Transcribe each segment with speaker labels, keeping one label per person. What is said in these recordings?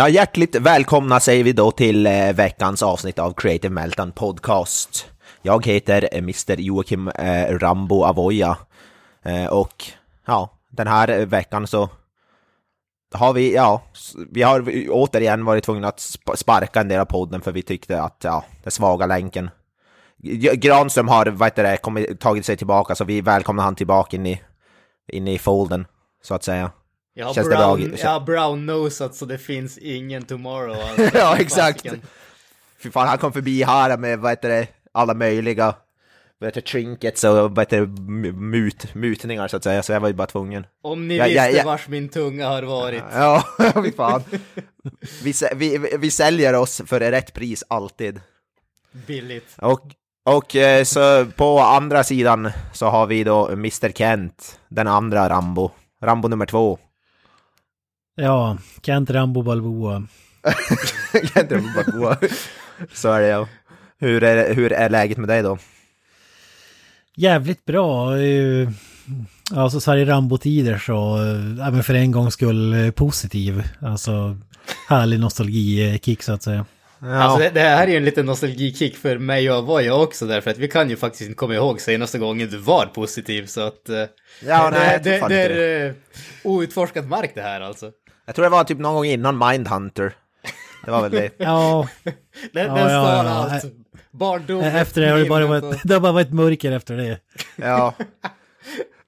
Speaker 1: Ja, hjärtligt välkomna säger vi då till eh, veckans avsnitt av Creative Meltdown Podcast. Jag heter eh, Mr Joakim eh, Rambo Avoya eh, och ja, den här veckan så har vi, ja, vi har återigen varit tvungna att sparka en del av podden för vi tyckte att, ja, den svaga länken. Granström har, vad heter det, kommit, tagit sig tillbaka så vi välkomnar han tillbaka in i, in i folden, så att säga.
Speaker 2: Jag har
Speaker 1: Känns det
Speaker 2: brown,
Speaker 1: bra?
Speaker 2: jag har brown nosat så det finns ingen tomorrow. Alltså.
Speaker 1: ja, exakt. Fy fan, han kom förbi här med, vad heter det, alla möjliga, vad heter trinkets och vad heter mut, mutningar så att säga, så jag var ju bara tvungen.
Speaker 2: Om ni
Speaker 1: Ja, ja,
Speaker 2: visste
Speaker 1: ja.
Speaker 2: vars min tunga har varit.
Speaker 1: Ja, fy fan. Vi, vi- vi säljer oss för rätt pris alltid.
Speaker 2: Billigt.
Speaker 1: Och, och eh, så på andra sidan så har vi då Mr Kent, den andra Rambo, Rambo nummer två.
Speaker 3: Ja, Kent Rambo Balboa.
Speaker 1: Kent Rambo Balboa. Så är det ja. Hur är, hur är läget med dig då?
Speaker 3: Jävligt bra. Alltså så här i Rambo-tider så, eh, även för en gångs skull eh, positiv. Alltså härlig nostalgikick så att säga.
Speaker 1: Ja.
Speaker 2: Alltså det, det här är ju en liten nostalgikick för mig och Avoya också därför att vi kan ju faktiskt inte komma ihåg senaste gången du var positiv så att... eh,
Speaker 1: Ja, nej, jag
Speaker 2: det,
Speaker 1: fan
Speaker 2: det, det
Speaker 1: det.
Speaker 2: är eh, outforskad mark det här alltså.
Speaker 1: Jag tror det var typ någon gång innan Mindhunter. Det var väl det.
Speaker 3: Ja,
Speaker 2: Den,
Speaker 3: Ja,
Speaker 2: den
Speaker 3: ja,
Speaker 2: står
Speaker 3: ja.
Speaker 2: allt. Barndom.
Speaker 3: efter det har det bara varit, det har bara varit mörker efter det.
Speaker 1: Ja.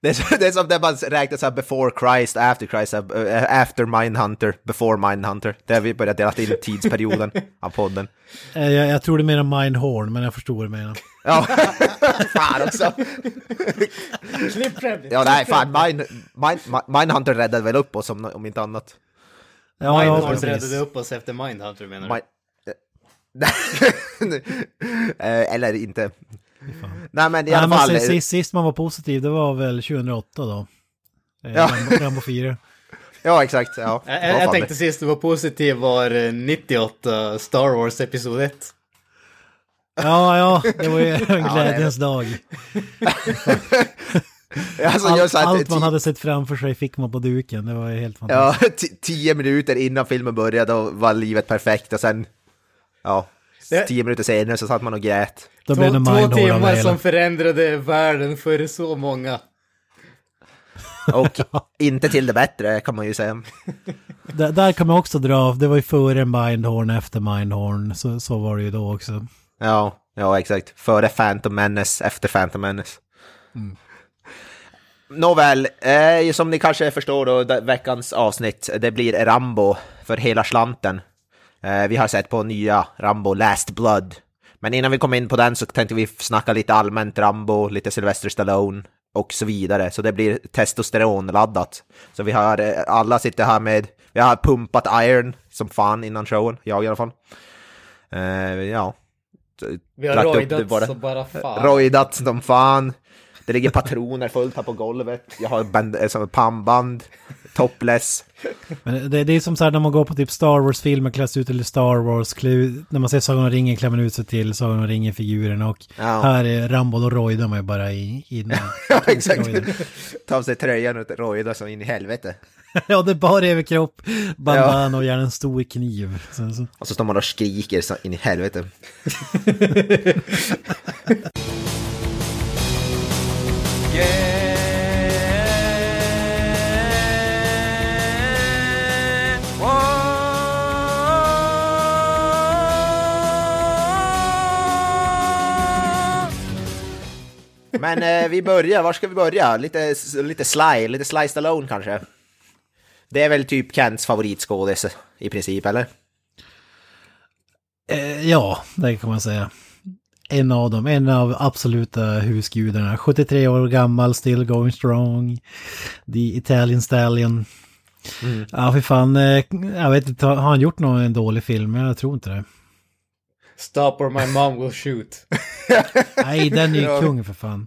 Speaker 1: Det är, så, det är som det man räknar så här before Christ, after Christ, äh, after Mindhunter, before Mindhunter. Det har vi börjat dela in tidsperioden av podden.
Speaker 3: Eh, Jag, jag tror det menar Mindhorn, men jag förstår vad du menar.
Speaker 1: Ja, fan också.
Speaker 2: Klipp.
Speaker 1: Ja, nej, fan, Mind, Mind, Mindhunter räddade väl upp oss om, om inte annat.
Speaker 3: Ja, ja,
Speaker 2: Mindhunter
Speaker 3: precis.
Speaker 2: räddade upp oss efter Mindhunter menar du?
Speaker 1: Mind, Eh, Eller inte. Nej, men i
Speaker 3: Nej,
Speaker 1: alla
Speaker 3: men
Speaker 1: fall.
Speaker 3: sist, sist, sist man var positiv, det var väl 2008 då. Eh,
Speaker 1: Ja.
Speaker 3: Rambo, Rambo 4.
Speaker 1: Ja, exakt. Ja,
Speaker 2: Jag, jag, tänkte sist du var positiv var eh, 98 Star Wars Episod 1.
Speaker 3: Ja, ja, det var ju en glädjens dag.
Speaker 1: det. Alltså,
Speaker 3: Allt,
Speaker 1: jag sa att
Speaker 3: allt man hade sett framför sig fick man på duken, det var ju helt fantastiskt.
Speaker 1: Ja, tio minuter innan filmen började var livet perfekt och sen, ja,
Speaker 2: Det-
Speaker 1: tio minuter senare så satt man och grät.
Speaker 3: Då
Speaker 2: Två,
Speaker 3: blev det
Speaker 2: två
Speaker 3: av
Speaker 2: timmar som förändrade världen för så många.
Speaker 1: Och inte till det bättre kan man ju säga.
Speaker 3: Där, där kan man också dra, det var ju före Mindhorn, efter Mindhorn, så, så var det ju då också.
Speaker 1: Ja, ja exakt. Före Phantom Menace, efter Phantom Menace. Nåväl, eh, som ni kanske förstår då, veckans avsnitt, det blir Rambo för hela slanten. Eh, vi har sett på nya Rambo Last Blood. Men innan vi kommer in på den så tänkte vi snacka lite allmänt Rambo, lite Sylvester Stallone och så vidare. Så det blir testosteronladdat. Så vi har, eh, alla sitter här med, vi har pumpat iron som fan innan showen, jag i alla fall. Eh, ja.
Speaker 2: Vi har
Speaker 1: det bara.
Speaker 2: så bara fan.
Speaker 1: Rojdat som fan. Det ligger patroner fullt här på golvet. Jag har band, eh, som pannband, topless.
Speaker 3: Men det, det är som så här när man går på typ Star Wars-filmer, kläs ut till Star Wars, klä, när man ser Sagan om ringen klär man ut sig till Sagan om ringen-figuren och
Speaker 1: Ja.
Speaker 3: här är Rambo, då rojdar man ju bara i... i
Speaker 1: Ja, exakt.
Speaker 3: Rojdar.
Speaker 1: Ta av sig tröjan och rojda så in i helvete.
Speaker 3: ja, det är bara överkropp, bandana och gärna en stor kniv. Så, så.
Speaker 1: Och så står man och skriker så in i helvete. Men eh, vi börjar, var ska vi börja? Lite, lite Sly, lite Sly Stallone kanske? Det är väl typ Kents favoritskådis i princip, eller?
Speaker 3: Eh, ja, det kan man säga. En av dem, en av absoluta husgudarna. 73 år gammal, still going strong. The Italian Stallion. Ja, för fan. eh, Jag vet inte, har han gjort någon dålig film? Jag tror inte det.
Speaker 2: Stop or my mom will shoot.
Speaker 3: Nej, den är ju kung för fan.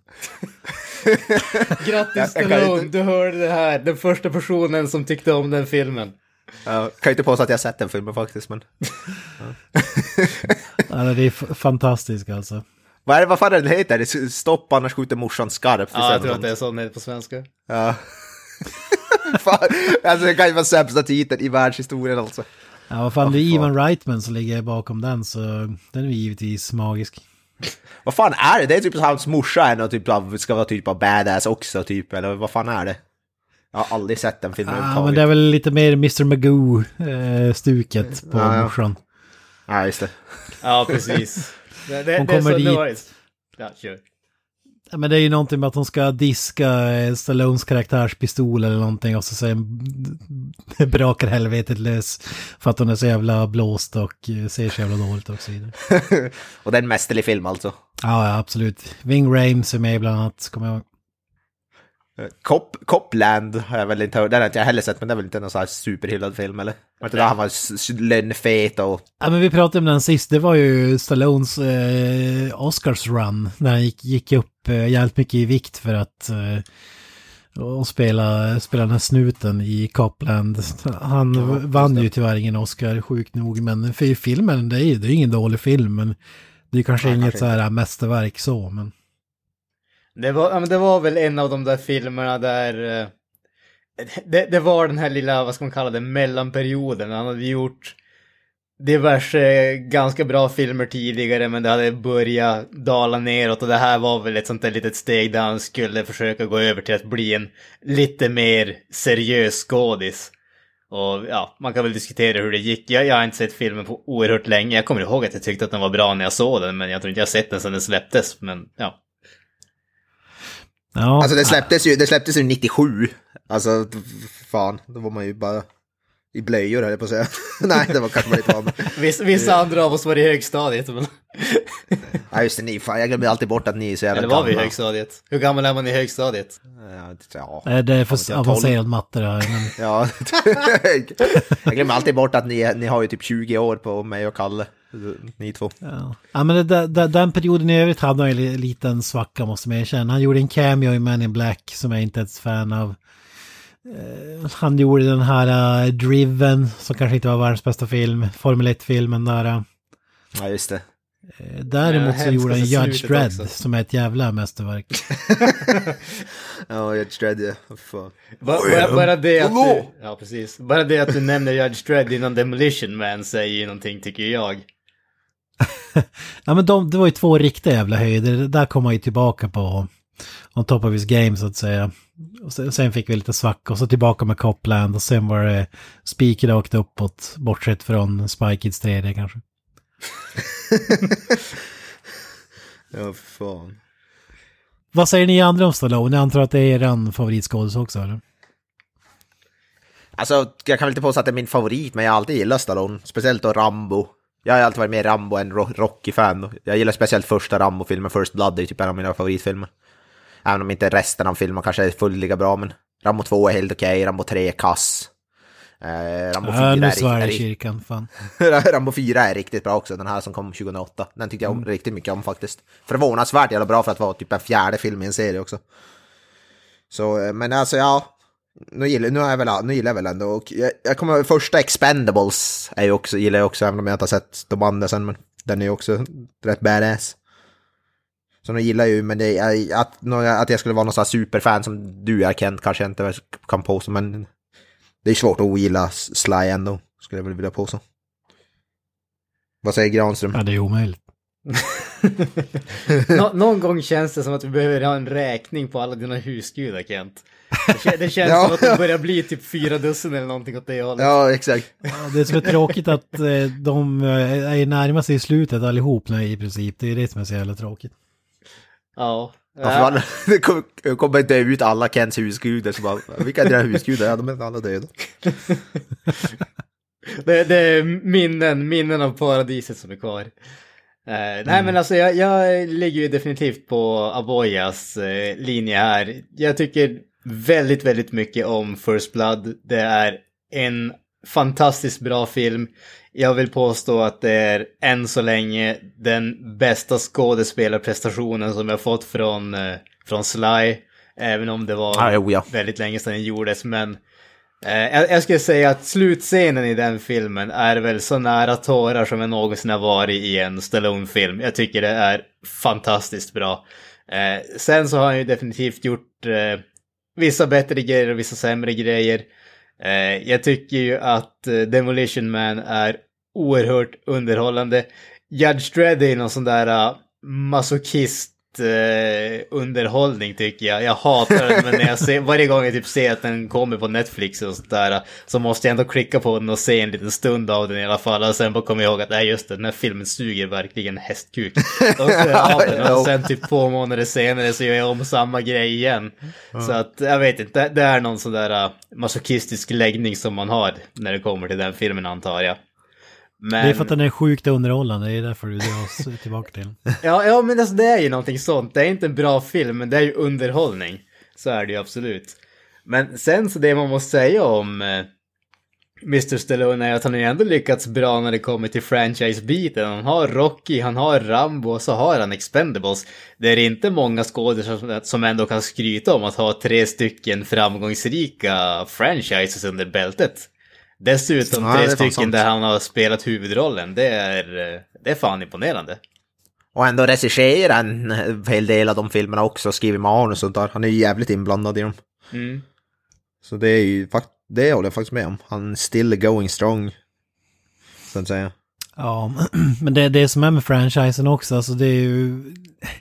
Speaker 2: Grattis Stallone,
Speaker 1: inte-
Speaker 2: du hörde det här. Den första personen som tyckte om den filmen.
Speaker 1: Jag kan inte påstå att jag sett den filmen faktiskt, men...
Speaker 3: Ja, det är fantastiskt alltså.
Speaker 1: Vad, är det, vad fan är det heter? Det är Stopp annars skjuter morsan skarpt.
Speaker 2: Ja, jag tror att det är så heter på svenska.
Speaker 1: Ja. fan, alltså det kan ju vara sämsta titeln i världshistorien alltså.
Speaker 3: Ja, vad fan, det är. Ivan Reitman som ligger bakom den, så den är givetvis magisk.
Speaker 1: Vad fan är det? Det är typ hans morsa är någon typ av, ska vara typ av badass också typ, eller vad fan är det? Jag har aldrig sett den filmen överhuvudtaget.
Speaker 3: men det är väl lite mer Mr. Magoo-stuket på
Speaker 1: Ja, ja.
Speaker 3: morsan.
Speaker 1: Ja, just det.
Speaker 2: Ja, precis. Det, det,
Speaker 3: Hon
Speaker 2: det är
Speaker 3: kommer
Speaker 2: så,
Speaker 3: dit.
Speaker 2: det- Ja, kör.
Speaker 3: Men det är ju någonting med att hon ska diska eh, Stallones karaktärspistol eller någonting och så sen brakar helvetet lös för att hon är så jävla blåst och eh, ser så jävla dåligt och så vidare.
Speaker 1: Och det är en mästerlig film alltså.
Speaker 3: Ja, ja, absolut. Ving Rames är med bland annat, kommer jag ihåg.
Speaker 1: Cop, Copland har jag väl inte hört, den har inte jag heller sett, men det är väl inte någon sån här superhyllad film eller? Var inte det han var lönnfet och...
Speaker 3: Ja, men vi pratade om den sist, det var ju Stallones eh, Oscars run. När han gick, gick upp eh, jävligt mycket i vikt för att eh, och spela, spela den här snuten i Copland. Han vann ju tyvärr ingen Oscar, sjukt nog. Men för filmen, det är ju det är ingen dålig film. Men det är kanske
Speaker 1: Nej,
Speaker 3: inget
Speaker 1: kanske
Speaker 3: så här mästerverk så. Men
Speaker 2: det var, men det var väl en av de där filmerna där... Eh, det, det var den här lilla, vad ska man kalla det, mellanperioden. Han hade gjort diverse ganska bra filmer tidigare men det hade börjat dala neråt och det här var väl ett sånt där litet steg där han skulle försöka gå över till att bli en lite mer seriös skådis. Och ja, man kan väl diskutera hur det gick. Jag, jag har inte sett filmen på oerhört länge. Jag kommer ihåg att jag tyckte att den var bra när jag såg den men jag tror inte jag har sett den sedan den släpptes. Men ja
Speaker 3: ja,
Speaker 1: Alltså det släpptes ju, det släpptes ju 97. Alltså, fan, då var man ju bara i blöjor höll jag på att säga. Nej, det var kanske bara lite av men...
Speaker 2: Vissa, vissa andra av oss var i högstadiet. Men...
Speaker 1: Ja just det, ni, fan, jag glömmer alltid bort att ni är så jävla
Speaker 2: Eller var vi i
Speaker 1: gamla.
Speaker 2: högstadiet? Hur gammal är man i högstadiet?
Speaker 1: Ja, ja.
Speaker 3: eh, det är för avancerad matte det här. Men...
Speaker 1: Ja, jag glömmer alltid bort att ni, ni har ju typ 20 år på mig och Kalle, ni två.
Speaker 3: Ja, ja men det, det, det, den perioden i övrigt hade han en liten svacka måste man erkänna. Han gjorde en cameo i Man in Black som jag inte är ett fan av. Eh, han gjorde den här uh, Driven som kanske inte var världens bästa film. Formel 1-filmen där. eh.
Speaker 1: Ja, just det.
Speaker 3: Däremot så gjorde han Judge Dredd
Speaker 2: också.
Speaker 3: som är ett jävla mästerverk.
Speaker 1: Ja, Judge Dredd, ja. Fan.
Speaker 2: Bara, bara, bara det att du, ja, precis. Bara det att du nämner Judge Dredd innan Demolition Man säger ju någonting tycker jag.
Speaker 3: Ja men de, det var ju två riktiga jävla höjder. Det där kom han ju tillbaka på. On top of his game så att säga. Och sen, sen fick vi lite svacka och så tillbaka med Copland och sen var det spiken rakt uppåt. Bortsett från Spy Kids 3D kanske.
Speaker 1: Ja, fan.
Speaker 3: Vad säger ni andra om Stallone? Jag antar att det är eran favoritskådis också eller?
Speaker 1: Alltså, jag kan väl inte påstå att det är min favorit, men jag har alltid gillat Stallone. Speciellt då Rambo. Jag har alltid varit mer Rambo än Ro- Rocky-fan. Jag gillar speciellt första Rambo-filmen, First Blood, det är typ en av mina favoritfilmer. Även om inte resten av filmen kanske är fullt lika bra, men Rambo 2 är helt okej, Rambo 3 är kass. Eh, Rambo 4
Speaker 3: Ja, nu
Speaker 1: är,
Speaker 3: i kyrkan, fan.
Speaker 1: Rambo 4 är riktigt bra också, den här som kom 2008. Den tyckte jag om, riktigt mycket om faktiskt. Förvånansvärt jävla bra för att vara typ en fjärde film i en serie också. Så, eh, men alltså ja. Nu gillar, nu, är jag väl, nu gillar jag väl ändå, och jag, jag kommer första Expendables är också, gillar jag också, även om jag inte har sett de andra sen, men den är ju också rätt badass. Så nu gillar ju, men det är, att, att jag skulle vara någon sån här superfan som du är Kent kanske jag inte kan påstå, men det är svårt att ogilla Sly ändå, skulle jag väl vilja påstå. Vad säger Granström?
Speaker 3: Ja, det är omöjligt.
Speaker 2: Nå, någon gång känns det som att vi behöver ha en räkning på alla dina husgudar Kent. Det, kä- det känns
Speaker 1: Ja.
Speaker 2: som att det börjar bli typ fyra dussin eller någonting åt det hållet.
Speaker 1: Ja, exakt.
Speaker 3: Ja, det är tråkigt att eh, de eh, är närmar sig slutet allihop nu i princip. Det är det som är så jävla tråkigt.
Speaker 2: Ja.
Speaker 1: Ja, det kommer, dö ut alla Kents husgudar, så bara, vilka är dina husgudar? Ja, de är alla döda.
Speaker 2: Det, det är minnen, minnen av paradiset som är kvar. Eh, nej men alltså jag, jag ligger ju definitivt på Aboyas eh, linje här. Jag tycker väldigt, väldigt mycket om First Blood. Det är en fantastiskt bra film. Jag vill påstå att det är än så länge den bästa skådespelarprestationen som jag fått från, eh, från Sly. Även om det var
Speaker 1: Ah, ja.
Speaker 2: väldigt länge sedan den gjordes. Men eh, jag, jag skulle säga att slutscenen i den filmen är väl så nära tårar som jag någonsin har varit i en Stallone-film. Jag tycker det är fantastiskt bra. Eh, sen så har han ju definitivt gjort eh, vissa bättre grejer och vissa sämre grejer. Eh, jag tycker ju att eh, Demolition Man är oerhört underhållande. Judge Dredd är någon sån där ah, masochist underhållning tycker jag. Jag hatar den, men när jag ser, varje gång jag typ ser att den kommer på Netflix och sådär så måste jag ändå klicka på den och se en liten stund av den i alla fall. Och sen bara kommer jag ihåg att nej just det, den här filmen suger verkligen hästkuk. Och och sen typ två månader senare så gör jag om samma grej igen. Så att jag vet inte, det- är någon sån där uh, masochistisk läggning som man har när det kommer till den filmen antar jag. Men...
Speaker 3: Det är för att den är sjukt underhållande, det är därför du drar oss tillbaka till.
Speaker 2: Ja, ja men alltså det är ju någonting sånt. Det är inte en bra film, men det är ju underhållning. Så är det ju absolut. Men sen så det man måste säga om eh, Mr. Stallone är att han har ju ändå lyckats bra när det kommer till franchise-biten. Han har Rocky, han har Rambo och så har han Expendables. Det är inte många skådespelare som ändå kan skryta om att ha tre stycken framgångsrika franchises under bältet. Dessutom
Speaker 1: Ja,
Speaker 2: tre
Speaker 1: det
Speaker 2: stycken
Speaker 1: sant.
Speaker 2: där han har spelat huvudrollen. Det är, det är fan imponerande.
Speaker 1: Och ändå regissera en hel del av de filmerna också, skriver manus och sånt där. Han är ju jävligt inblandad i dem.
Speaker 2: Mm.
Speaker 1: Så det är ju fakt- det håller jag faktiskt med om. Han är still going strong. Så att säga.
Speaker 3: Ja, men det är det som är med franchisen också, alltså det är ju...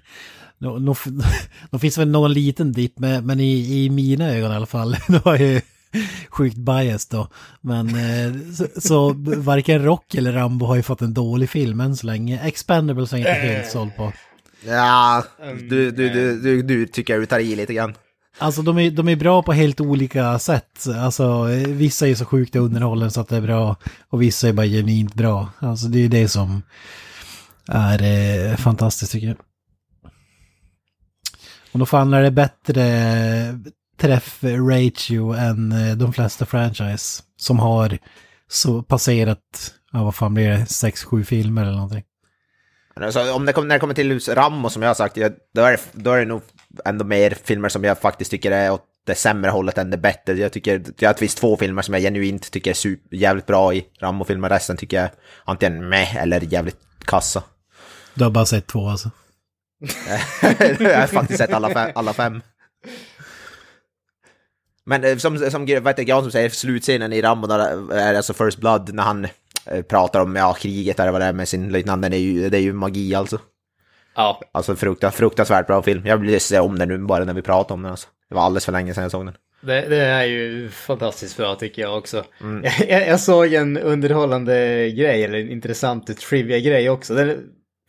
Speaker 3: Nå, nå, nå finns väl någon liten dipp, men, i, i mina ögon i alla fall, då är jag ju sjukt biased då. Men eh, så, så varken Rock eller Rambo har ju fått en dålig film än så länge. Expendables är jag inte helt såld på.
Speaker 1: Ja, du, du, du, du, du tycker jag du tar i lite grann.
Speaker 3: Alltså de är, de är bra på helt olika sätt. Alltså vissa är så sjukt underhållande så att det är bra och vissa är bara genuint bra. Alltså det är det som är eh, fantastiskt tycker jag. Och då fan är det bättre träff-ratio än eh, de flesta franchise som har så passerat, ja vad fan blir det, sex sju filmer eller någonting.
Speaker 1: Alltså, om det kommer, när det kommer till Rambo som jag har sagt, då, är det, då är det nog ändå mer filmer som jag faktiskt tycker är åt det sämre hållet än det bättre. Jag tycker, jag har visst två filmer som jag genuint tycker är super, jävligt bra i Rambo-filmer, resten tycker jag antingen med eller jävligt kassa.
Speaker 3: Du har bara sett två alltså.
Speaker 1: jag har faktiskt sett alla fem. Alla fem. Men eh, som, som vet jag, som säger, slutscenen i Rambo, där är alltså First Blood, när han eh, pratar om ja, kriget eller vad det är med sin löjtnant, den är ju, det är ju magi alltså.
Speaker 2: Ja,
Speaker 1: Alltså frukta, fruktansvärt bra film. Jag vill se om den nu bara när vi pratar om den alltså. Det var alldeles för länge sedan jag såg den.
Speaker 2: det, det är ju fantastiskt bra tycker jag också. Jag, jag såg en underhållande grej, eller en intressant trivia-grej också. Den,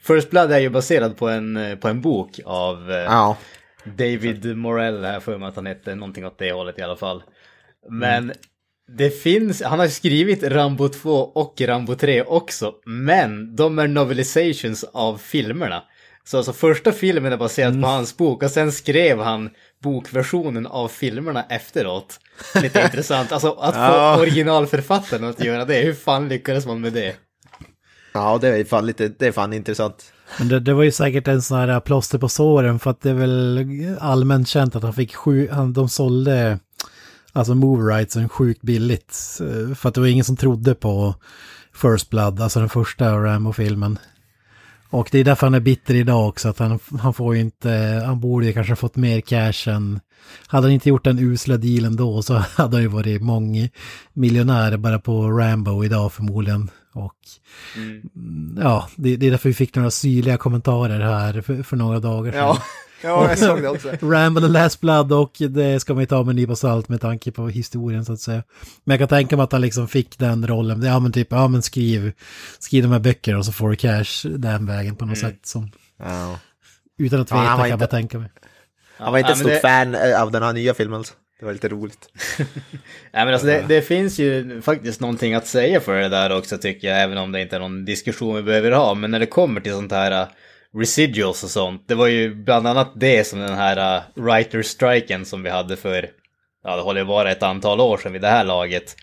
Speaker 2: First Blood är ju baserad på en, eh, på en bok av eh,
Speaker 1: Ja.
Speaker 2: David Morell, här för mig att han hette, någonting åt det hållet i alla fall. Men det finns, han har skrivit Rambo 2 och Rambo 3 också, men de är novelizations av filmerna. Så alltså första filmen är baserad på hans bok och sen skrev han bokversionen av filmerna efteråt. Lite intressant, alltså att få originalförfattaren att göra det, hur fan lyckades man med det?
Speaker 1: Ja, det är fan lite, det är fan intressant.
Speaker 3: Men det, det var ju säkert en sån här äh, plåster på såren för att det är väl allmänt känt att han fick sju, han, de sålde alltså move rightsen sjukt billigt. Eh, för att det var ingen som trodde på First Blood, alltså den första Rambo-filmen. Och det är därför han är bitter idag också, att han, han får ju inte, han borde ju kanske ha fått mer cash än, hade han inte gjort den usla dealen då så hade han ju varit mångmiljonär bara på Rambo idag förmodligen. Och Mm, ja, det, det är därför vi fick några syrliga kommentarer här för, för några dagar sedan.
Speaker 1: Ja, ja jag såg det också.
Speaker 3: Rambo the Last Blood och det ska man ju ta med en nypa salt med tanke på historien så att säga. Men jag kan tänka mig att han liksom fick den rollen. Ja men typ, ja men skriv, skriv de här böckerna och så får du cash den vägen på något sätt som,
Speaker 1: Ja.
Speaker 3: utan att
Speaker 1: Ja,
Speaker 3: veta
Speaker 1: var
Speaker 3: kan jag
Speaker 1: inte-
Speaker 3: bara tänka mig.
Speaker 1: Han var inte ett
Speaker 2: Ja, men
Speaker 1: stort
Speaker 2: det-
Speaker 1: fan eh, av den här nya filmen alltså. Det var lite roligt.
Speaker 2: Nej men alltså det, det finns ju faktiskt någonting att säga för det där också tycker jag, även om det inte är någon diskussion vi behöver ha. Men när det kommer till sånt här uh, residuals och sånt, det var ju bland annat det som den här uh, writer-striken som vi hade för ja det håller ju bara ett antal år sedan vid det här laget.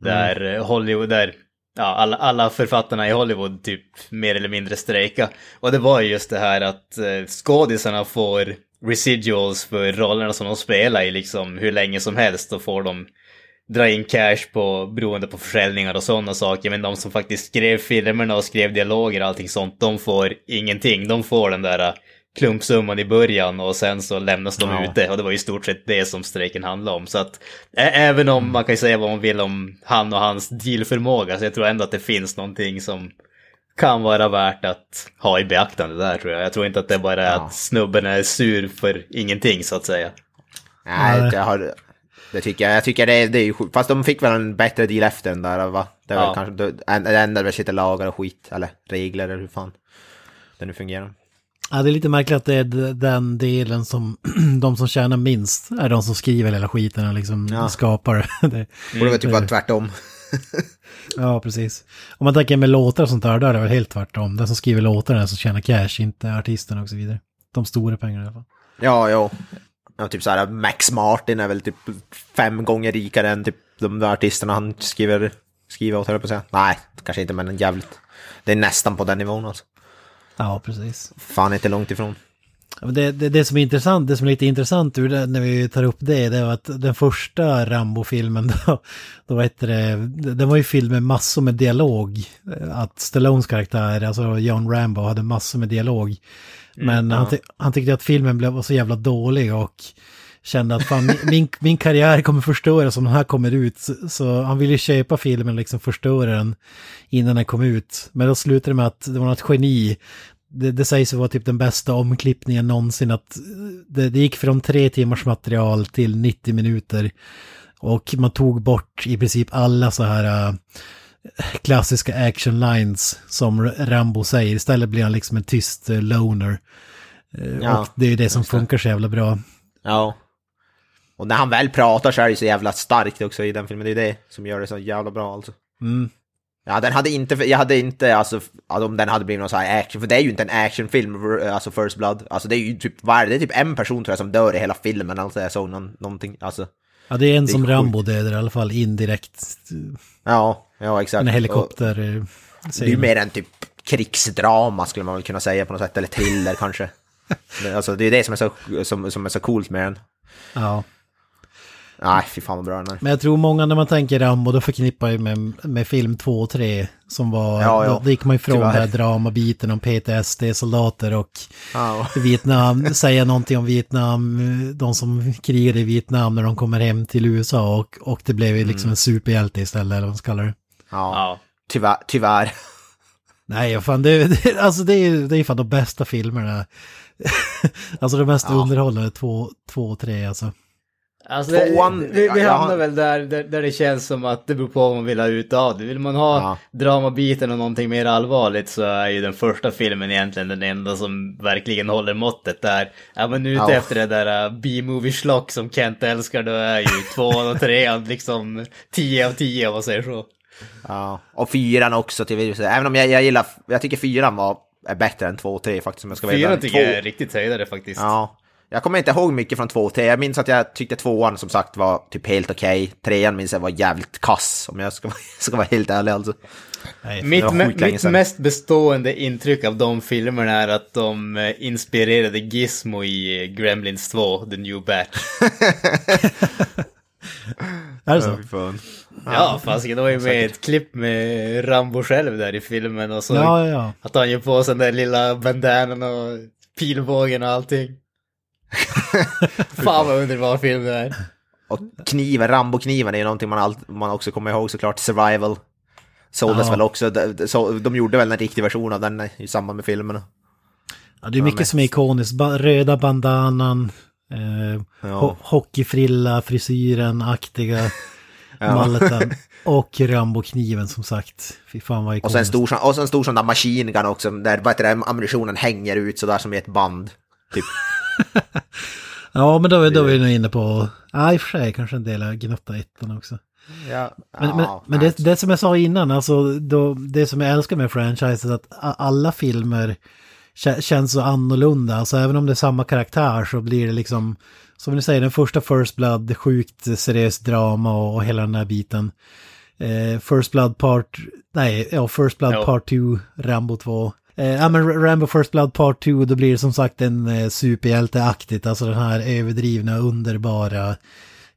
Speaker 2: Där eh, Hollywood, där ja, alla, alla författarna i Hollywood typ mer eller mindre strejka. Och det var ju just det här att eh, skådisarna får residuals för rollerna som de spelar i liksom hur länge som helst. Då får de dra in cash på, beroende på försäljningar och sådana saker. Men de som faktiskt skrev filmerna och skrev dialoger och allting sånt, de får ingenting. De får den där eh, klumpsumman i början och sen så lämnas de
Speaker 1: Ja.
Speaker 2: ute. Och det var i stort sett det som strejken handlade om. Så att ä- även om man kan säga vad man vill om han och hans dealförmåga, så jag tror ändå att det finns någonting som kan vara värt att ha i beaktande där tror jag. Jag tror inte att det bara är
Speaker 1: Ja.
Speaker 2: att snubben är sur för ingenting så att säga.
Speaker 1: Nej, det, har, det tycker jag. Jag tycker det, det är ju. Fast de fick väl en bättre deal efter den där, va? Det väl
Speaker 2: Ja.
Speaker 1: kanske, det en- det ändrade väl lite lagar och skit, eller regler eller hur fan det nu fungerar.
Speaker 3: Ja, det är lite märkligt att det är den delen som de som tjänar minst är de som skriver hela skiten och liksom
Speaker 1: Ja.
Speaker 3: skapar det.
Speaker 1: Borde väl typ vara tvärtom.
Speaker 3: Ja, precis. Om man tänker med låtar och sånt där, då är det väl helt tvärtom. Den som skriver låtar är den som tjänar cash, inte artisterna och så vidare. De stora pengarna i alla fall.
Speaker 1: Ja, ja. ja typ såhär, Max Martin är väl typ fem gånger rikare än typ de där artisterna han skriver, skriver åt, höll på att säga. Nej, kanske inte, men jävligt. Det är nästan på den nivån alltså.
Speaker 3: Ja, precis.
Speaker 1: Fan inte långt ifrån.
Speaker 3: Det, det, det som är intressant, det som är lite intressant ur det, när vi tar upp det, det var att den första Rambo-filmen då, då det, den var ju film med massor med dialog. Att Stallones karaktär, alltså John Rambo, hade massor med dialog. Men han, ty- han tyckte att filmen blev var så jävla dålig och kände att fan, min, min, karriär kommer förstöras om den här kommer ut. Så, så han ville köpa filmen och liksom förstöra den innan den kom ut. Men då slutade det med att det var något geni. Det, det sägs vara typ den bästa omklippningen någonsin. Att det, det gick från tre timmars material till 90 minuter. Och man tog bort i princip alla så här äh, klassiska action lines som Rambo säger. Istället blir han liksom en tyst äh, loner. Eh,
Speaker 1: Ja,
Speaker 3: och det är det som funkar så jävla bra.
Speaker 1: Ja. Och när han väl pratar så är det så jävla starkt också i den filmen. Det är det som gör det så jävla bra alltså.
Speaker 3: Mm.
Speaker 1: Ja, den hade inte, jag hade inte, alltså, om den hade blivit någon sån här action, för det är ju inte en actionfilm, alltså First Blood. Alltså det är ju typ, vad är det? Det är typ en person tror jag som dör i hela filmen, alltså jag såg någon, någonting, alltså.
Speaker 3: Ja, det är en
Speaker 1: Det är
Speaker 3: som
Speaker 1: sjukt.
Speaker 3: Rambo dödar i alla fall indirekt.
Speaker 1: Ja, ja exakt.
Speaker 3: En
Speaker 1: Och
Speaker 3: helikopter. eh,
Speaker 1: Det är ju mer en typ krigsdrama skulle man väl kunna säga på något sätt, eller thriller kanske. Alltså det är det som är så, som, som är så coolt med den.
Speaker 3: Ja.
Speaker 1: Nej, fy fan vad bra den är.
Speaker 3: Men jag tror många när man tänker Rambo, då förknippar jag med, med film 2 och 3. Som var,
Speaker 1: Ja, ja.
Speaker 3: då, gick man ifrån
Speaker 1: Tyvärr.
Speaker 3: den här dramabiten om PTSD-soldater och
Speaker 1: Ja,
Speaker 3: Vietnam, säga någonting om Vietnam, de som krigade i Vietnam när de kommer hem till USA och, och det blev ju liksom en superhjälte istället, eller vad man ska kalla det.
Speaker 1: ja.
Speaker 2: Ja.
Speaker 1: Tyvärr, tyvärr.
Speaker 3: Nej, fan, det, det, alltså det är det är fan de bästa filmerna. alltså de mest
Speaker 1: Ja.
Speaker 3: underhållande, två, två och tre alltså.
Speaker 2: Alltså det,
Speaker 1: Tvåan-
Speaker 2: vi, vi
Speaker 1: ja,
Speaker 2: hamnar
Speaker 1: jag-
Speaker 2: väl där, där, där det känns som att det beror på vad man vill ha ut av det. Vill man ha
Speaker 1: Ja.
Speaker 2: dramabiten och någonting mer allvarligt så är ju den första filmen egentligen den enda som verkligen håller måttet där. Är man ute
Speaker 1: Ja.
Speaker 2: efter det där uh, B-movie schlock som Kent älskar då är ju tvåan och trean liksom 10 av 10 om man säger så.
Speaker 1: Ja, och fyran också till viss Även om jag, jag gillar, jag tycker fyran var är bättre än två och tre faktiskt om jag ska vara
Speaker 2: Fyran tycker jag
Speaker 1: Två-
Speaker 2: är riktigt höjdare faktiskt.
Speaker 1: Ja. Jag kommer inte ihåg mycket från två och tre. Jag minns att jag tyckte tvåan som sagt var typ helt okej. Trean minns jag var jävligt kass om jag ska, vara- ska vara helt ärlig alltså.
Speaker 3: Nej,
Speaker 2: Mitt, me- mitt mest bestående intryck av de filmerna är att de eh, inspirerade Gizmo i eh, Gremlins 2, The New Batch.
Speaker 3: är det så?
Speaker 2: Ja, fasiken, det var ju med ett klipp med Rambo själv där i filmen och så
Speaker 3: Ja, ja, ja.
Speaker 2: att han gör på sig den där lilla bandanan och pilbågen och allting. Fan vad underbar film det är.
Speaker 1: Och kniven, Rambo-kniven är ju någonting man, all, man också kommer ihåg såklart. Survival. Såldes
Speaker 3: Ja.
Speaker 1: väl också. De, så, de gjorde väl en riktig version av den i samband med filmerna.
Speaker 3: Ja, det är mycket som är ikoniskt. Ba röda bandanan, eh,
Speaker 1: Ja.
Speaker 3: ho hockeyfrilla, frisyren, aktiga,
Speaker 1: Ja.
Speaker 3: malleten och Rambo-kniven som sagt. Fy fan vad
Speaker 1: Och sen
Speaker 3: ikoniskt.
Speaker 1: stor, och sen stor sån där machine gun också, där vad heter det, ammunitionen hänger ut sådär som i ett band. Typ.
Speaker 3: Ja, men då, då är vi nog inne på, ja i och för sig kanske en del av Gnutta ettan också.
Speaker 1: Ja,
Speaker 3: Men, men, men det, det som jag sa innan, alltså då, det som jag älskar med franchiset är att alla filmer kä- känns så annorlunda. Alltså även om det är samma karaktär så blir det liksom som ni säger, den första First Blood, sjukt seriöst drama och, och hela den här biten. Eh, First Blood Part, nej, ja, First Blood
Speaker 2: Ja.
Speaker 3: Part 2, Rambo 2. Eh, ja men Rambo First Blood Part 2, då blir det som sagt en eh, superhjälteaktigt, alltså den här överdrivna, underbara,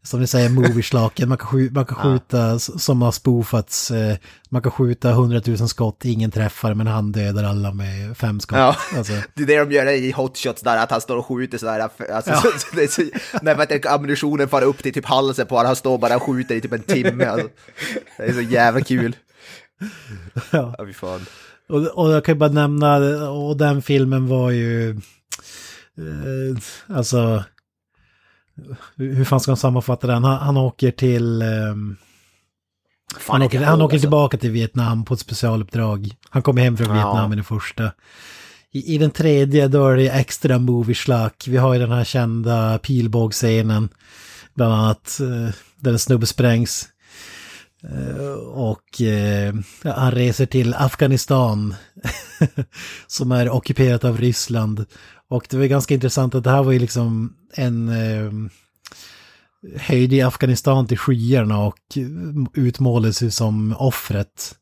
Speaker 3: som vi säger, movieslaken. Man kan, skjuta, man kan skjuta som har spoofats, eh, man kan skjuta hundratusen skott, ingen träffar, men han dödar alla med fem skott.
Speaker 1: Ja.
Speaker 3: Alltså,
Speaker 1: Det är det de gör i hotshots där, att han står och skjuter sådär. Alltså, så, så, är så, när vet ammunitionen far upp till typ halsen på honom, han står bara och skjuter i typ en timme. Alltså. Det är så jävla kul.
Speaker 3: ja.
Speaker 1: Ja, fan.
Speaker 3: Och, och jag kan ju bara nämna, och den filmen var ju, eh, alltså, hur fan ska man sammanfatta den? Han, han åker till,
Speaker 1: Fan,
Speaker 3: han, åker, han åker
Speaker 1: alltså.
Speaker 3: tillbaka till Vietnam på ett specialuppdrag. Han kommer hem från
Speaker 1: Ja.
Speaker 3: Vietnam i den första. I, I den tredje då är det extra movie-slack. Vi har ju den här kända pilbågsscenen. Bland annat eh, där en snubbe sprängs. Eh, och eh, ja, han reser till Afghanistan. som är ockuperat av Ryssland. Och det var ganska intressant att det här var ju liksom en... Eh, höjde i Afghanistan till skyarna och utmålades ju som offret.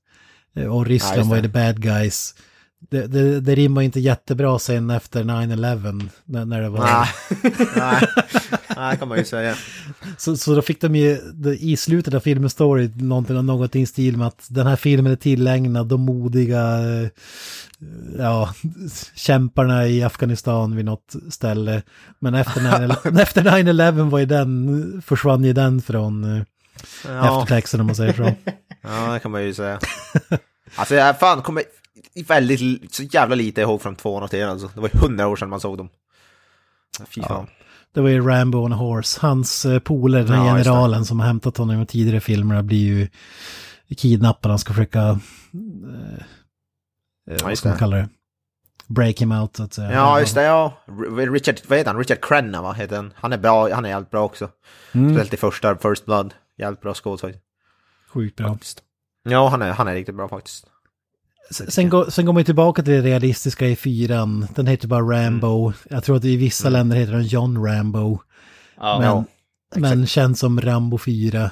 Speaker 3: Eh, Och
Speaker 1: Ja,
Speaker 3: Ryssland
Speaker 1: just
Speaker 3: var ju the bad guys. Det, det, det rimmar inte jättebra sen efter 9-11 när, när det var...
Speaker 1: Nej, nej, nej, kan man ju säga.
Speaker 3: Så, så då fick de ju i slutet av filmen det någonting, någonting i stil med att den här filmen är tillägnad de modiga eh, ja, kämparna i Afghanistan vid något ställe. Men efter 9-11 efter 9-11 var ju den, försvann ju den från eh,
Speaker 1: Ja,
Speaker 3: eftertexten om man säger så.
Speaker 1: ja, det kan man ju säga. Alltså jag fan kommer väldigt, så jävla lite ihåg från tvåan och trean alltså. Det var ju hundra år sedan man såg dem. Fy fan.
Speaker 3: Det var ju Rambo on a Horse. Hans eh, polare, den
Speaker 1: Ja,
Speaker 3: generalen som har hämtat honom i tidigare filmerna blir ju kidnappad. Han ska försöka, eh,
Speaker 1: Ja,
Speaker 3: vad ska man kalla det? Break him out så att säga.
Speaker 1: Ja, just det, ja. Richard, vad heter han? Richard Crenna, va? Heter han? han är bra, han är jävligt bra också.
Speaker 3: Mm,
Speaker 1: Speciellt i första, First Blood. Jävligt bra skådespelare.
Speaker 3: sjukt bra.
Speaker 1: Ja, han är, han är riktigt bra faktiskt.
Speaker 3: Sen, går, sen går man tillbaka till det realistiska i fyran. Den heter bara Rambo.
Speaker 1: Mm.
Speaker 3: Jag tror att i vissa länder heter den John Rambo.
Speaker 2: Ja,
Speaker 3: Men,
Speaker 1: Ja,
Speaker 3: men känns som Rambo 4.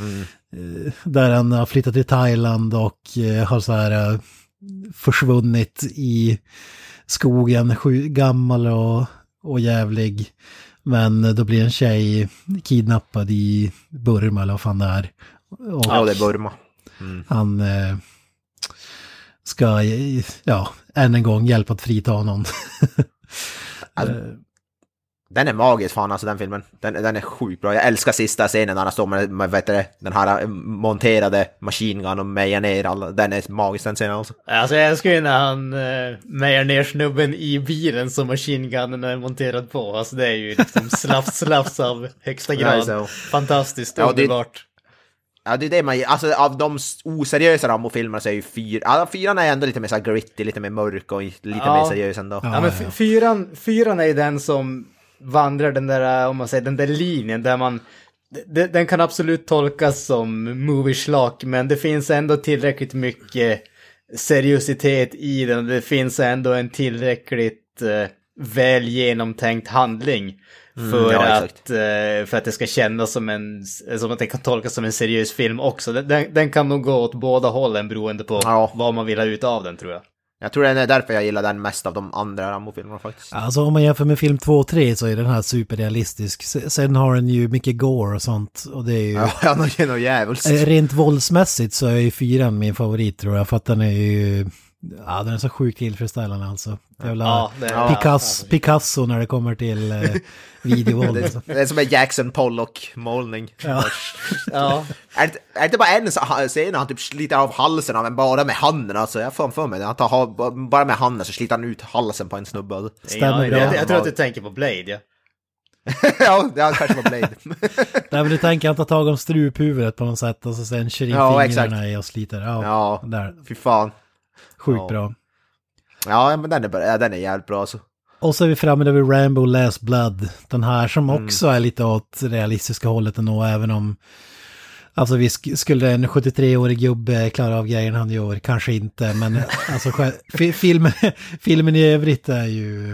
Speaker 1: Mm.
Speaker 3: Eh, Där han har flyttat till Thailand och eh, har så här eh, försvunnit i skogen, gammal och, och jävlig. Men då blir en tjej kidnappad i Burma eller vad fan det är. Och
Speaker 1: Ja, det är Burma. Mm.
Speaker 3: han ska, eh, ja, än en gång hjälpa att frita någon.
Speaker 1: Alltså, Den är magisk fan alltså den filmen. Den, den är sjukt bra. Jag älskar sista scenen när han står med, med vet du, den här eh, monterade machine gun och mejar ner alla. Den är magisk den scenen alltså.
Speaker 2: Alltså jag älskar ju när han uh, mejar ner snubben i bilen som machine är monterad på. Alltså det är ju liksom slafs slafs av högsta grad. Fantastiskt,
Speaker 1: Ja, det-
Speaker 2: underbart.
Speaker 1: Ja, det är det man Alltså av de oseriösa Rambo-filmerna så är ju fyra... Ja, fyran är ändå lite mer så gritty, lite mer mörk och lite
Speaker 2: Ja.
Speaker 1: mer seriös ändå.
Speaker 3: Ja.
Speaker 2: Men fyran, fyran är ju den som vandrar den där, eh, om man säger, den där linjen där man... Den kan absolut tolkas som movie men det finns ändå tillräckligt mycket seriositet i den. Det finns ändå en tillräckligt eh, väl genomtänkt handling. För,
Speaker 1: Mm, ja,
Speaker 2: att, eh, för att det ska kännas som en, som att det kan tolkas som en seriös film också. Den- Den, kan nog gå åt båda hållen beroende på
Speaker 1: Ja.
Speaker 2: vad man vill ha ut av den tror jag.
Speaker 1: Jag tror det är därför jag gillar den mest av de andra Rambo-filmerna faktiskt.
Speaker 3: Alltså om man jämför med film 2 och 3 så är den här superrealistisk. Se- Sen har den ju mycket gore och sånt. Och det är ju...
Speaker 1: Ja, något djävulskt.
Speaker 3: Eh, Rent våldsmässigt så är ju fyran min favorit tror jag. För att den är ju... Ja, den är så sjukt tillfredsställande alltså. Jävla
Speaker 2: Ja, det- ja,
Speaker 3: Picasso, Picasso när det kommer till eh, videovåld. Alltså.
Speaker 1: Det är som en Jackson Pollock-målning.
Speaker 3: Ja.
Speaker 2: Ja,
Speaker 1: Är det, är det inte bara en scen när han typ sliter av halsen av en bara med handen? Alltså, jag får för mig det. Han bara med handen så sliter han ut halsen på en snubbe.
Speaker 3: Stämmer
Speaker 2: ja,
Speaker 3: bra.
Speaker 2: jag, jag tror att du tänker på Blade, ja.
Speaker 1: ja, det kanske var Blade.
Speaker 3: Nej men du tänker han tar tag om struphuvudet på något sätt och så sen kör in
Speaker 1: Ja,
Speaker 3: fingrarna
Speaker 1: exakt.
Speaker 3: i och sliter. Ja,
Speaker 1: ja,
Speaker 3: där.
Speaker 1: fy fan.
Speaker 3: Sjukt
Speaker 1: Ja.
Speaker 3: bra.
Speaker 1: Ja, men den är, den är jävligt bra alltså.
Speaker 3: Och så är vi framme där vid Rambo Last Blood. Den här som
Speaker 1: Mm.
Speaker 3: också är lite åt realistiska hållet ändå, även om... Alltså vi sk- skulle en 73-årig gubbe klara av grejerna han gör, kanske inte, men alltså själv- fi- film, filmen i övrigt är ju...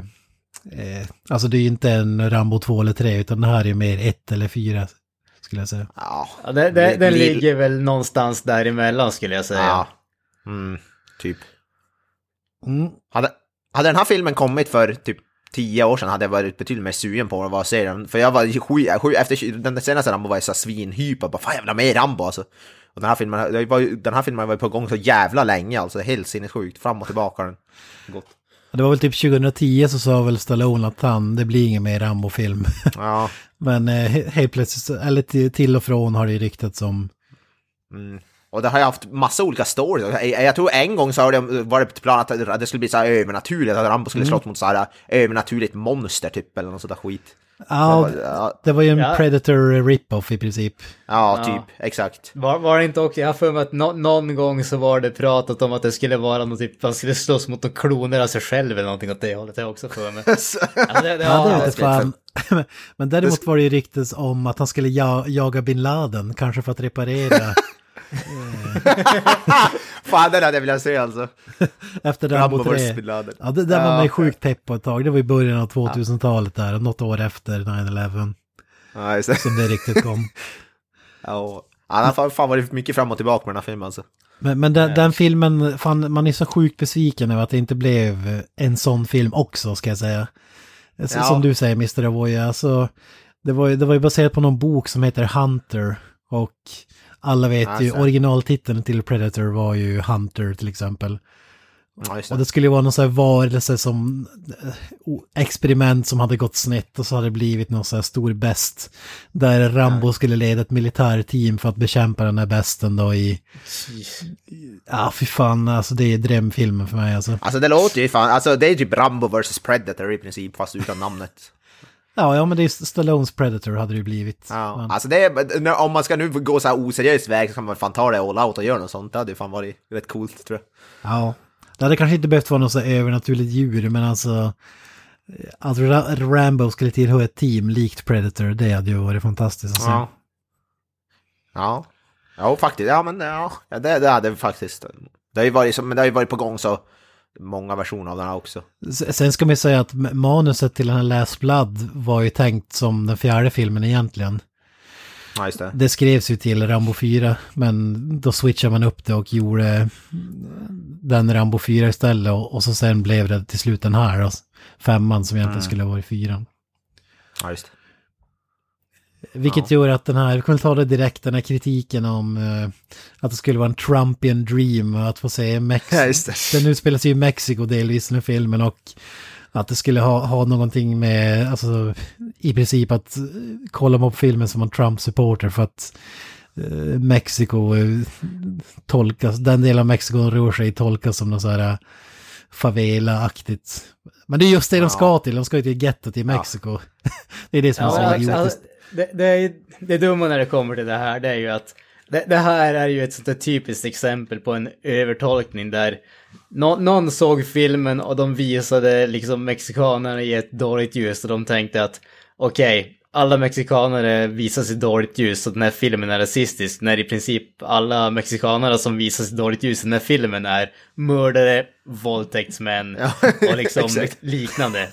Speaker 3: Eh, alltså det är ju inte en Rambo 2 eller 3 utan det här är ju mer 1 eller 4 skulle jag säga.
Speaker 1: Ja,
Speaker 2: det, det, den
Speaker 1: Li-
Speaker 2: ligger väl någonstans däremellan skulle jag säga.
Speaker 1: ja. Mm, typ.
Speaker 3: Mm.
Speaker 1: Hade, hade den här filmen kommit för typ tio år sedan hade jag varit betydligt mer sugen på att se den. För jag var ju sju, sju efter den senaste Rambo var jag så svinhypad, bara fan jag vill ha mer Rambo alltså. Och den här filmen, var ju, den här filmen var på gång så jävla länge alltså, helt sinnessjukt, fram och tillbaka den gått.
Speaker 3: Det var väl typ 2010 så sa väl Stallone att han, det blir ingen mer Rambo-film.
Speaker 1: Ja,
Speaker 3: Men eh, he- helt plötsligt, eller till, till och från har det ju ryktats om...
Speaker 1: mm. Och det har ju haft massa olika stories. Jag, jag tror en gång så har det varit planerat att det skulle bli så här övernaturligt, att Rambo skulle slåss mot så här övernaturligt monster typ, eller något sånt där skit.
Speaker 3: Ja,
Speaker 1: Det var- ja,
Speaker 3: det var ju en
Speaker 2: Ja.
Speaker 3: Predator rip-off i princip.
Speaker 1: ja,
Speaker 2: Ja.
Speaker 1: typ, exakt.
Speaker 2: Var, var det inte också, jag har för mig att nå, någon gång så var det pratat om att det skulle vara något typ, man skulle slåss mot och kloner av sig själv eller någonting åt det hållet, det har jag också för mig. Ja, det, det,
Speaker 3: Ja, det
Speaker 2: ja,
Speaker 1: det-
Speaker 3: fan. Men däremot var det ju ryktes om att han skulle ja, jaga bin Laden, kanske för att reparera
Speaker 1: Fan, den hade jag velat se alltså.
Speaker 3: efter Rambo
Speaker 1: Rambo vs
Speaker 3: 3.
Speaker 1: Bin Laden.
Speaker 3: Ja, det, där var
Speaker 1: Ja.
Speaker 3: man ju sjukt pepp på ett tag. Det var i början av 2000-talet där, något år efter 9-11
Speaker 1: Ja,
Speaker 3: som det riktigt kom.
Speaker 1: Ja, han har fan- fan varit mycket fram och tillbaka med den här filmen alltså.
Speaker 3: Men, men den, den filmen, fan, man är så sjukt besviken över att det inte blev en sån film också, ska jag säga. Så,
Speaker 1: Ja.
Speaker 3: Som du säger, Mr. Avoya, alltså, det, var, ju- det var ju baserat på någon bok som heter Hunter. Och alla vet ju,
Speaker 1: Alltså.
Speaker 3: originaltiteln till Predator var ju Hunter till exempel.
Speaker 1: Ja,
Speaker 3: Och
Speaker 1: det.
Speaker 3: skulle ju vara någon sån här varelse som eh, experiment som hade gått snett och så hade det blivit någon sån här stor bäst. Där Rambo skulle leda ett militärteam för att bekämpa den här besten då i... Ja, fy fan, alltså det är drömfilmen för mig alltså.
Speaker 1: Alltså det låter ju fan, alltså det är typ Rambo vs Predator i princip, fast utan namnet.
Speaker 3: Ja, ja men det är Stallones Predator hade det ju blivit.
Speaker 1: Ja,
Speaker 3: Men,
Speaker 1: alltså det är, om man ska nu gå så här oseriös väg så kan man fan ta det all out och göra något sånt. Det hade ju fan varit rätt coolt tror jag.
Speaker 3: ja. Det hade kanske inte behövt vara något så övernaturligt djur, men alltså... Att Ra- Rambo skulle tillhöra ett team likt Predator, det hade ju varit fantastiskt att se.
Speaker 1: Ja. Ja. Ja, faktiskt. Ja, men ja, det, det hade faktiskt. Det har ju varit, men det har ju varit på gång så många versioner av den här också.
Speaker 3: Sen ska man ju säga att manuset till den här Last Blood var ju tänkt som den fjärde filmen egentligen.
Speaker 1: Ja, det.
Speaker 3: Det skrevs ju till Rambo 4, men då switchade man upp det och gjorde den Rambo 4 istället och, och så sen blev det till slut den här då, femman som egentligen
Speaker 1: Mm.
Speaker 3: skulle ha varit fyran.
Speaker 1: Ja, just det.
Speaker 3: Vilket gör att den här, vi kommer ta det direkt, den här kritiken om eh, att det skulle vara en Trumpian dream att få se
Speaker 1: Ja,
Speaker 3: Mexiko.
Speaker 1: det.
Speaker 3: Den utspelar sig i Mexiko delvis den här filmen och att det skulle ha, ha någonting med, alltså i princip att eh, kolla på filmen som en Trump-supporter för att eh, Mexiko eh, tolkas, den del av Mexiko de rör sig tolkas som något så här eh, favela-aktigt. Men det är just det de ska till, de ska ju till gettot i Mexiko. det är det som är
Speaker 2: Ja,
Speaker 3: så
Speaker 2: men alltså,
Speaker 3: idiotiskt.
Speaker 2: Det, det, är, det dumma när det kommer till det här, det är ju att det, det här är ju ett sånt där typiskt exempel på en övertolkning där nå, någon såg filmen och de visade liksom mexikanerna i ett dåligt ljus och de tänkte att okej, alla mexikanare visas i dåligt ljus och den här filmen är rasistisk när i princip alla mexikanare som visas i dåligt ljus i den här filmen är mördare, våldtäktsmän och liksom liknande.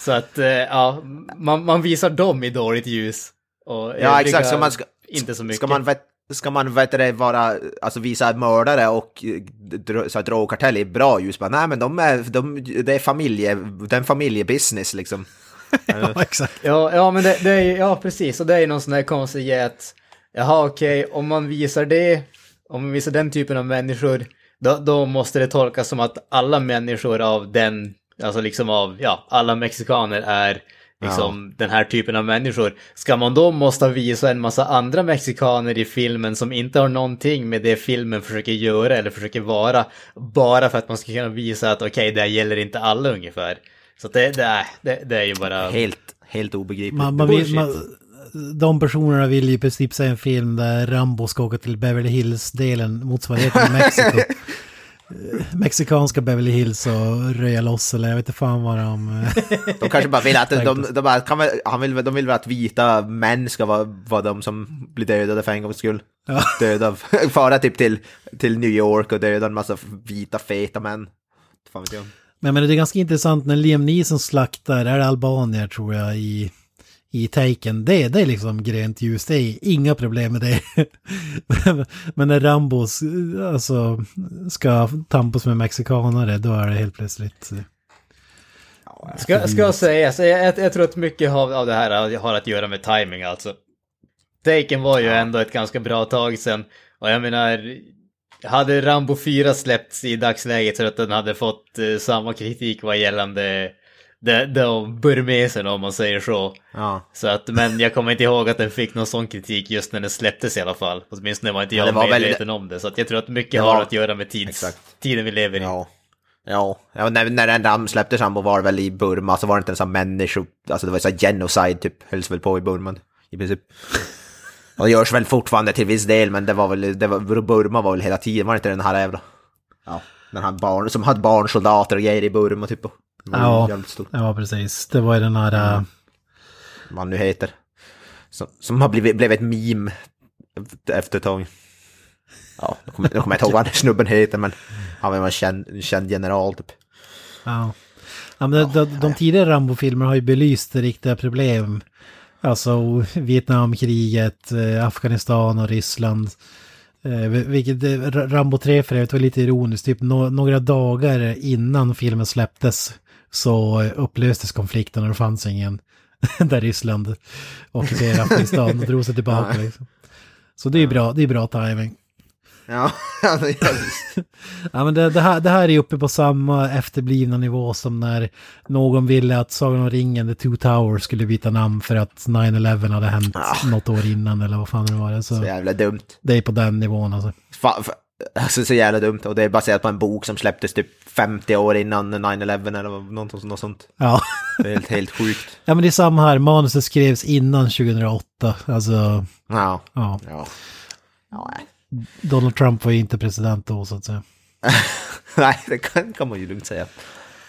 Speaker 2: Så att, eh, ja, man, man visar dem i dåligt ljus. Och
Speaker 1: Ja, exakt. Så man ska,
Speaker 2: inte så mycket.
Speaker 1: Ska man, vet, ska man vet det, vara, alltså visa mördare och eh, så drogkartell i bra ljus? Bara, nej, men de är, de, det är familje, det är en familjebusiness liksom.
Speaker 3: Ja, exakt.
Speaker 2: Ja, ja men det, det är ju- ja precis, och det är ju någon sån här konstig att, jaha okej, om man visar det, om man visar den typen av människor, då, då måste det tolkas som att alla människor av den, alltså liksom av, ja, alla mexikaner är liksom den här typen av människor. Ska man då måste visa en massa andra mexikaner i filmen som inte har någonting med det filmen försöker göra eller försöker vara, bara för att man ska kunna visa att okej, det här gäller inte alla ungefär. Så det, det, är, det, det är ju bara...
Speaker 1: Helt, helt obegripligt.
Speaker 3: Man, man vill, man, de personerna vill ju i princip se en film där Rambo ska åka till Beverly Hills-delen, motsvarigheten till Mexiko. Eh, Mexikanska Beverly Hills och röja loss eller jag vet inte fan vad de... eh,
Speaker 1: De kanske bara vill att, de, de, bara, kan han vill, de vill väl att vita män ska vara, vara de som blir dödade för en gångs skull.
Speaker 3: Ja.
Speaker 1: Döda, fara typ till, till New York och döda en massa vita feta män. Fan vet jag.
Speaker 3: Men, men det är ganska intressant när Liam Neeson slaktar, är det albanier tror jag, i, i Taken. Det, det är liksom grönt ljus, det är inga problem med det. men när Rambo alltså, ska tampas med mexikanare, då är det helt plötsligt...
Speaker 2: Ska, ska jag säga, så jag, jag, jag tror att mycket av, av det här har att göra med timing alltså. Taken var ju ändå ett ganska bra tag sedan. Och jag menar, hade Rambo 4 släppts i dagsläget så att den hade fått eh, samma kritik vad gällande de, de burmeserna om man säger så.
Speaker 1: Ja.
Speaker 2: Så att, men jag kommer inte ihåg att den fick någon sån kritik just när den släpptes i alla fall. Åtminstone var inte jag
Speaker 1: var
Speaker 2: medveten
Speaker 1: väldigt-
Speaker 2: om det. Så att jag tror att mycket
Speaker 1: Det
Speaker 2: har
Speaker 1: var-
Speaker 2: att göra med tids,
Speaker 1: Exakt.
Speaker 2: tiden vi lever i.
Speaker 1: Ja. Ja, ja när, när den släpptes Rambo var det väl i Burma, så var det inte en sån människo... Alltså det var så genocide typ, hölls väl på i Burma i princip. Och det görs väl fortfarande till viss del, men det var väl, det var, Burma var väl hela tiden, var det inte den här jävla... Ja, den här barn, som hade barnsoldater och grejer i Burma typ.
Speaker 3: Ja.
Speaker 1: jävligt stort.
Speaker 3: Ja, precis. Det var ju den här... äh,
Speaker 1: vad han nu heter. Som, som har blivit, blivit ett meme efter ett tag. Ja, nu kommer, nu kommer jag inte ihåg vad snubben heter, men han var en känd, känd general typ.
Speaker 3: Ja. ja men de, de, de tidigare Rambo-filmerna har ju belyst riktiga problem. Alltså Vietnamkriget, eh, Afghanistan och Ryssland. Eh, vilket eh, Ra- Rambo 3 för övrigt var lite ironiskt. Typ no, några dagar innan filmen släpptes så upplöstes konflikten och det fanns ingen där Ryssland ockuperade Afghanistan och drog sig tillbaka. Liksom. Så det är bra, det är bra timing.
Speaker 1: Ja,
Speaker 3: Ja men det, det, här, det här är uppe på samma efterblivna nivå som när någon ville att Sagan om ringen, The Two Towers, skulle byta namn för att 9-11 hade hänt
Speaker 1: Ah.
Speaker 3: något år innan eller vad fan det var. Så
Speaker 1: så jävla dumt.
Speaker 3: det är på den nivån alltså.
Speaker 1: Fa, fa, alltså så jävla dumt. Och det är baserat på en bok som släpptes typ 50 år innan 9-11 eller något, något sånt.
Speaker 3: Ja.
Speaker 1: Det är helt, helt sjukt.
Speaker 3: ja men det är samma här, manuset skrevs innan 2008. Alltså,
Speaker 1: Ja,
Speaker 3: ja.
Speaker 1: ja. ja nej.
Speaker 3: Donald Trump var ju inte president då så att säga.
Speaker 1: nej, det kan, kan man ju lugnt säga.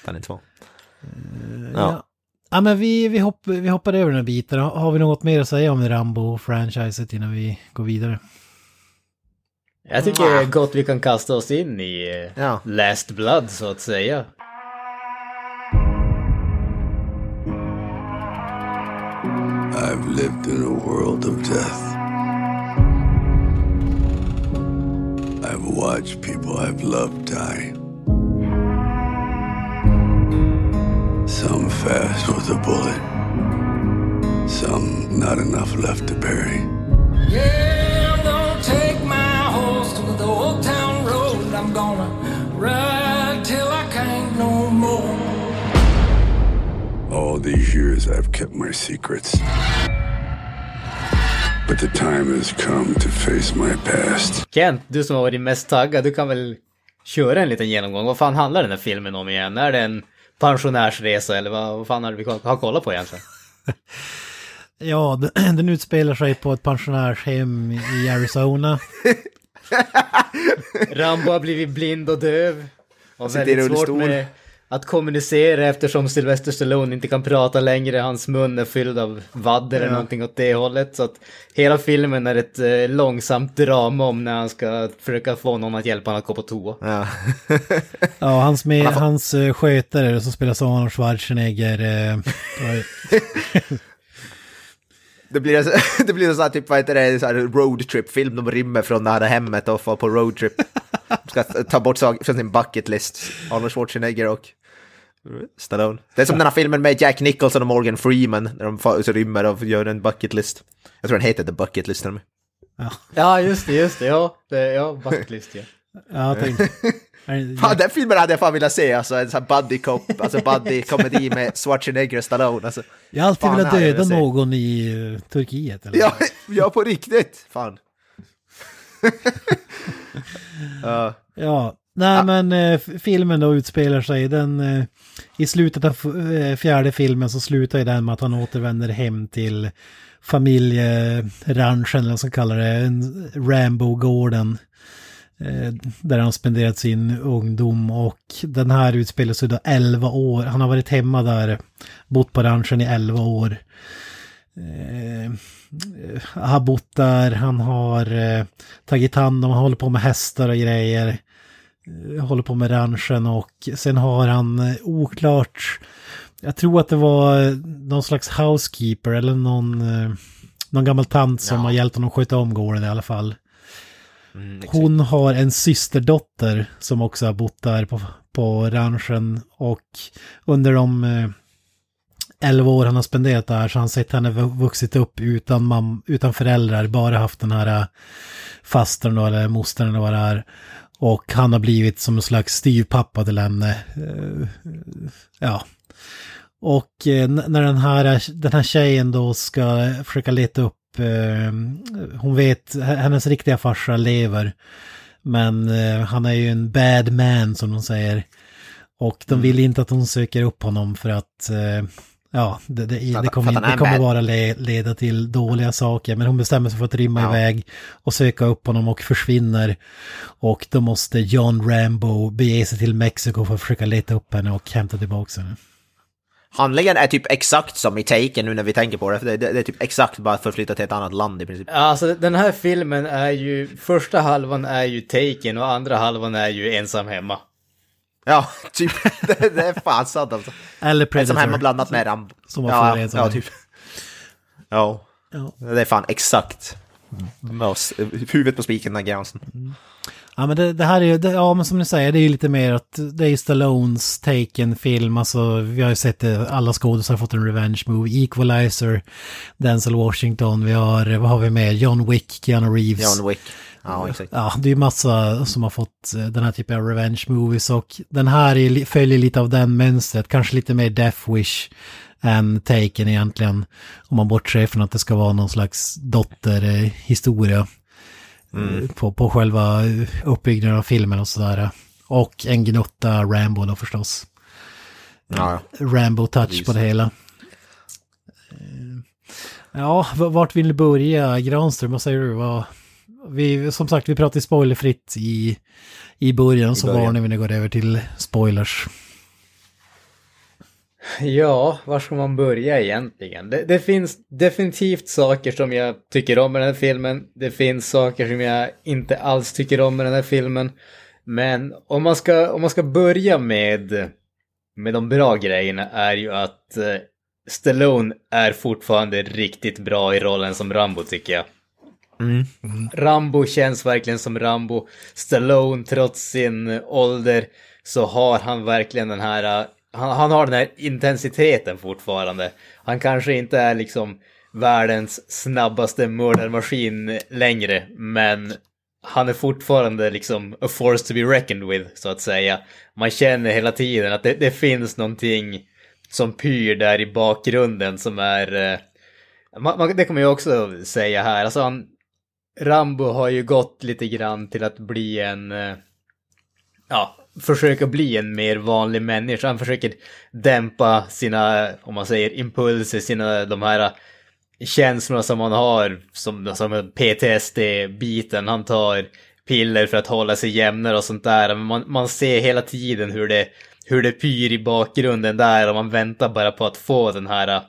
Speaker 1: Kan inte vara.
Speaker 3: Ja. Ja men vi, vi, hopp, vi hoppar över den här biten. Har har vi något mer att säga om Rambo-franchiset innan vi går vidare?
Speaker 2: Jag tycker gott vi kan kasta oss in i eh,
Speaker 1: Ja.
Speaker 2: Last Blood så att säga.
Speaker 4: I've lived in a world of death. I've watched people I've loved die. Some fast with a bullet. Some not enough left to bury.
Speaker 5: Yeah, old town road. I'm gonna ride till I can't no more.
Speaker 4: All these years I've kept my secrets. But the time has come to face my past.
Speaker 2: Kent, du som har varit mest taggad, du kan väl köra en liten genomgång. Vad fan handlar den här filmen om igen? Är det en pensionärsresa eller vad, vad fan har vi har kollat på egentligen?
Speaker 3: Ja, den, den utspelar sig på ett pensionärshem i Arizona.
Speaker 2: Rambo har blivit blind och döv. Och väldigt svårt med att kommunicera eftersom Sylvester Stallone inte kan prata längre. Hans mun är fylld av vadd eller någonting åt det hållet. Så att hela filmen är ett eh, långsamt drama om när han ska försöka få någon att hjälpa honom att gå på toa.
Speaker 1: Ja.
Speaker 3: Ja, hans, med, hans uh, skötare som spelas av Arnold Schwarzenegger. eh,
Speaker 1: Det blir, så, det blir så här, typ, vad heter det, så här roadtrip-film. De rymmer från det här hemmet och får på roadtrip. De ska ta bort saker från sin bucket list. Arnold Schwarzenegger och Stallone. Det är som den här filmen med Jack Nicholson och Morgan Freeman. När de får, så rymmer och gör en bucket list. Jag tror den heter The Bucket List. till och med.
Speaker 2: Ja, just det, just det. Ja, det, ja bucket list ja.
Speaker 3: ja, jag tänkte... är-
Speaker 1: Fan, den filmen hade jag fan velat se. Alltså en sån buddy cop, alltså buddy komedi med Schwarzenegger och Stallone. Alltså.
Speaker 3: Jag har alltid
Speaker 1: Fan,
Speaker 3: velat döda
Speaker 1: velat
Speaker 3: någon i eh, Turkiet. Eller?
Speaker 1: Ja, ja, på riktigt. Fan. Ja.
Speaker 3: Ja, nej men eh, filmen då utspelar sig, den eh, i slutet av eh, fjärde filmen så slutar ju den med att han återvänder hem till familjeranchen, eller vad man ska kalla det, en Rambo-gården. Eh, där han spenderat sin ungdom och den här utspelar sig då 11 år. Han har varit hemma där, bott på ranchen i 11 år. Eh, har bott där, han har eh, tagit hand om, han håller på med hästar och grejer. eh, håller på med ranchen och sen har han eh, oklart, jag tror att det var någon slags housekeeper eller någon, eh, någon gammal tant som
Speaker 1: Ja.
Speaker 3: har hjälpt honom sköta om gården i alla fall.
Speaker 1: Mm.
Speaker 3: Hon har en systerdotter som också har bott där på, på ranchen och under de eh, 11 år han har spenderat där så har han sett henne vuxit upp utan, mam, utan föräldrar, bara haft den här eh, fastern då, eller mostern eller vad det är. Och han har blivit som en slags styvpappa till henne. Eh, Ja. Och eh, när den här, den här tjejen då ska försöka leta upp, hon vet, hennes riktiga farsa lever. Men eh, han är ju en bad man som de säger. Och de vill inte att hon söker upp honom för att, eh, ja, det, det, det kommer, det kommer bara le, leda till dåliga saker. Men hon bestämmer sig för att rymma
Speaker 1: Ja.
Speaker 3: iväg och söka upp honom och försvinner. Och då måste John Rambo bege sig till Mexiko för att försöka leta upp henne och hämta tillbaka henne.
Speaker 1: Handlingen är typ exakt som i Taken nu när vi tänker på det. Det, det, det är typ exakt bara förflyttat till ett annat land i princip.
Speaker 2: Alltså den här filmen är ju, första halvan är ju Taken och andra halvan är ju Ensam Hemma.
Speaker 1: Ja, typ. Det, det är fan sant alltså.
Speaker 3: Eller Predator.
Speaker 1: Som hemma blandat med Rambo.
Speaker 3: Som var
Speaker 1: ja,
Speaker 3: före ensam
Speaker 1: ja, typ. Ja,
Speaker 3: Ja.
Speaker 1: det är fan exakt. Oss, huvudet på spiken där gränsen.
Speaker 3: Ja men det, det här är ju, det, ja men som ni säger, det är ju lite mer att det är Stallones Taken-film, alltså vi har ju sett det, alla skådespelare har fått en revenge movie, Equalizer, Denzel Washington, vi har, vad har vi med, John Wick, Keanu Reeves.
Speaker 1: John Wick. Ja, exakt.
Speaker 3: Ja, det är ju massa som har fått eh, den här typen av revenge movies och den här är, följer lite av den mönstret, kanske lite mer Death Wish än Taken egentligen. Om man bortser från att det ska vara någon slags dotterhistoria eh, på, på själva uppbyggnaden av filmen och sådär. Och en gnutta Rambo då förstås.
Speaker 1: Ja.
Speaker 3: Rambo-touch på det hela. Eh, Ja, vart vill ni börja? Granström, vad säger du? Vad, vi, som sagt, vi pratar spoilerfritt i, i början, så
Speaker 1: början.
Speaker 3: varnar vi när vi går över till spoilers.
Speaker 2: Ja, var ska man börja egentligen? Det, det finns definitivt saker som jag tycker om med den här filmen. Det finns saker som jag inte alls tycker om med den här filmen. Men om man ska, om man ska börja med, med de bra grejerna är ju att eh, Stallone är fortfarande riktigt bra i rollen som Rambo tycker jag.
Speaker 1: Mm.
Speaker 2: Rambo känns verkligen som Rambo. Stallone, trots sin ålder, så har han verkligen den här... Han, han har den här intensiteten fortfarande. Han kanske inte är liksom världens snabbaste mördarmaskin längre, men han är fortfarande liksom a force to be reckoned with, så att säga. Man känner hela tiden att det, det finns någonting som pyr där i bakgrunden som är... eh, Man, man, det kommer jag också säga här. Alltså han, Rambo har ju gått lite grann till att bli en... eh, Ja, försöka bli en mer vanlig människa. Han försöker dämpa sina, om man säger impulser, sina de här äh, känslorna som han har, som, som PTSD-biten. Han tar piller för att hålla sig jämnare och sånt där. Men man, man ser hela tiden hur det, hur det pyr i bakgrunden där och man väntar bara på att få den här äh,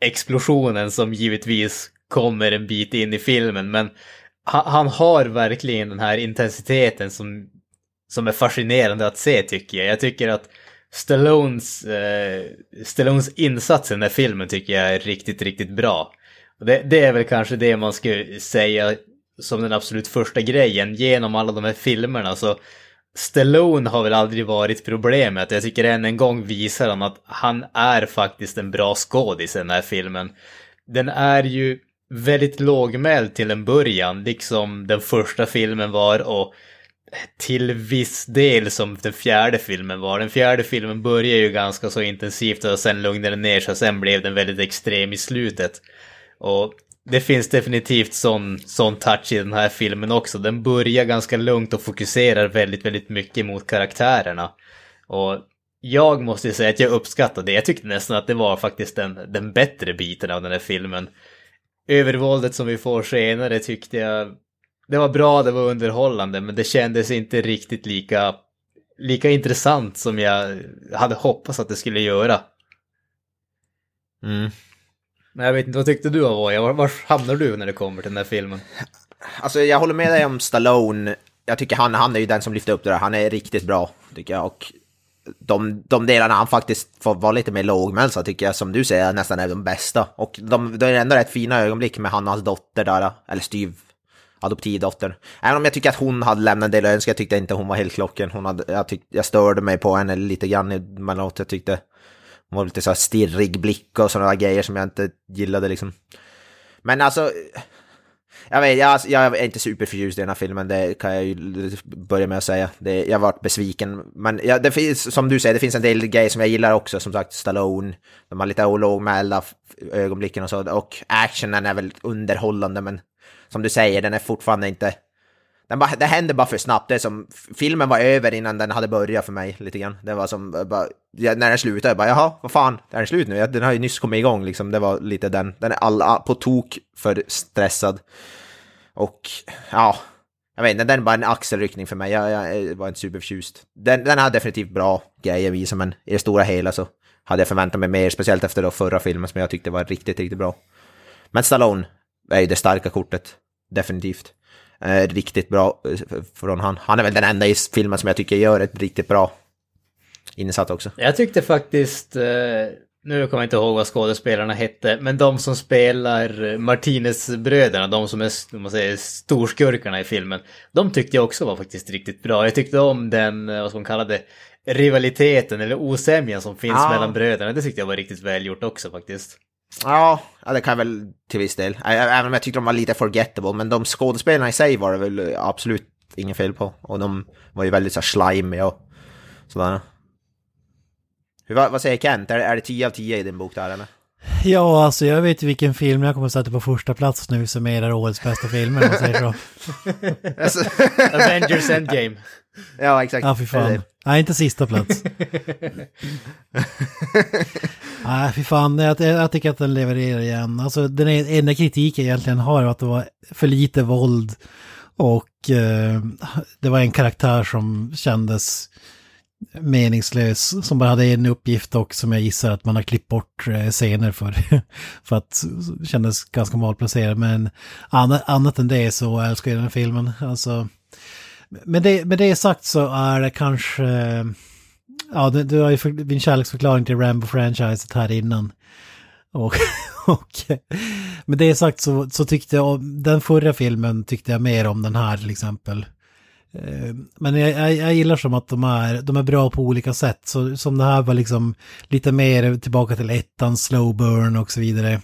Speaker 2: explosionen som givetvis kommer en bit in i filmen. Men han, han har verkligen den här intensiteten som, som är fascinerande att se tycker jag. Jag tycker att Stallones, eh, Stallones insats i den här filmen tycker jag är riktigt, riktigt bra. Och det, det är väl kanske det man skulle säga som den absolut första grejen. Genom alla de här filmerna så Stallone har väl aldrig varit problemet. Jag tycker än en gång visar han att han är faktiskt en bra skådis i den här filmen. Den är ju väldigt lågmäld till en början, liksom den första filmen var och till viss del som den fjärde filmen var. Den fjärde filmen började ju ganska så intensivt och sen lugnade den ner sig och sen blev den väldigt extrem i slutet. Och det finns definitivt sån, sån touch i den här filmen också. Den börjar ganska lugnt och fokuserar väldigt, väldigt mycket mot karaktärerna. Och jag måste säga att jag uppskattar det. Jag tyckte nästan att det var faktiskt den, den bättre biten av den här filmen. Övervåldet som vi får senare tyckte jag... Det var bra, det var underhållande, men det kändes inte riktigt lika, lika intressant som jag hade hoppats att det skulle göra.
Speaker 1: Mm.
Speaker 2: Men jag vet inte, vad tyckte du Avoya? Var, var hamnar du när det kommer till den här filmen?
Speaker 1: Alltså jag håller med dig om Stallone. jag tycker han, han är ju den som lyfter upp det där. Han är riktigt bra, tycker jag. Och de, de delarna han faktiskt får vara lite mer lågmäld så tycker jag, som du säger, nästan är de bästa. Och de, det är ändå rätt fina ögonblick med han och hans dotter där, eller styv adoptivdottern. Även om jag tycker att hon hade lämnat en del önskningar, jag tyckte inte hon var helt klocken. Hon hade, jag, tyck, jag störde mig på henne lite grann emellanåt. Jag tyckte hon var lite så här stirrig blick och sådana grejer som jag inte gillade liksom. Men alltså, jag vet, jag, jag är inte superförtjust i den här filmen, det kan jag ju börja med att säga. Det, jag varit besviken. Men ja, det finns, som du säger, det finns en del grejer som jag gillar också, som sagt Stallone. De har lite lågmälda ögonblicken och så. Och actionen är väl underhållande, men som du säger, den är fortfarande inte... Den bara, det händer bara för snabbt. Det är som, filmen var över innan den hade börjat för mig lite grann. Det var som, bara, när den slutade, jag bara jaha, vad fan, är den slut nu? Den har ju nyss kommit igång liksom. Det var lite den. Den är alla på tok för stressad. Och ja, jag vet inte, den är bara en axelryckning för mig. Jag, jag var inte superförtjust. Den, den har definitivt bra grejer i men i det stora hela så hade jag förväntat mig mer, speciellt efter då förra filmen som jag tyckte var riktigt, riktigt bra. Men Stallone är ju det starka kortet, definitivt. Eh, riktigt bra eh, från han. Han är väl den enda i filmen som jag tycker gör ett riktigt bra insats också.
Speaker 2: Jag tyckte faktiskt, eh, nu kommer jag inte ihåg vad skådespelarna hette, men de som spelar Martinez-bröderna, de som är man säger, storskurkarna i filmen, de tyckte jag också var faktiskt riktigt bra. Jag tyckte om den, eh, vad ska man kalla det, rivaliteten eller osämjan som finns
Speaker 1: Ja.
Speaker 2: mellan bröderna. Det tyckte jag var riktigt välgjort också faktiskt.
Speaker 1: Ja, det kan jag väl till viss del. Även om jag tyckte de var lite forgettable, men de skådespelarna i sig var det väl absolut inget fel på. Och de var ju väldigt så slimy och sådär. Hur, vad, vad säger Kent? Är, är det 10 av 10 i din bok där eller?
Speaker 3: Ja, alltså jag vet ju vilken film jag kommer att sätta på första plats nu som är årets bästa filmer, om man säger så.
Speaker 2: Avengers Endgame.
Speaker 1: ja, exakt.
Speaker 3: Ja, fy fan. Nej, inte sista plats. Nej, fy fan. Jag, jag tycker att den levererar igen. Alltså den enda kritiken jag egentligen har är att det var för lite våld. Och eh, det var en karaktär som kändes meningslös. Som bara hade en uppgift och som jag gissar att man har klippt bort eh, scener för. för att det kändes ganska malplacerad. Men annat, annat än det så älskar jag den här filmen. Alltså, med det, med det sagt så är det kanske... Ja, du, du har ju för, din kärleksförklaring till Rambo-franchiset här innan. Och, och med det sagt så, så tyckte jag om den förra filmen tyckte jag mer om den här till exempel. Eh, men jag, jag, jag gillar som att de är, de är bra på olika sätt. Så som det här var liksom lite mer tillbaka till ettan, slow burn och så vidare.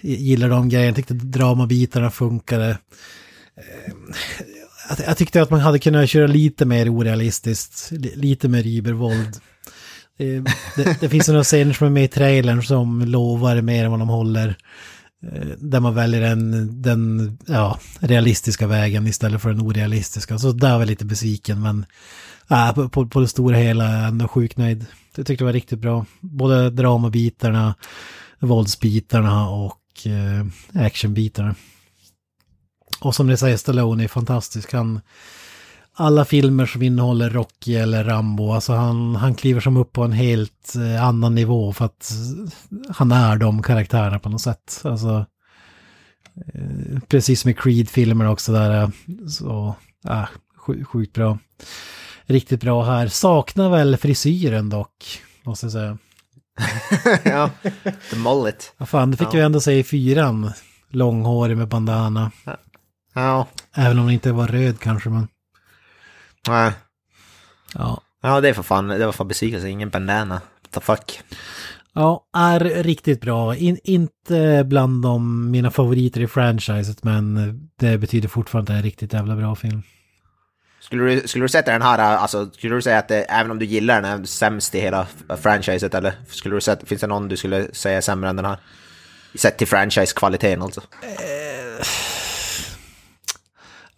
Speaker 3: Jag gillar de grejerna, jag tyckte dramabitarna funkade. Eh, jag, jag tyckte att man hade kunnat köra lite mer orealistiskt, lite mer ibervåld. Eh, Det, det finns några scener som är med i trailern som lovar mer än vad de håller. Eh, där man väljer den, den ja, realistiska vägen istället för den orealistiska. Så där var jag lite besviken men äh, på, på, på det stora hela är jag ändå sjukt nöjd. Jag tyckte det var riktigt bra. Både dramabitarna, våldsbitarna och eh, actionbitarna. Och som ni säger, Stallone är fantastisk. Han, alla filmer som innehåller Rocky eller Rambo, alltså han, han kliver som upp på en helt eh, annan nivå för att han är de karaktärerna på något sätt. Alltså, eh, precis som i Creed-filmer också där, eh, så, äh, sj- sjukt bra. Riktigt bra här. Saknar väl frisyren dock, måste jag säga.
Speaker 1: ja, the mullet.
Speaker 3: Ja, fan, det fick
Speaker 1: Ja.
Speaker 3: vi ändå säga i fyran. Långhårig med bandana.
Speaker 1: Ja,
Speaker 3: Även om den inte var röd kanske, men
Speaker 1: nej.
Speaker 3: ja.
Speaker 1: ja, det är för fan, det var fan besvikelse, ingen bandana. The fuck.
Speaker 3: Ja, är riktigt bra. In, inte bland de, mina favoriter i franchiset, men det betyder fortfarande att det är en riktigt jävla bra film.
Speaker 1: Skulle du, skulle du sätta den här, alltså, skulle du säga att det, även om du gillar den, är sämst i hela franchiset eller? Skulle du sätta, finns det någon du skulle säga är sämre än den här? Sett till franchise-kvaliteten alltså.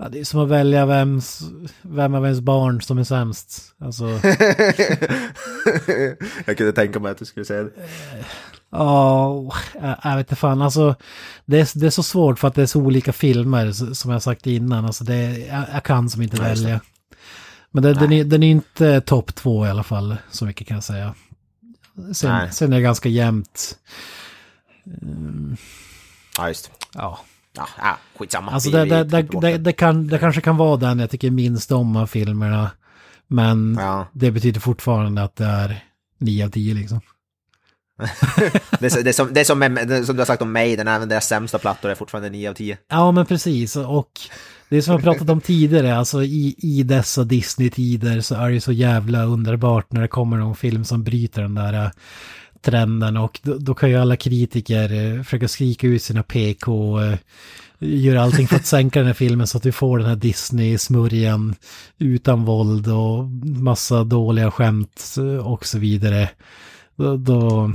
Speaker 3: Ja, det är som att välja vems, vem av ens barn som är sämst. Alltså,
Speaker 1: jag kunde tänka mig att du skulle säga det.
Speaker 3: ja, jag, jag vet inte fan. Alltså, det är, det är så svårt för att det är så olika filmer, som jag sagt innan. Alltså, det, är- jag, jag kan som inte
Speaker 1: Ja,
Speaker 3: välja. Men det, den, är, den är inte topp två i alla fall, så mycket kan jag säga. Sen,
Speaker 1: Nej.
Speaker 3: sen är det ganska jämnt.
Speaker 1: Ja, just.
Speaker 3: Ja.
Speaker 1: Ja, ja skitsamma.
Speaker 3: Alltså det, det, det, det, kan, det kanske kan vara den jag tycker minst om av filmerna. Men
Speaker 1: Ja.
Speaker 3: det betyder fortfarande att det är 9 av 10 liksom.
Speaker 1: Det det, som, det som, det som du har sagt om mig, den även deras sämsta plattor är fortfarande 9 av 10.
Speaker 3: Ja men precis och det som jag pratat om tidigare, alltså i, i dessa Disney-tider så är det så jävla underbart när det kommer någon film som bryter den där trenden och då, då kan ju alla kritiker eh, försöka skrika ut sina PK eh, göra allting för att sänka den här filmen så att vi får den här Disney-smörjan utan våld och massa dåliga skämt eh, och så vidare. Då, då,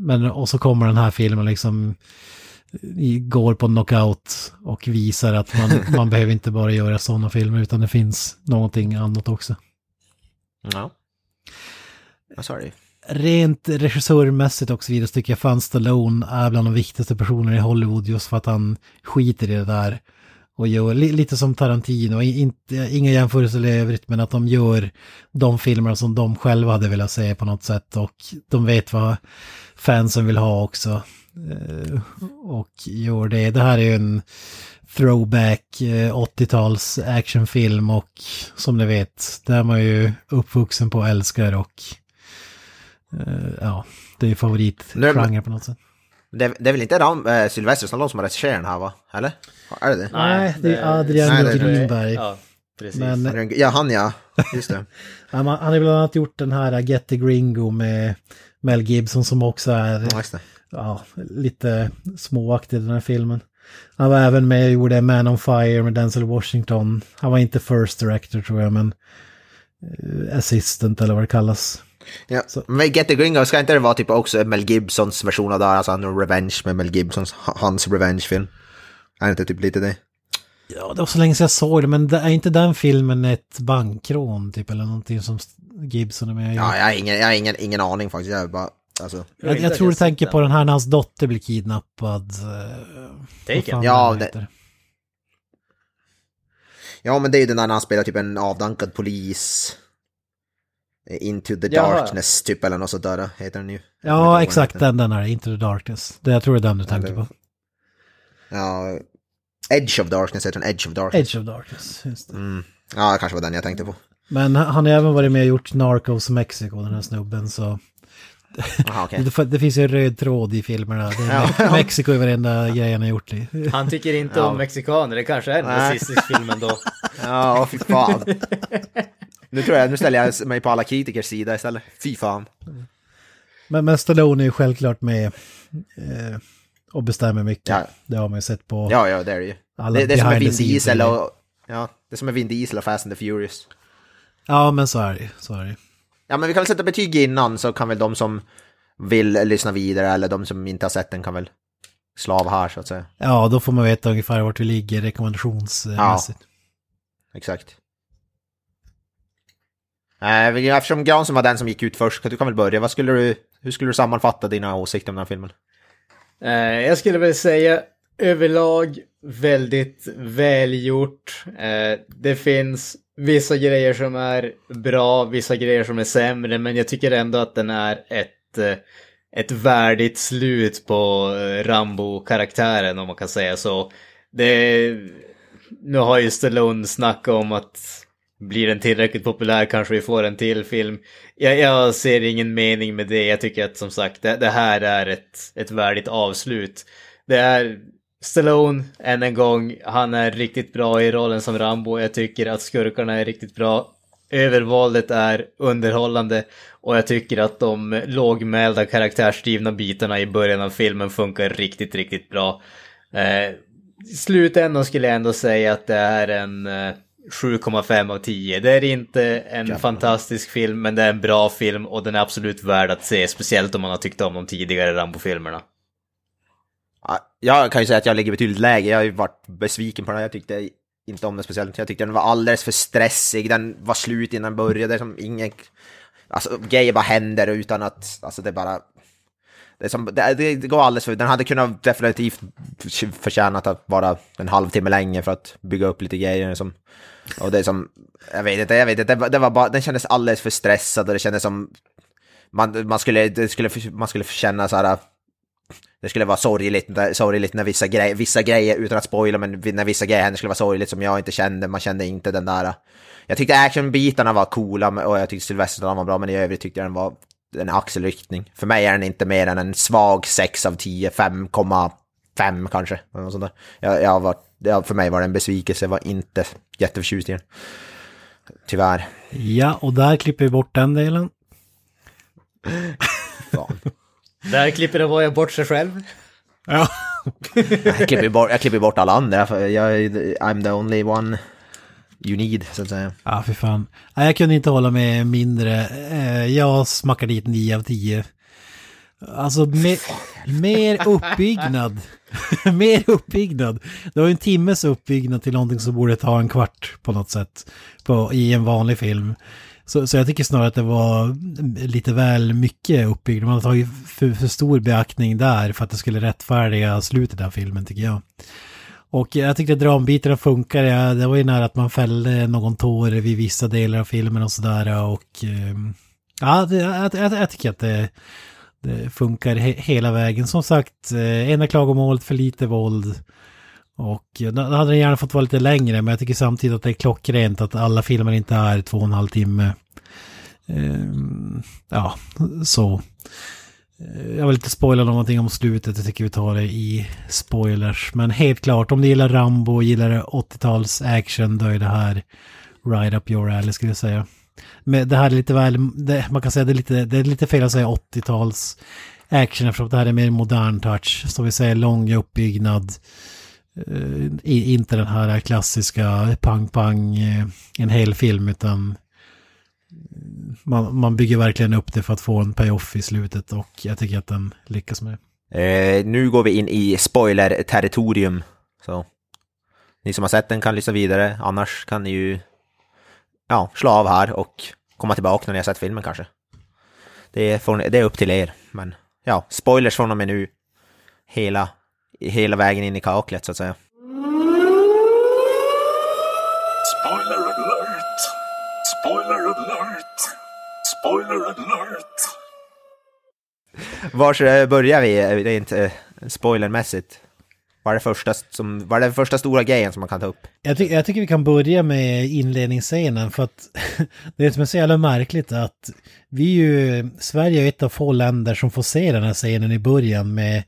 Speaker 3: men, och så kommer den här filmen liksom går på knockout och visar att man, man behöver inte bara göra sådana filmer utan det finns någonting annat också.
Speaker 1: Ja. Ja, sorry.
Speaker 3: Rent regissörmässigt och så vidare så tycker jag fan Stallone är bland de viktigaste personerna i Hollywood just för att han skiter i det där. Och gör li, lite som Tarantino, inte, inga jämförelser i övrigt men att de gör de filmer som de själva hade velat se på något sätt och de vet vad fansen vill ha också. Eh, och gör det. Det här är ju en throwback eh, 80-tals actionfilm och som ni vet, det är man ju uppvuxen på och älskar och ja, det är favoritgenre på något sätt.
Speaker 1: Det, det är väl inte Ram, äh, Sylvester Stallone som har regisserat den här va? Eller? Är det det?
Speaker 3: Nej, det är Adrian
Speaker 1: Nej, det är-
Speaker 3: Greenberg.
Speaker 2: Ja, precis.
Speaker 3: Men
Speaker 1: Ja, han ja. Just det.
Speaker 3: han har bland annat gjort den här Get the Gringo med Mel Gibson som också är
Speaker 1: ja,
Speaker 3: lite småaktig i den här filmen. Han var även med och gjorde Man on Fire med Denzel Washington. Han var inte first director tror jag, men eh, assistant eller vad det kallas.
Speaker 1: Ja. Men Get the Gringo, ska inte det vara typ också Mel Gibsons version av det här, alltså han Revenge med Mel Gibsons, hans Revenge-film? Är det inte typ lite det?
Speaker 3: Ja, det var så länge sedan jag såg det, men det är inte den filmen ett bankrån typ eller någonting som Gibson är med gör?
Speaker 1: Ja, jag har ingen, jag har ingen, ingen aning faktiskt. Jag bara, alltså.
Speaker 3: Jag, jag
Speaker 2: att
Speaker 3: tror du
Speaker 2: jag
Speaker 3: tänker
Speaker 2: den.
Speaker 3: på den här när hans dotter blir kidnappad. eh,
Speaker 2: Taken.
Speaker 1: Ja, det-. Ja, men det är ju den där när han spelar typ en avdankad polis. Eh, Into the
Speaker 2: Jaha.
Speaker 1: darkness typ eller något sånt där heter den ju.
Speaker 3: Ja, exakt den, den är Into the Darkness. Det, jag tror det är den du tänker på.
Speaker 1: Ja, Edge of darkness heter den, Edge of darkness.
Speaker 3: Edge of Darkness, just det.
Speaker 1: Mm. Ja, det kanske var den jag tänkte på.
Speaker 3: Men han har även varit med och gjort Narcos Mexico, den här snubben, så...
Speaker 1: Aha, okej.
Speaker 3: Det, det finns ju en röd tråd i filmerna. Det är Me- Mexiko är varenda grej han har gjort i.
Speaker 2: Han tycker inte
Speaker 1: Ja.
Speaker 2: om mexikaner, det kanske är en rasistisk film ändå.
Speaker 1: Ja, fy fan. Nu tror jag, nu ställer jag mig på alla kritikers sida istället. Fy fan.
Speaker 3: Men, men Stallone är ju självklart med eh, och bestämmer mycket.
Speaker 1: Ja.
Speaker 3: Det har man ju sett på
Speaker 1: Ja, ja, det är det ju. Det, det är som
Speaker 3: behind
Speaker 1: Vin Diesel och... Ja, det är som med Vin Diesel och Fast and the Furious.
Speaker 3: Ja, men så är det så är det.
Speaker 1: Ja, men vi kan väl sätta betyg innan så kan väl de som vill lyssna vidare eller de som inte har sett den kan väl slav här så att säga.
Speaker 3: Ja, då får man veta ungefär vart vi ligger rekommendationsmässigt.
Speaker 1: Exakt. Eh, eftersom Granström var den som gick ut först, du kan väl börja. Vad skulle du, hur skulle du sammanfatta dina åsikter om den här filmen?
Speaker 2: Eh, jag skulle väl säga överlag väldigt välgjort. Eh, det finns vissa grejer som är bra, vissa grejer som är sämre, men jag tycker ändå att den är ett, ett värdigt slut på Rambo-karaktären om man kan säga så. Det, nu har ju Stallone snackat om att blir den tillräckligt populär kanske vi får en till film. Jag, jag ser ingen mening med det. Jag tycker att som sagt det, det här är ett, ett värdigt avslut. Det är Stallone, än en gång, han är riktigt bra i rollen som Rambo. Jag tycker att skurkarna är riktigt bra. Övervåldet är underhållande och jag tycker att de lågmälda karaktärsdrivna bitarna i början av filmen funkar riktigt, riktigt bra. Eh, i slutändan skulle jag ändå säga att det är en eh, 7,5 av 10. Det är inte en fantastisk film, men det är en bra film och den är absolut värd att se, speciellt om man har tyckt om de tidigare Rambo-filmerna.
Speaker 1: Ja, Jag kan ju säga att jag ligger betydligt lägre. Jag har ju varit besviken på den. Jag tyckte inte om den speciellt. Jag tyckte den var alldeles för stressig. Den var slut innan den började. Som ingen... Alltså grejer bara händer utan att... Alltså det bara... Det, som, det, det går alldeles för... Den hade kunnat definitivt förtjänat att vara en halvtimme längre för att bygga upp lite grejer Liksom. Och det som... Jag vet inte, jag vet inte. Det var, det var bara... Den kändes alldeles för stressad och det kändes som... Man, man, skulle, det skulle, man skulle känna så här det skulle vara sorgligt, sorgligt när vissa, grej, vissa grejer, utan att spoila, men när vissa grejer hände skulle vara sorgligt som jag inte kände, man kände inte den där... Jag tyckte actionbitarna var coola och jag tyckte Sylvester var bra, men i övrigt tyckte jag den var en axelryckning. För mig är den inte mer än en svag 6 av 10, 5,5 kanske. något sånt där. Jag, jag var, ja, för mig var det en besvikelse, jag var inte jätteförtjust i den. Tyvärr.
Speaker 3: Ja, och där klipper vi bort den delen.
Speaker 1: Fan.
Speaker 2: Där klipper Avoya bort sig själv.
Speaker 3: Ja.
Speaker 1: Jag klipper bort, jag klipper bort alla andra, för jag, I'm the only one you need, så att säga.
Speaker 3: Ja, för fan. Nej, jag kunde inte hålla med mindre. Eh, Jag smackar dit 9 av 10. Alltså, me mer uppbyggnad. mer uppbyggnad. Det var en timmes uppbyggnad till någonting som borde ta en kvart på något sätt. På, I en vanlig film. Så, så jag tycker snarare att det var lite väl mycket uppbyggnad. Man har tagit för, för stor beaktning där för att det skulle rättfärdiga slutet av filmen tycker jag. Och jag tyckte drambitarna funkar. Ja, det var ju nära att man fällde någon tår vid vissa delar av filmen och sådär. Och ehm, ja, det, jag, jag, jag tycker att det, det funkar he, hela vägen. Som sagt, eh, ena klagomålet för lite våld. Och då då hade den gärna fått vara lite längre, men jag tycker samtidigt att det är klockrent att alla filmer inte är två och en halv timme. Ehm, ja, så. Eh, jag vill inte spoila någonting om slutet, jag tycker vi tar det i spoilers. Men helt klart, om du gillar Rambo och gillar 80-tals action, då är det här right up your alley skulle jag säga. Men det här är lite väl, det, man kan säga det är lite, det är lite fel att säga 80-tals action eftersom det här är mer modern touch. Som vi säger, lång uppbyggnad. Uh, inte den här klassiska pang-pang, uh, en hel film, utan man, man bygger verkligen upp det för att få en payoff i slutet och jag tycker att den lyckas med det.
Speaker 1: Eh, nu går vi in i spoiler-territorium. Så ni som har sett den kan lyssna vidare, annars kan ni ju ja, slå av här och komma tillbaka när ni har sett filmen kanske. Det är, får ni- det är upp till er, men ja, spoilers från och med nu. Hela, hela vägen in i kaklet så att säga.
Speaker 6: Spoiler alert! Spoiler alert! Spoiler alert!
Speaker 1: Var börjar vi eh, rent eh, spoilermässigt? Vad är, det första som, vad är den första stora grejen som man kan ta upp?
Speaker 3: Jag, ty jag tycker vi kan börja med inledningsscenen för att det är som är så jävla märkligt att vi är ju, Sverige är ett av få länder som får se den här scenen i början med,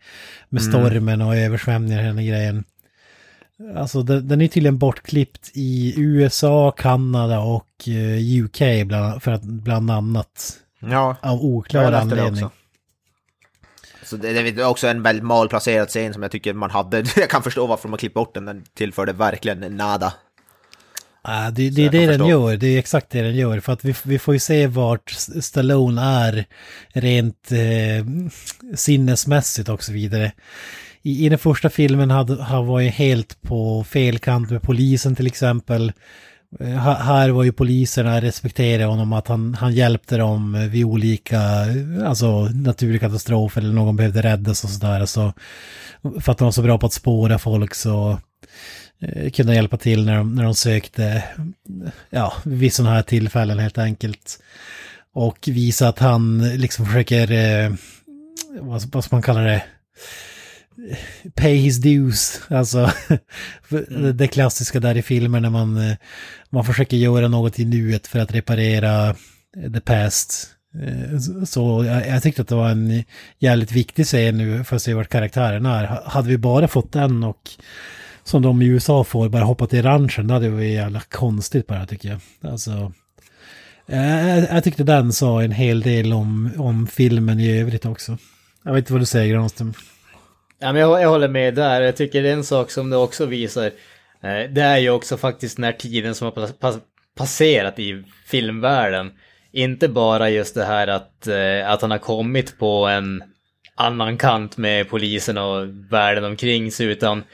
Speaker 3: med stormen och översvämningar och hela grejen. Alltså den, den är tydligen bortklippt i USA, Kanada och eh, UK bland, för att, bland annat.
Speaker 1: Ja,
Speaker 3: Av oklar anledning.
Speaker 1: Så det, är också en väldigt malplacerad scen som jag tycker man hade. Jag kan förstå varför man klippt bort den, den tillförde verkligen nada.
Speaker 3: Ja, det, det är det den gör, det är exakt det den gör. För att vi, vi får ju se vart Stallone är rent eh, sinnesmässigt och så vidare. I, I den första filmen hade, han var ju helt på fel kant med polisen till exempel. Eh, ha- Här var ju poliserna respekterade honom att han, han hjälpte dem eh, vid olika, eh, alltså naturkatastrofer eller någon behövde räddas och sådär. Så, för att de var så bra på att spåra folk så eh, kunde hjälpa till när de, när de sökte, ja, vid sådana här tillfällen helt enkelt. Och visa att han liksom försöker, eh, vad, vad ska man kalla det, pay his dues. Alltså, för det klassiska där i filmer när man, eh, man försöker göra något i nuet för att reparera the past. Eh, så- jag, jag tyckte att det var en jävligt viktig scen nu för att se vart karaktären är. Ha- Hade vi bara fått den och som de i USA får, bara hoppa till ranchen, det hade varit jävla konstigt bara tycker jag. Alltså, eh, jag, jag tyckte den sa en hel del om, om filmen i övrigt också. Jag vet inte vad du säger Granström.
Speaker 2: Ja, men jag, jag håller med där. Jag tycker det är en sak som det också visar. Eh, det är ju också faktiskt den här tiden som har pas, pas, passerat i filmvärlden. Inte bara just det här att, eh, att han har kommit på en annan kant med polisen och världen omkring sig, utan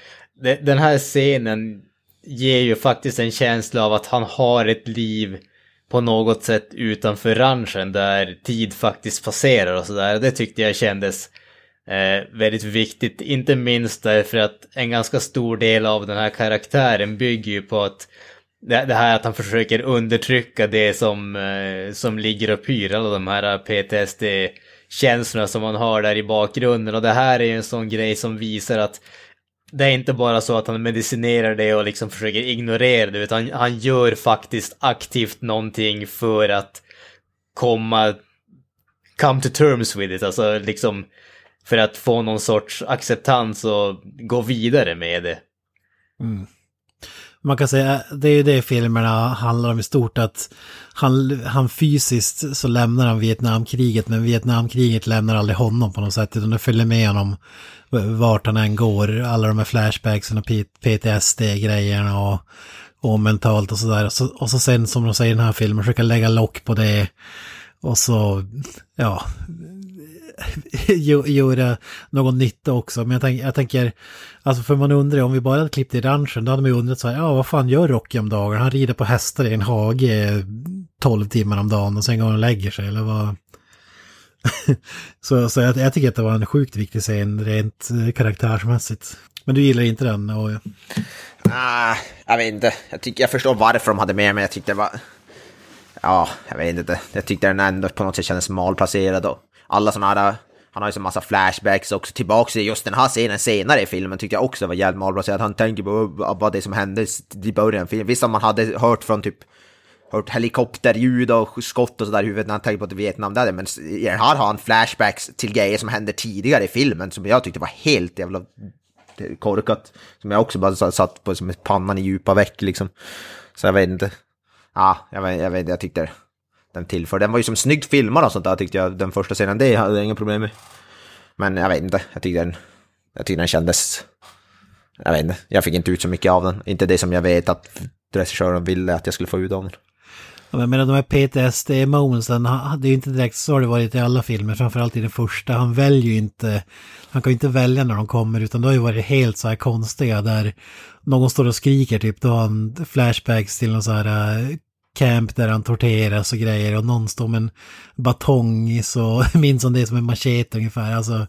Speaker 2: det, den här scenen ger ju faktiskt en känsla av att han har ett liv på något sätt utanför ranchen där tid faktiskt passerar och sådär. Det tyckte jag kändes eh, väldigt viktigt, inte minst därför att en ganska stor del av den här karaktären bygger ju på att det, det här att han försöker undertrycka det som, eh, som ligger och pyr, alla de här PTSD-känslorna som man har där i bakgrunden. Och det här är ju en sån grej som visar att det är inte bara så att han medicinerar det och liksom försöker ignorera det, utan han gör faktiskt aktivt någonting för att komma, come to terms with it, alltså liksom för att få någon sorts acceptans och gå vidare med det. Mm.
Speaker 3: Man kan säga, det är ju det filmerna handlar om i stort, att han, han fysiskt så lämnar han Vietnamkriget, men Vietnamkriget lämnar aldrig honom på något sätt, utan det följer med honom vart han än går, alla de här flashbacksen och PTSD-grejerna och, och mentalt och sådär. Och så, och så sen, som de säger i den här filmen, försöka lägga lock på det och så, ja, göra någon nytta också. Men jag, tänk, jag tänker, alltså för man undrar ju, om vi bara hade klippt i ranchen, då hade man ju undrat så här, ja vad fan gör Rocky om dagen? Han rider på hästar i en hage 12 timmar om dagen och sen går han och lägger sig, eller vad? så så jag, jag tycker att det var en sjukt viktig scen rent eh, karaktärsmässigt. Men du gillar inte den? Och,
Speaker 1: Ah, jag vet inte. Jag, tycker, jag förstår varför de hade med men jag tyckte det var... Ja, jag vet inte. Jag tyckte den ändå på något sätt kändes malplacerad och alla sådana här... Han har ju så massa flashbacks också tillbaks i just den här scenen senare i filmen tyckte jag också var jävligt malplacerad. Han tänker på vad det som hände i början av filmen. Visst om man hade hört från typ hört helikopterljud och skott och sådär i huvudet när han tänker på att Vietnam där, men i den här har han flashbacks till grejer som hände tidigare i filmen som jag tyckte var helt jävla korkat. Som jag också bara satt på som pannan i djupa veck liksom. Så jag vet inte. Ja, jag vet, jag vet jag tyckte den tillför. Den var ju som snyggt filmad och sånt där tyckte jag, den första scenen. Det hade jag inga problem med. Men jag vet inte, jag tyckte den, jag tyckte den kändes... Jag vet inte, jag fick inte ut så mycket av den. Inte det som jag vet att regissören ville att jag skulle få ut av den.
Speaker 3: Ja, men de här PTSD-momentsen, det är ju inte direkt så har det varit i alla filmer, framförallt i den första. Han väljer ju inte, han kan ju inte välja när de kommer, utan det har ju varit helt så här konstiga där någon står och skriker typ, då har han flashbacks till någon så här eh, camp där han torteras och grejer och någon står med en batong så minns han det som en machete ungefär. Alltså,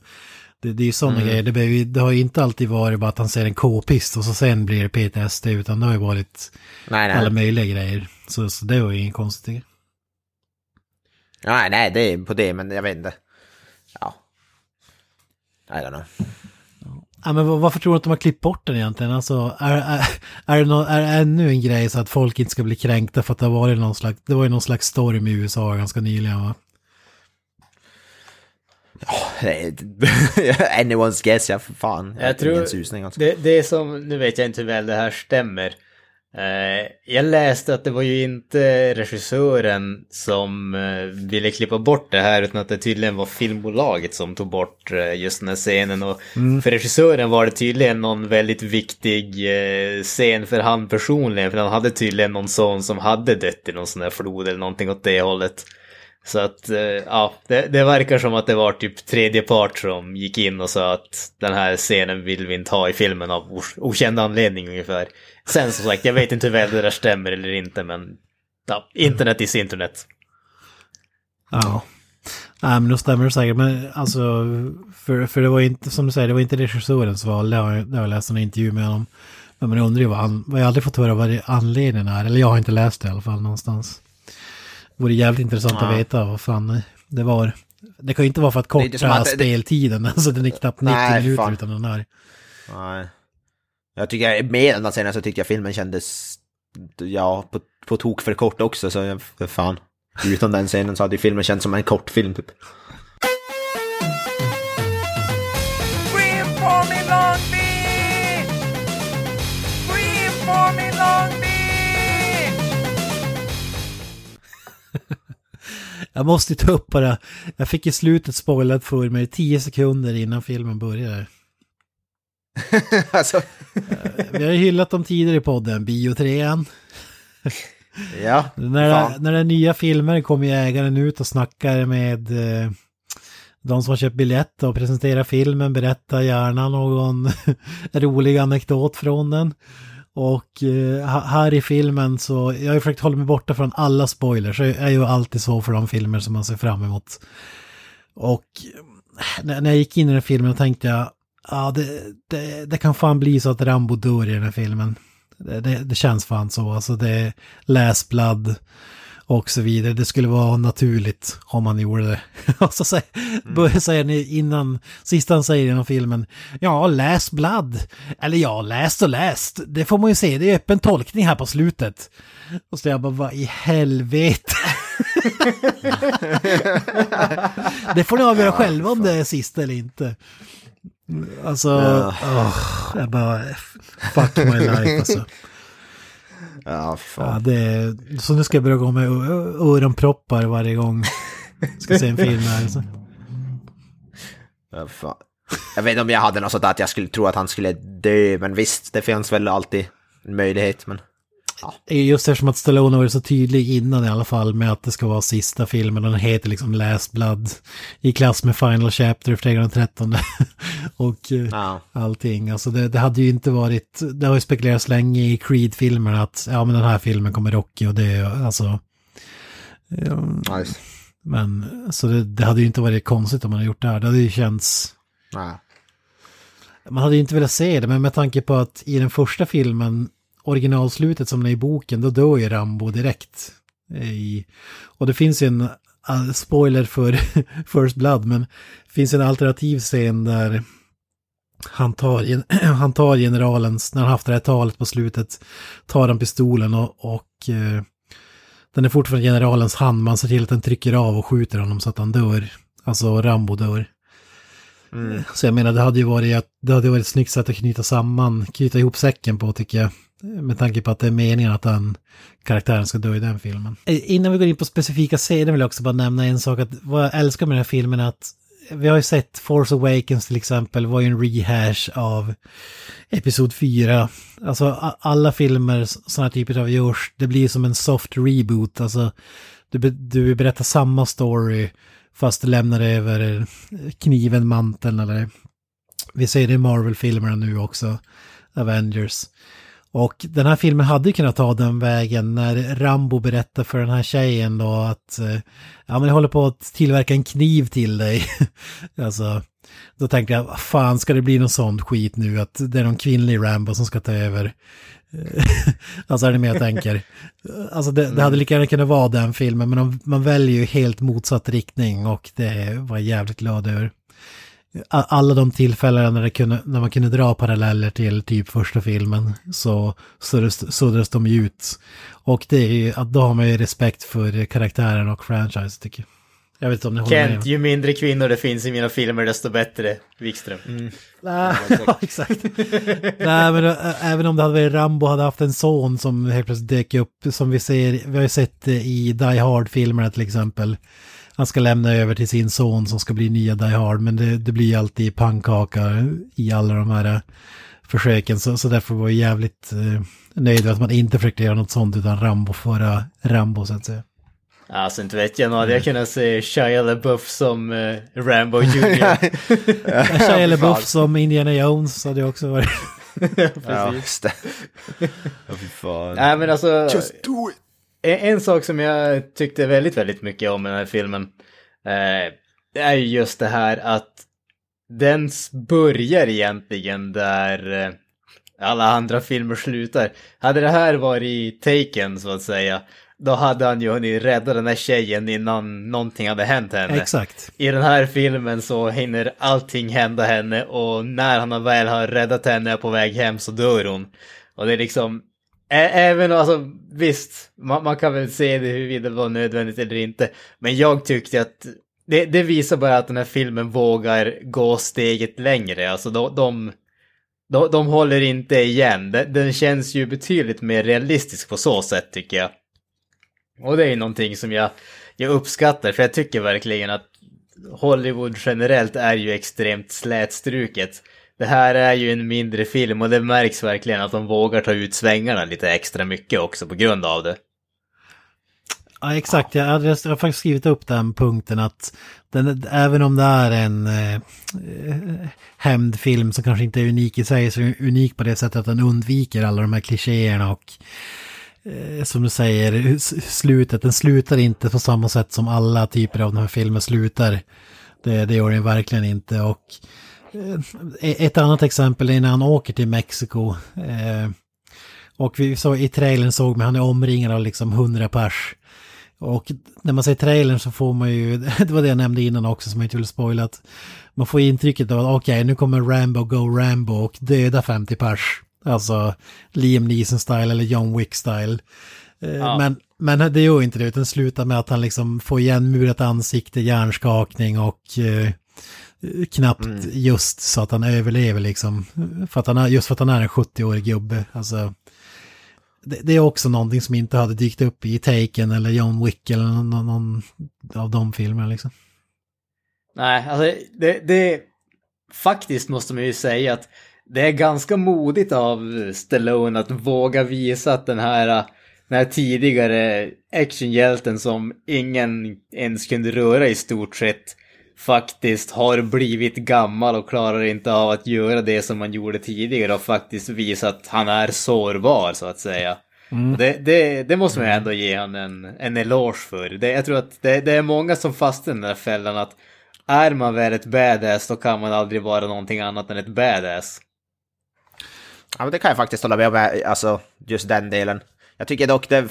Speaker 3: det, det är ju sådana grejer, det, behöver, det har ju inte alltid varit bara att han ser en k-pist och så sen blir det PTSD, utan det har ju varit
Speaker 1: Nej,
Speaker 3: alla
Speaker 1: nej.
Speaker 3: möjliga grejer. Så, så det var ju inget konstigt.
Speaker 1: Nej, nej, det är på det, men jag vet inte. Ja. I don't know.
Speaker 3: Ja, men varför tror du att de har klippt bort den egentligen? Alltså, är, är, är, det nå- är det ännu en grej så att folk inte ska bli kränkta för att det har varit någon slags, det var ju någon slags storm i USA ganska nyligen va?
Speaker 1: Anyone's guess, ja för fan.
Speaker 2: Jag tror
Speaker 1: Ingen susning alltså.
Speaker 2: det, det är som, nu vet jag inte hur väl det här stämmer. Eh, jag läste att det var ju inte regissören som eh, ville klippa bort det här utan att det tydligen var filmbolaget som tog bort eh, just den här scenen. Och för regissören var det tydligen någon väldigt viktig scen för han personligen. För han hade tydligen någon son som hade dött i någon sån här flod eller någonting åt det hållet. Så att, eh, ja, det, det verkar som att det var typ tredje part som gick in och sa att den här scenen vill vi inte ha i filmen av okänd anledning ungefär. Sen som sagt, jag vet inte hur väl det där stämmer eller inte, men ja, internet is internet.
Speaker 3: Ja. Nej, men då stämmer det säkert. Men alltså, för, för det var inte, som du säger, det var inte regissörens val. Det har, jag- det har jag läst en intervju med honom. Men man undrar ju vad han, vad jag har aldrig fått höra vad anledningen är. Eller jag har inte läst det i alla fall någonstans. Det vore jävligt intressant
Speaker 1: Ja.
Speaker 3: att veta vad fan det var. Det kan ju inte vara för att korta
Speaker 1: att det-
Speaker 3: speltiden. Alltså den är knappt 90
Speaker 1: Nej,
Speaker 3: minuter
Speaker 1: fan.
Speaker 3: utan den här.
Speaker 1: Nej. Jag tycker, mer än den scenen så tycker jag filmen kändes, ja, på, på tok för kort också, så jag, för fan. Utan den scenen så hade ju filmen känts som en kortfilm typ.
Speaker 5: Scream for me Long Beach! Scream for me Long Beach!
Speaker 3: Jag måste ta upp bara, jag fick i slutet spoilat för mig 10 sekunder innan filmen började.
Speaker 1: alltså,
Speaker 3: Vi har ju hyllat dem tidigare i podden, Biotrean.
Speaker 1: ja.
Speaker 3: När,
Speaker 1: Fan.
Speaker 3: när är nya filmer kommer ju ägaren ut och snackar med eh, de som har köpt biljett och presenterar filmen, berättar gärna någon rolig anekdot från den. Och eh, här i filmen så, jag har ju försökt hålla mig borta från alla spoilers, jag är ju alltid så för de filmer som man ser fram emot. Och eh, när när jag gick in i den här filmen tänkte jag, ja det, det, det kan fan bli så att Rambo dör i den här filmen. Det, det, det känns fan så, alltså det är läsblad och så vidare. Det skulle vara naturligt om man gjorde det. och så säger, börjar säger ni innan, sista han säger inom filmen, ja, läs Blood. Eller ja, läst och läst. Det får man ju se, det är öppen tolkning här på slutet. Och så jag bara, vad i helvete? det får ni avgöra själva om det är sista eller inte. Alltså, åh, jag bara, fuck my life alltså.
Speaker 1: Ja, fan.
Speaker 3: Ja, det så nu ska jag börja gå med öronproppar varje gång jag ska se en film här. Alltså.
Speaker 1: Ja, fan. Jag vet inte om jag hade något sånt att jag skulle tro att han skulle dö, men visst, det finns väl alltid en möjlighet. Men
Speaker 3: Just eftersom att Stallone varit så tydlig innan i alla fall med att det ska vara sista filmen och den heter liksom Last Blood i klass med Final Chapter Fredag den 13 och eh,
Speaker 1: ja.
Speaker 3: allting. Alltså det, det hade ju inte varit, det har ju spekulerats länge i Creed-filmerna att ja men den här filmen kommer Rocky och det är alltså
Speaker 1: Nice.
Speaker 3: Men så det, det hade ju inte varit konstigt om man hade gjort det här. Det hade ju känts...
Speaker 1: Ja.
Speaker 3: Man hade ju inte velat se det, men med tanke på att i den första filmen, originalslutet som är i boken, då dör ju Rambo direkt. I, och det finns ju en, uh, spoiler för First Blood, men det finns en alternativ scen där han tar, han tar generalens, när han haft det här talet på slutet, tar han pistolen och, och eh, den är fortfarande generalens hand, man ser till att den trycker av och skjuter honom så att han dör. Alltså Rambo dör.
Speaker 1: Mm.
Speaker 3: Så jag menar, det hade ju varit, att- det hade varit ett snyggt sätt att knyta samman, knyta ihop säcken på tycker jag. Med tanke på att det är meningen att den karaktären ska dö i den filmen. Eh, innan vi går in på specifika scener vill jag också bara nämna en sak. Att vad jag älskar med den här filmen är att vi har ju sett Force Awakens till exempel var ju en rehash av Episod 4. Alltså alla filmer sådana typer av görs, det blir som en soft reboot. Alltså du, du berättar samma story fast du lämnar över eh, kniven, manteln eller vi ser det i Marvel-filmerna nu också, Avengers. Och den här filmen hade kunnat ta den vägen när Rambo berättar för den här tjejen då att eh, ja men jag håller på att tillverka en kniv till dig. alltså, då tänkte jag, fan ska det bli någon sån skit nu att det är någon kvinnlig Rambo som ska ta över. Alltså är det mer jag tänker. Alltså det, det hade lika gärna kunnat vara den filmen men man väljer ju helt motsatt riktning och det var jag jävligt glad över. Alla de tillfällen när, kunde, när man kunde dra paralleller till typ första filmen så suddades, de ut. Och det är ju, då har man ju respekt för karaktären och franchise tycker jag. Jag vet inte om ni håller
Speaker 2: Kent,
Speaker 3: med.
Speaker 2: ju mindre kvinnor det finns i mina filmer desto bättre. Wikström.
Speaker 3: Nej, ja, exakt. Nej, men ä- även om det hade varit Rambo hade haft en son som helt plötsligt dök upp, som vi ser, vi har ju sett i Die Hard-filmerna till exempel. Han ska lämna över till sin son som ska bli nya Die Hard, men det, det blir alltid pannkaka i alla de här eh, försöken, så, så därför var jag jävligt eh, nöjd med att man inte försökte göra något sånt utan Rambo föra Rambo så att säga.
Speaker 2: Alltså inte vet jag, nu hade jag kunnat se Shia LaBeouf som eh, Rambo Jr.
Speaker 3: Shia LaBeouf som Indiana Jones hade jag också varit.
Speaker 1: Ja, just det. Ja, fy fan.
Speaker 2: Nej men alltså,
Speaker 1: Just do it!
Speaker 2: En, sak som jag tyckte väldigt, väldigt mycket om i den här filmen eh, är ju just det här att den börjar egentligen där eh, alla andra filmer slutar. Hade det här varit Taken så att säga, då hade han ju hunnit rädda den här tjejen innan någonting hade hänt henne.
Speaker 3: Exakt.
Speaker 2: I den här filmen så hinner allting hända henne och när han väl har räddat henne på väg hem så dör hon. Och det är liksom, även alltså visst, man, man kan väl se det huruvida det var nödvändigt eller inte. Men jag tyckte att det, det visar bara att den här filmen vågar gå steget längre. Alltså de, de, de, de håller inte igen. Den, den känns ju betydligt mer realistisk på så sätt tycker jag. Och det är någonting som jag, jag uppskattar, för jag tycker verkligen att Hollywood generellt är ju extremt slätstruket. Det här är ju en mindre film och det märks verkligen att de vågar ta ut svängarna lite extra mycket också på grund av det.
Speaker 3: Ja, exakt. Jag, hade, jag har faktiskt skrivit upp den punkten att den, även om det är en eh, hämndfilm som kanske inte är unik i sig, så är den unik på det sättet att den undviker alla de här klichéerna och eh, som du säger, slutet, den slutar inte på samma sätt som alla typer av de här filmer slutar. Det, det gör den verkligen inte och ett annat exempel är när han åker till Mexiko. Eh, och vi så i trailern såg man han är omringad av liksom hundra pers. Och när man ser trailern så får man ju, det var det jag nämnde innan också som jag inte ville spoila, att man får intrycket av att okej, nu kommer Rambo Go Rambo och döda 50 pers. Alltså Liam Neeson-style eller John Wick-style. Eh,
Speaker 2: Ja.
Speaker 3: Men, men det gör inte det, utan slutar med att han liksom får igen murat ansikte, hjärnskakning och eh, knappt just så att han överlever liksom. För att han är, just för att han är en 70-årig gubbe. Alltså, det, det är också någonting som inte hade dykt upp i Taken eller John Wick eller någon, någon av de filmerna liksom.
Speaker 2: Nej, alltså det, det... Faktiskt måste man ju säga att det är ganska modigt av Stallone att våga visa att den här, den här tidigare actionhjälten som ingen ens kunde röra i stort sett faktiskt har blivit gammal och klarar inte av att göra det som man gjorde tidigare och faktiskt visa att han är sårbar så att säga. Och Det, det, det måste man ändå ge honom en, en eloge för. Det, jag tror att det, det är många som fastnar i den där fällan att är man väl ett badass då kan man aldrig vara någonting annat än ett badass.
Speaker 1: Ja, men det kan jag faktiskt hålla med om, eh, alltså just den delen. Jag tycker dock det,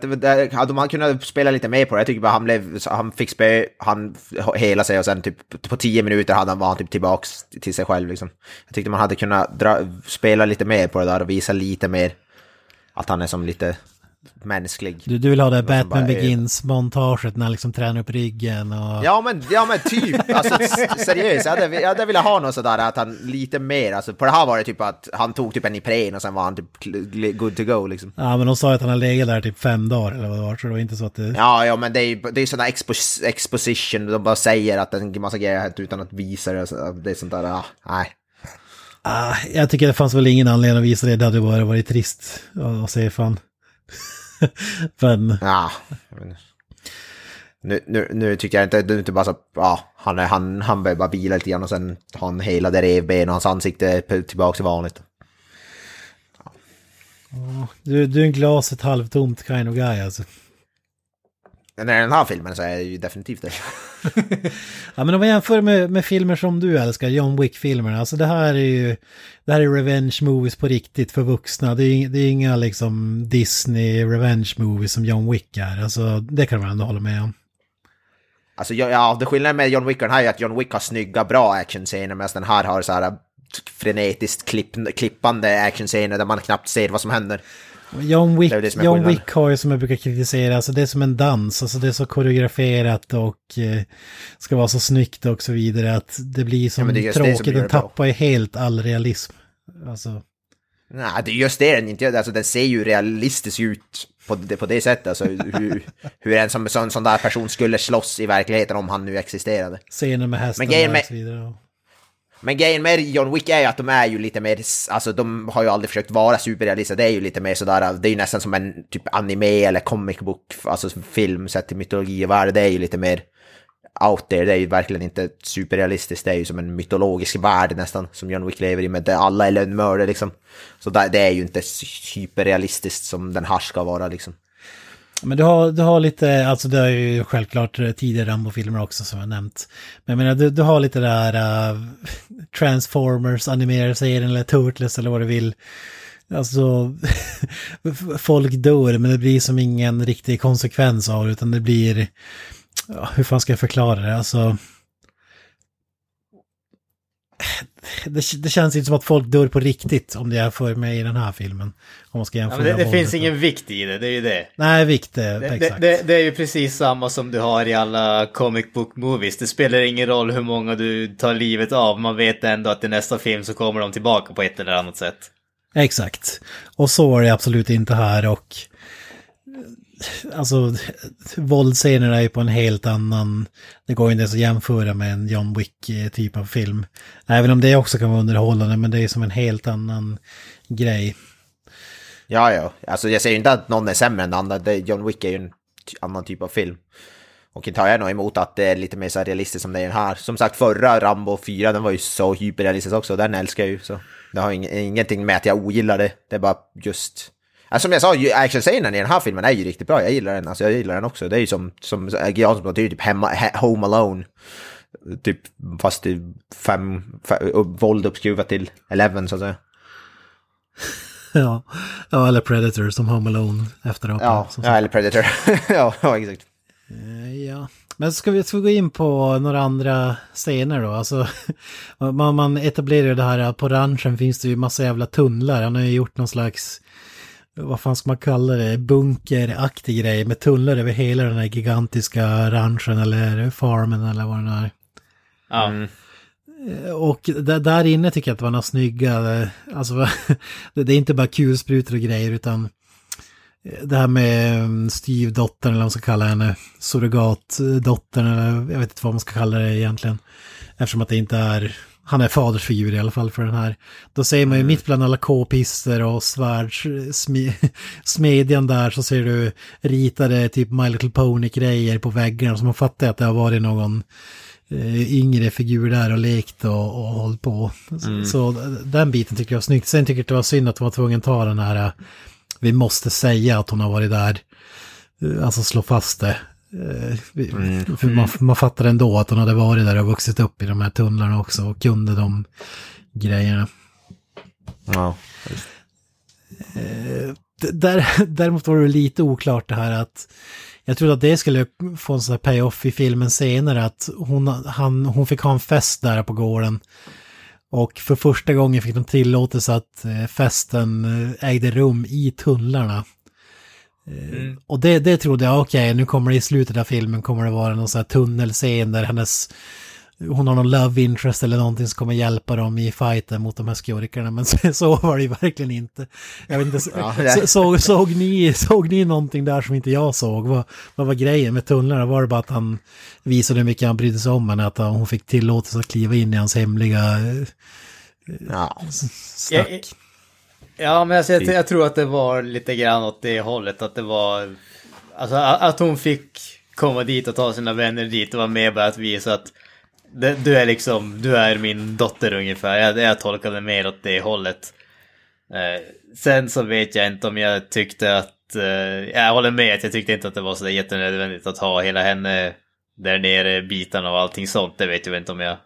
Speaker 1: det, det hade man kunnat spela lite mer på det. Jag tycker bara han blev, han fick spö, han hela sig och sen typ på tio minuter hade han, var han typ tillbaks till sig själv liksom. Jag tyckte man hade kunnat dra, spela lite mer på det där och visa lite mer att han är som lite mänsklig.
Speaker 3: Du, du vill ha det Batman Begins-montaget när han liksom tränar upp ryggen och...
Speaker 1: Ja men, ja men typ, alltså seriöst, jag hade, jag hade velat ha något sådär att han lite mer, alltså på det här var det typ att han tog typ en Ipren och sen var han typ good to go liksom.
Speaker 3: Ja, men de sa att han har legat där typ fem dagar eller vad det var, så det var inte så att det...
Speaker 1: Ja, ja men det är ju det är sådana expos exposition, de bara säger att en massa grejer har hänt utan att visa det, det är sånt där, ah, nej.
Speaker 3: Ah, jag tycker det fanns väl ingen anledning att visa det, det hade bara varit trist att se fan. Men,
Speaker 1: Ja. Nu, nu, nu tycker jag inte, är inte bara så, ja, han, han, han börjar bara vila lite grann och sen har han hela det revben och hans ansikte tillbaka till vanligt.
Speaker 3: du, du är en glaset halvtomt kind of guy alltså.
Speaker 1: När den här filmen så är det ju definitivt det.
Speaker 3: Ja men om man jämför med, med filmer som du älskar, John Wick-filmerna, alltså det här är ju, det här är revenge movies på riktigt för vuxna. Det är, det är inga liksom Disney revenge movies som John Wick är, alltså det kan man ändå hålla med om.
Speaker 1: Alltså ja, det skillnaden med John Wick och den här är att John Wick har snygga, bra actionscener medan den här har så här frenetiskt klipp, klippande actionscener där man knappt ser vad som händer.
Speaker 3: John Wick,
Speaker 1: Det det som
Speaker 3: John. Wick har ju som jag brukar kritisera, alltså det är som en dans, alltså det är så koreograferat och eh, ska vara så snyggt och så vidare att det blir som
Speaker 1: men det som
Speaker 3: tråkigt,
Speaker 1: gör
Speaker 3: den tappar ju helt all realism. Alltså,
Speaker 1: Nej, det är just det den inte gör. Alltså den ser ju realistisk ut på det, på det sättet. Alltså hur, hur en sån, sån, sån där person skulle slåss i verkligheten om han nu existerade.
Speaker 3: scener med hästarna och så vidare.
Speaker 1: Men grejen med John Wick är ju att de är ju lite mer, alltså de har ju aldrig försökt vara superrealistiska, det är ju lite mer sådär, det är ju nästan som en typ anime eller comic book, alltså film sett till mytologi och värld, det är ju lite mer out there, det är ju verkligen inte superrealistiskt, det är ju som en mytologisk värld nästan, som John Wick lever i, med det alla är lönnmördare liksom. Så det är ju inte hyperrealistiskt som den här ska vara liksom.
Speaker 3: Men du har, du har lite, alltså det är ju självklart eh, tidigare Rambo-filmer också som jag nämnt. Men jag menar, du, du har lite där uh, eh, Transformers, animerade serien eller Turtles eller vad du vill. Alltså, folk dör men det blir som ingen riktig konsekvens av det utan det blir, ja, hur fan ska jag förklara det? Alltså, det, det känns inte som att folk dör på riktigt om det är för mig i den här filmen. Om man ska
Speaker 2: Ja,
Speaker 3: jämföra
Speaker 2: men det, det finns ingen vikt i det, det är ju det.
Speaker 3: Nej, vikt, det,
Speaker 2: Det, det,
Speaker 3: exakt.
Speaker 2: det, det är ju precis samma som du har i alla comic book movies. Det spelar ingen roll hur många du tar livet av, man vet ändå att i nästa film så kommer de tillbaka på ett eller annat sätt.
Speaker 3: Exakt. Och så är det absolut inte här och alltså våldscenerna är ju på en helt annan, det går ju inte ens att jämföra med en John Wick-typ av film. Även om det också kan vara underhållande men det är som en helt annan grej.
Speaker 1: Ja, ja, alltså jag säger ju inte att någon är sämre än den andra, John Wick är ju en annan typ av film. Och inte har jag nog emot att det är lite mer så här realistiskt som det är den här. Som sagt, förra Rambo 4, den var ju så hyperrealistisk också, den älskar jag ju. Så det har ingenting med att jag ogillar det, det är bara just... Alltså, som jag sa, actionscenen i den här filmen är ju riktigt bra, jag gillar den, alltså jag gillar den också. Det är ju som, som Jansson det är ju typ hemma, he, Home Alone. Typ, fast är fem, fem våld uppskruvat till 11 så att säga.
Speaker 3: ja. ja, eller Predator som Home Alone efter apan.
Speaker 1: Ja,
Speaker 3: som
Speaker 1: ja eller Predator. ja, ja, exakt.
Speaker 3: Eh, Ja, men ska vi, ska vi gå in på några andra scener då? Alltså, man, man etablerar ju det här, på ranchen finns det ju massa jävla tunnlar. Han har ju gjort någon slags, vad fan ska man kalla det, bunkeraktig grej med tunnlar över hela den här gigantiska ranchen eller farmen eller vad det nu är.
Speaker 2: Ja.
Speaker 1: Mm.
Speaker 3: Och där, inne tycker jag att det var några snygga, eh, alltså det är inte bara kulsprutor och grejer utan det här med mm, styvdottern eller vad man ska kalla henne, surrogatdottern eller jag vet inte vad man ska kalla det egentligen. Eftersom att det inte är, han är fadersfigur i alla fall för den här. Då ser man ju mitt bland alla k-pister och svärdsmedjan där så ser du ritade typ My Little Pony-grejer på väggarna så man fattar att det har varit någon eh, yngre figur där och lekt och, och hållit på. Så, så den biten tycker jag var snyggt. Sen tycker jag det var synd att de var tvungen att ta den här, eh, vi måste säga att hon har varit där, Eh, alltså slå fast det. Eh, vi- För man, man fattar ändå att hon hade varit där och vuxit upp i de här tunnlarna också och kunde de grejerna.
Speaker 1: Ja.
Speaker 3: D- Där, däremot var det lite oklart det här att jag trodde att det skulle få en sån här payoff i filmen senare att hon, han, hon fick ha en fest där på gården. Och för första gången fick de tillåtelse att eh, festen eh, ägde rum i tunnlarna. Eh, Och det, det trodde jag, okej, nu kommer det i slutet av filmen kommer det vara någon sån här tunnelscen där hennes hon har någon love interest eller någonting som kommer hjälpa dem i fighten mot de här skurkarna. Men så, så var det ju verkligen inte. Jag vet inte,
Speaker 1: Ja,
Speaker 3: så, såg, såg, ni, såg ni någonting där som inte jag såg? Vad, vad var grejen med tunnlarna? Var det bara att han visade hur mycket han brydde sig om henne? Att hon fick tillåtelse att kliva in i hans hemliga eh,
Speaker 1: Ja.
Speaker 3: stack?
Speaker 2: Ja, Ja, men alltså, jag, jag tror att det var lite grann åt det hållet. Att det var... Alltså att hon fick komma dit och ta sina vänner dit och vara med bara att visa att det, du är liksom, du är min dotter ungefär. Jag, jag tolkade mer åt det hållet. Eh, sen så vet jag inte om jag tyckte att... Eh, jag håller med att jag tyckte inte att det var så jättenödvändigt att ha hela henne där nere, bitarna och allting sånt. Det vet jag inte om jag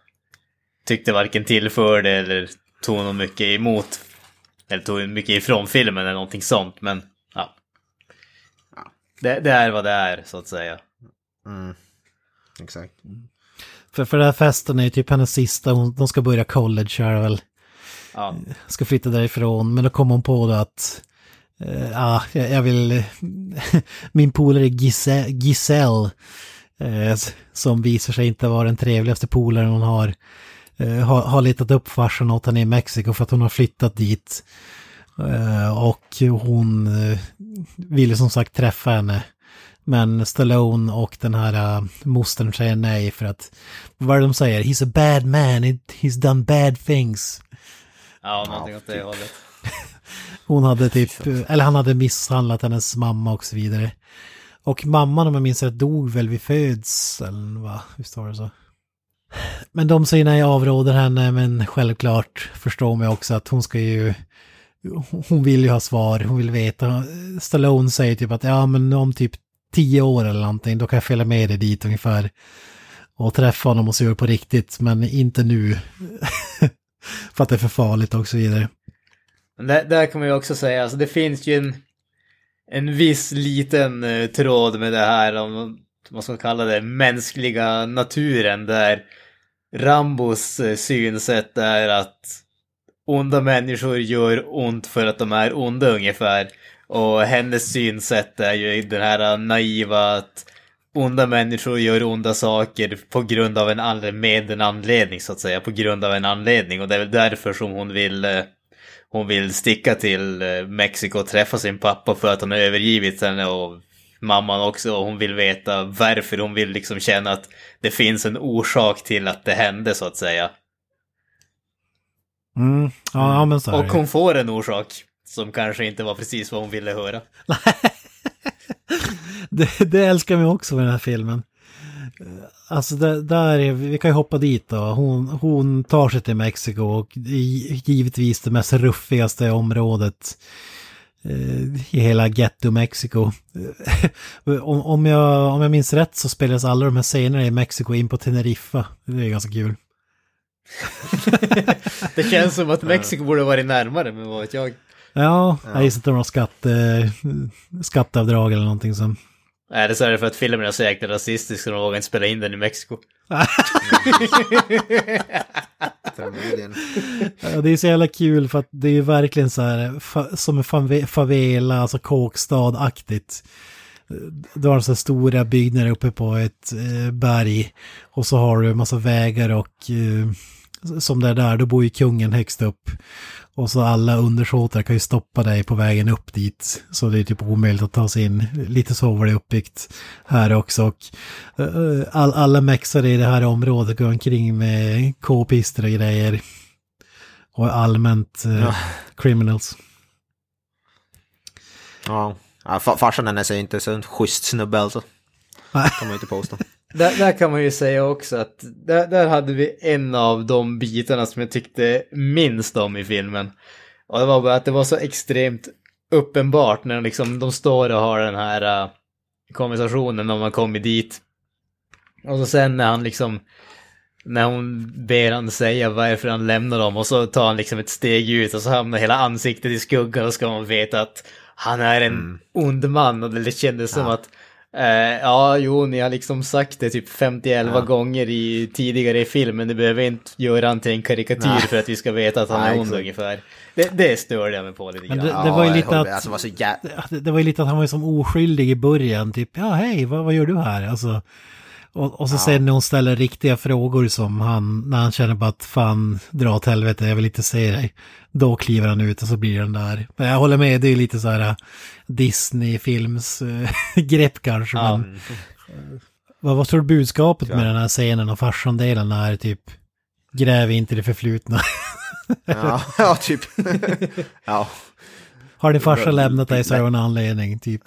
Speaker 2: tyckte varken tillförde eller tog något mycket emot. Eller tog mycket ifrån filmen eller någonting sånt, men ja. Det, det är vad det är, så att säga.
Speaker 1: Mm. Exakt.
Speaker 3: För, för den här festen är ju typ hennes sista, hon, de ska börja college här väl.
Speaker 2: Ja,
Speaker 3: ska flytta därifrån. Men då kom hon på då att eh, ja, jag jag vill... min polare Giselle, Giselle eh, som visar sig inte vara den trevligaste polaren hon har, har, har letat upp farsan åt henne i Mexiko för att hon har flyttat dit. Eh, och hon eh, ville som sagt träffa henne. Men Stallone och den här uh, mostern säger nej för att, vad är det de säger? He's a bad man, He- he's done bad things.
Speaker 2: ja någonting åt det hållet.
Speaker 3: Hon hade typ, eller han hade misshandlat hennes mamma och så vidare. Och mamman om jag minns rätt dog väl vid födseln va? Visst var det så? Men de säger nej, avråder henne, men självklart förstår man också att hon ska ju... Hon vill ju ha svar, hon vill veta. Stallone säger typ att ja men om typ tio år eller någonting, då kan jag följa med dig dit ungefär. Och träffa honom och se hur på riktigt, men inte nu. för att det är för farligt och så vidare.
Speaker 2: Där, där kan man ju också säga, alltså det finns ju en, en viss liten eh, tråd med det här om, vad ska man kalla det, mänskliga naturen där Rambos eh, synsätt är att onda människor gör ont för att de är onda ungefär. Och hennes synsätt är ju den här naiva att onda människor gör onda saker på grund av en anledning, med en anledning så att säga, på grund av en anledning. Och det är väl därför som hon vill eh, hon vill sticka till eh, Mexiko och träffa sin pappa för att han har övergivit henne och mamman också. Och hon vill veta varför. Hon vill liksom känna att det finns en orsak till att det hände så att säga.
Speaker 3: Mm, ja, men så
Speaker 2: Och hon får en orsak som kanske inte var precis vad hon ville höra.
Speaker 3: det, det älskar vi också med den här filmen. Alltså där, är- vi kan ju hoppa dit då. Hon, hon tar sig till Mexiko och givetvis det mest ruffigaste området i hela Ghetto Mexiko. om, om, jag, om jag minns rätt så spelas alla de här scenerna i Mexiko in på Teneriffa. Det är ganska kul.
Speaker 2: Det känns som att Mexiko borde varit närmare, men vad vet jag.
Speaker 3: Ja, jag gissar att det var något skatte, skatteavdrag eller någonting som...
Speaker 2: Nej, det så är det för att filmen är så jäkla rasistisk så de vågar inte spela in den i Mexiko.
Speaker 3: Ja, det är så jävla kul för att det är verkligen så här som en fave- favela, alltså kåkstad-aktigt. Du har så här stora byggnader uppe på ett eh, berg och så har du en massa vägar och eh, som det är där, då bor ju kungen högst upp. Och så alla undersåtar kan ju stoppa dig på vägen upp dit. Så det är typ omöjligt att ta sig in. Lite så var det uppbyggt här också. Och eh, all, alla mexare i det här området går omkring med k-pister och grejer. Och allmänt eh,
Speaker 1: Ja.
Speaker 3: criminals.
Speaker 1: Ja, ja fa- farsan är inte så en schysst snubbe alltså. Kan man ju inte påstå.
Speaker 2: Där, där kan man ju säga också att där, där hade vi en av de bitarna som jag tyckte minst om i filmen. Och det var bara att det var så extremt uppenbart när liksom, de står och har den här uh, konversationen när man kommer dit. Och så sen när han liksom, när hon ber han säga varför han lämnar dem och så tar han liksom ett steg ut och så hamnar hela ansiktet i skuggan och ska man veta att han är en ond man och det kändes som att Eh, ja, jo, ni har liksom sagt det typ 51 gånger i, tidigare i filmen. Det behöver inte göra han till en karikatyr
Speaker 1: Nej.
Speaker 2: för att vi ska veta att han
Speaker 1: Nej,
Speaker 2: är ond ungefär. Det, det störde jag mig på lite grann.
Speaker 3: det- det var ju lite att-.
Speaker 1: Alltså, det var så jä...
Speaker 3: Ja, Det, det var ju lite att han var som oskyldig i början, typ ja hej, vad, vad gör du här? Alltså, och, och så sen när hon ställer riktiga frågor som han, när han känner bara att fan, dra åt helvete, jag vill inte se dig. Då kliver han ut och så blir den där. Men jag håller med, det är lite så här äh, Disney-films äh, grepp kanske.
Speaker 2: Ja.
Speaker 3: Men, vad, vad tror du budskapet med den här scenen och farsan-delen är typ gräv inte det förflutna.
Speaker 1: Ja, ja, typ. ja,
Speaker 3: Har din farsa lämnat dig så av en anledning, typ.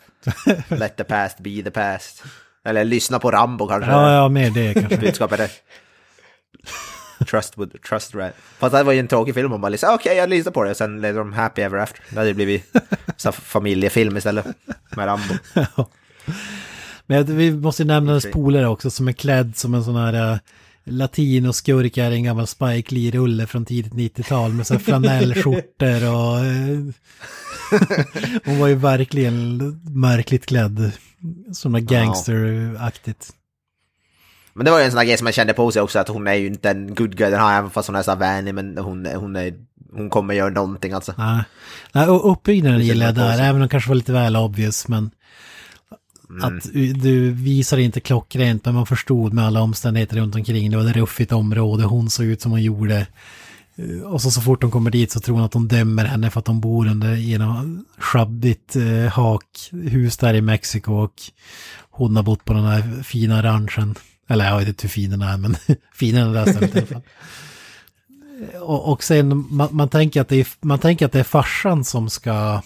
Speaker 1: let the past be the past. Eller lyssna på Rambo kanske.
Speaker 3: Ja, ja, med det kanske.
Speaker 1: Budskapet är. Trust with trust right. Fast det var ju en tråkig film om man liksom, okej jag lyssnar på det och sen levde de happy ever after. Det hade ju blivit så familjefilm istället. Med Rambo.
Speaker 3: Ja. Men vi måste ju nämna hennes polare också som är klädd som en sån här uh, latinoskurk är en gammal Spike Lee-rulle från tidigt 90-tal med så här flanellskjortor och... hon var ju verkligen märkligt klädd. Något gangsteraktigt.
Speaker 1: Men det var ju en sån här grej som man kände på sig också att hon är ju inte en good guy den här även fast hon är så här vänlig men hon, hon, är, hon kommer göra någonting alltså.
Speaker 3: Nej, Nej och uppbyggnaden gillar jag där, även om det kanske var lite väl obvious, men att du visar inte klockrent, men man förstod med alla omständigheter runt omkring. Det var ett ruffigt område, hon såg ut som hon gjorde. Eh, och så, så fort de kommer dit så tror hon att de dömer henne för att de bor under i något sjabbigt eh, hakhus där i Mexiko och hon har bott på den här fina ranchen. Eller jag vet inte hur fin den är, men finare än den där stället i alla fall. Eh, och, och sen man, man, tänker att det är, man tänker att det är farsan som ska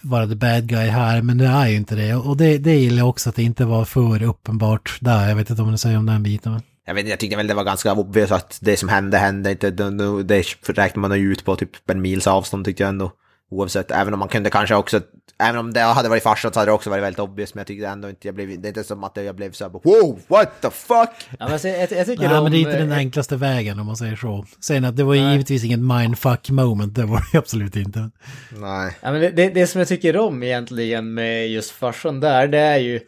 Speaker 3: vara the bad guy här, men det är ju inte det. Och det, det gillar jag också att det inte var för uppenbart där. Jag vet inte om ni säger om den biten. Men...
Speaker 1: Jag vet inte, jag tyckte väl det var ganska obvious att det som hände hände inte. Det, det, räknar man ju ut på typ en mils avstånd tyckte jag ändå. Oavsett, även om man kunde kanske också, även om det hade varit farsan så hade det också varit väldigt obvious. Men jag tyckte ändå inte, jag blev, det är inte som att jag blev så här, wow, what the fuck?
Speaker 2: Ja, men jag, jag, jag tycker
Speaker 3: Nej,
Speaker 2: om...
Speaker 3: men det är inte den
Speaker 2: eh,
Speaker 3: enklaste vägen om man säger så. Sen att det var givetvis inget mindfuck moment, det var det absolut inte.
Speaker 1: Nej.
Speaker 2: Ja, men det, det, det som jag tycker om egentligen med just farsan där, det är ju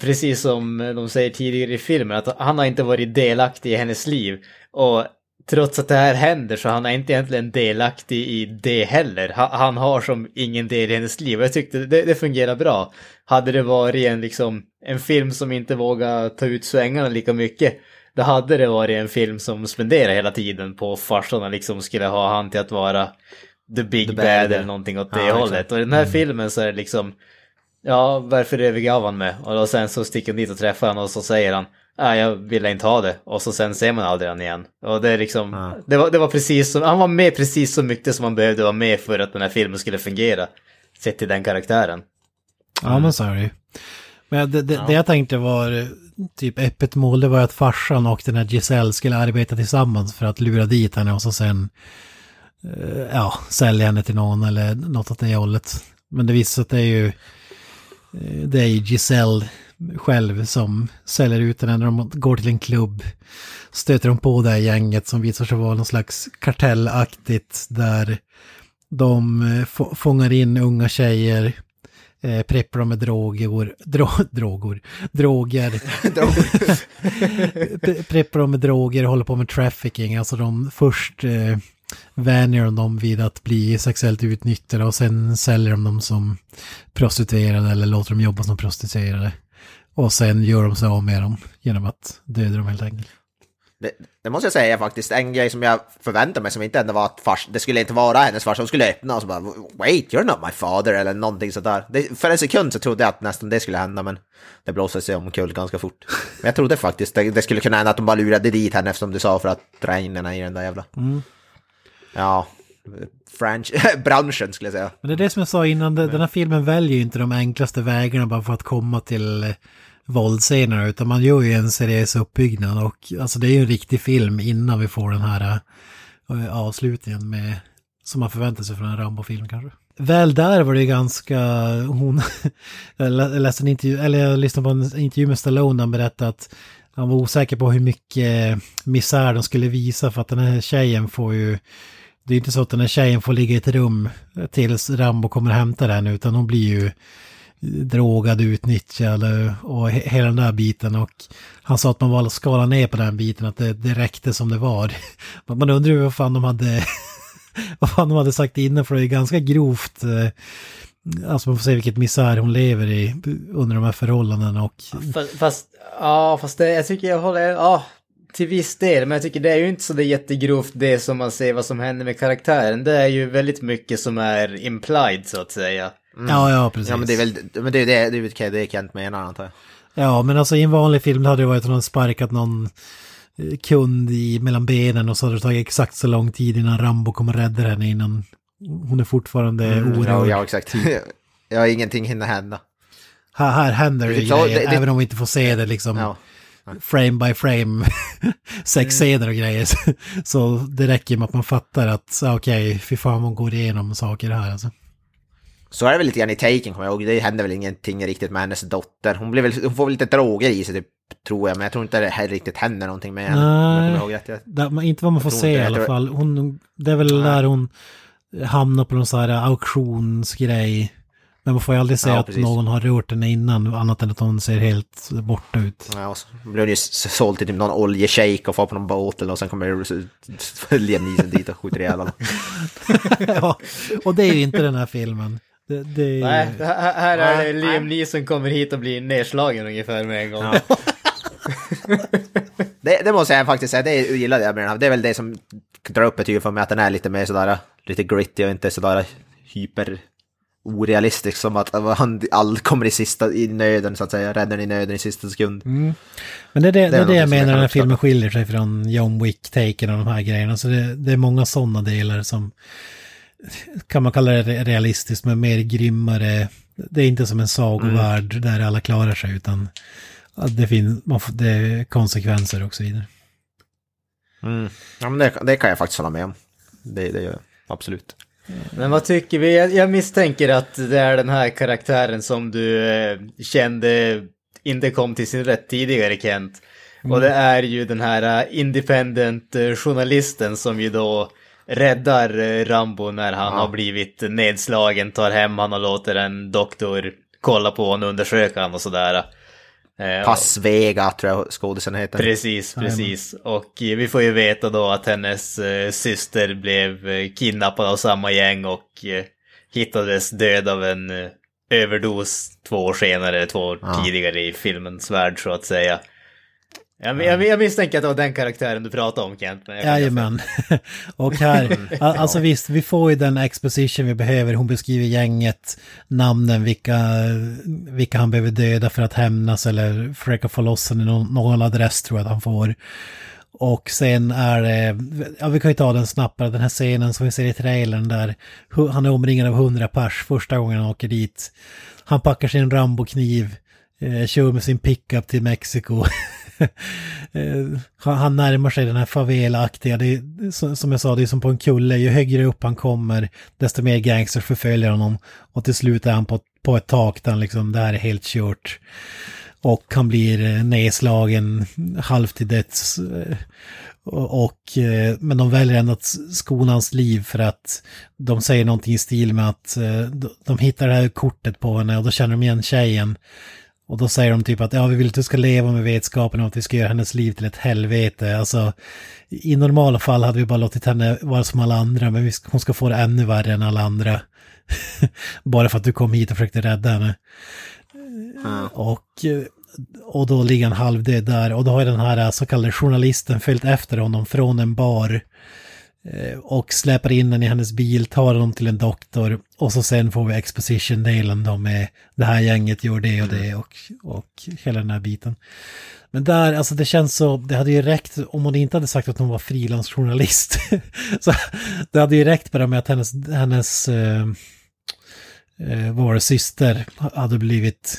Speaker 2: precis som de säger tidigare i filmen, att han har inte varit delaktig i hennes liv. Och trots att det här händer så han är inte egentligen delaktig i det heller. Han, har som ingen del i hennes liv. Och jag tyckte det, det fungerar bra. Hade det varit en, liksom, en film som inte vågar ta ut svängarna lika mycket, då hade det varit en film som spenderar hela tiden på farsan och liksom skulle ha han till att vara the big
Speaker 1: The
Speaker 2: bad,
Speaker 1: bad,
Speaker 2: eller
Speaker 1: ja.
Speaker 2: någonting åt
Speaker 1: Ja,
Speaker 2: det
Speaker 1: exakt.
Speaker 2: hållet. Och i den här filmen så är det liksom, ja varför övergav han mig? Och då sen så sticker han dit och träffar honom och så säger han, nej jag ville inte ha det. Och så sen ser man aldrig han igen. Och det är liksom,
Speaker 1: Ja.
Speaker 2: det, var, det var precis som, han var med precis så mycket som han behövde vara med för att den här filmen skulle fungera. Sett till den karaktären.
Speaker 3: Ja, men så är det ju. Men det, det, det jag tänkte var typ öppet mål, det var att farsan och den här Giselle skulle arbeta tillsammans för att lura dit henne och så sen eh, ja, sälja henne till någon eller något åt det hållet. Men det visar sig att det är ju det är Giselle själv som säljer ut henne när de går till en klubb. Stöter de på det här gänget som visar sig vara någon slags kartellaktigt där De eh, få- fångar in unga tjejer, eh, preppar dem med droger, dro, droger, droger. Pre- preppar dem med droger, håller på med trafficking. Alltså de först eh, vänjer de dem vid att bli sexuellt utnyttjade och sen säljer de dem som prostituerade eller låter dem jobba som prostituerade. Och sen gör de sig av med dem genom att döda dem helt enkelt.
Speaker 1: Det, det måste jag säga faktiskt, en grej som jag förväntade mig som inte ändå var att fars, det skulle inte vara hennes farsa, hon skulle öppna och så bara Wait, you're not my father eller någonting sådär. Det, för en sekund så trodde jag att nästan det skulle hända men det blåste sig omkull ganska fort. Men jag trodde faktiskt det, det skulle kunna hända att de bara lurade dit henne eftersom du sa för att dra in henne i den där jävla... Ja, franch branschen skulle jag säga.
Speaker 3: Men det är det som jag sa innan, den här filmen väljer ju inte de enklaste vägarna bara för att komma till eh, våldscener utan man gör ju en seriös uppbyggnad och alltså det är ju en riktig film innan vi får den här äh, avslutningen med, som man förväntar sig från en Rambo-film kanske. Väl där var det ganska, hon, jag läste en intervju, eller jag lyssnade på en intervju med Stallone där han berättade att han var osäker på hur mycket eh, misär de skulle visa för att den här tjejen får ju det är inte så att den här tjejen får ligga i ett rum tills Rambo kommer och hämtar den utan hon blir ju drogad, utnyttjad och hela den där biten och han sa att man var skala ner på den biten att det, det räckte som det var. Man undrar ju vad fan de hade vad fan de hade sagt innan för det är ganska grovt eh, Alltså man får se vilket misär hon lever i under de här förhållandena och
Speaker 2: Fast, fast ja, fast det, jag tycker jag håller, ja, till viss del, men jag tycker det är ju inte så det jättegrovt det som man ser vad som händer med karaktären. Det är ju väldigt mycket som är implied så att säga.
Speaker 3: ja, ja precis.
Speaker 1: Ja men det är väl men det, är det, det, är det, det Kent menar antar jag.
Speaker 3: Ja, men alltså i en vanlig film hade det varit att hade sparkat någon eh, kund i mellan benen och så hade det tagit exakt så lång tid innan Rambo kommer rädda henne innan hon är fortfarande
Speaker 1: Ja,
Speaker 3: orörd.
Speaker 1: ja exakt. ja, ingenting hinner hända.
Speaker 3: Här, här händer det,
Speaker 1: Det
Speaker 3: grejer,
Speaker 1: det- det-
Speaker 3: även om vi inte får se det liksom
Speaker 1: Ja.
Speaker 3: Frame by frame, sexscener och grejer. Så det räcker med att man fattar att okej, fy fan hon går igenom saker här alltså.
Speaker 1: Så är det väl lite grann i Taken kommer jag ihåg. Det hände väl ingenting riktigt med hennes dotter. Hon, blir väl, hon får väl lite droger i sig typ, tror jag. Men jag tror inte det här riktigt händer någonting med henne. jag
Speaker 3: Nej.
Speaker 1: Jag-
Speaker 3: men inte vad man får se i alla
Speaker 1: Jag
Speaker 3: fall. Hon, det är väl där hon hamnar på någon sån här auktionsgrej. Men man får ju aldrig se
Speaker 1: Ja,
Speaker 3: att
Speaker 1: precis.
Speaker 3: någon har rört henne innan, annat än att hon ser helt borta ut.
Speaker 1: Ja, och så blir hon ju såld till typ någon oljeshejk och får på någon båt eller och sen kommer Liam Neeson dit och skjuter ihjäl honom.
Speaker 3: ja, och det är ju inte den här filmen. Det, det är,
Speaker 2: Nej, här, här är det Liam Neeson kommer hit och blir nedslagen ungefär med en gång.
Speaker 1: Det, det måste jag faktiskt säga, det gillade jag med den här. Det är väl det som drar upp betyg för mig, att den är lite mer sådär, lite gritty och inte sådär hyper orealistisk som att han all kommer i sista i nöden så att säga, räddar i nöden i sista sekund.
Speaker 3: Men det är det, det, är det jag menar, den här filmen skiljer sig från John Wick-taken och de här grejerna. Så det, det är många sådana delar som, kan man kalla det re- realistiskt, men mer grymmare. Det är inte som en sagovärld där alla klarar sig, utan det, finns, man får, det är konsekvenser och så vidare.
Speaker 1: Mm. Ja men det, det kan jag faktiskt hålla med om. Det, det gör jag, absolut.
Speaker 2: Men vad tycker vi? Jag, jag misstänker att det är den här karaktären som du eh, kände inte kom till sin rätt tidigare Kent. Och det är ju den här eh, independent eh, journalisten som ju då räddar Rambo när han har blivit nedslagen, tar hem han och låter en doktor kolla på honom, undersöka honom och sådär. Eh, och-
Speaker 1: Pass Vega tror jag skådisen heter.
Speaker 2: Precis, precis. Och eh, vi får ju veta då att hennes eh, syster blev eh, kidnappad av samma gäng och hittades död av en överdos två år senare, två år
Speaker 1: Ja.
Speaker 2: tidigare i filmens värld så att säga. Jag, jag, jag misstänker att det var den karaktären du pratade om Kent. Men
Speaker 3: Jajamän. och här, a- alltså visst, vi får ju den exposition vi behöver. Hon beskriver gänget, namnen, vilka, vilka han behöver döda för att hämnas eller försöka få loss henne. Någon, någon adress tror jag att han får. Och sen är det, ja vi kan ju ta den snabbare, den här scenen som vi ser i trailern där han är omringad av hundra pers första gången han åker dit. Han packar sin Rambo-kniv, eh, kör med sin pickup till Mexiko. Eh, han, närmar sig den här favela-aktiga, det är, som- jag sa, det är som på en kulle, ju högre upp han kommer, desto mer gangsters förföljer honom. Och till slut är han på, på ett tak där han liksom, det här är helt kört. Och han blir eh, nedslagen halvt till döds. Eh, och, men de väljer ändå att skona hans liv för att de säger någonting i stil med att de hittar det här kortet på henne och då känner de igen tjejen. Och då säger de typ att ja, vi vill att du ska leva med vetskapen om att vi ska göra hennes liv till ett helvete. Alltså, i normala fall hade vi bara låtit henne vara som alla andra, men ska- hon ska få det ännu värre än alla andra. bara för att du kom hit och försökte rädda henne. Och, eh, och då ligger han halvdöd där. Och då har den här så kallade journalisten följt efter honom från en bar. Eh, Och släpar in den i hennes bil, tar honom till en doktor. Och så sen får vi exposition-delen då med det här gänget gör det och det och, och hela den här biten. Men där, alltså det känns så, det hade ju räckt om hon inte hade sagt att hon var frilansjournalist. så det hade ju räckt bara med att hennes, hennes eh, vår syster hade blivit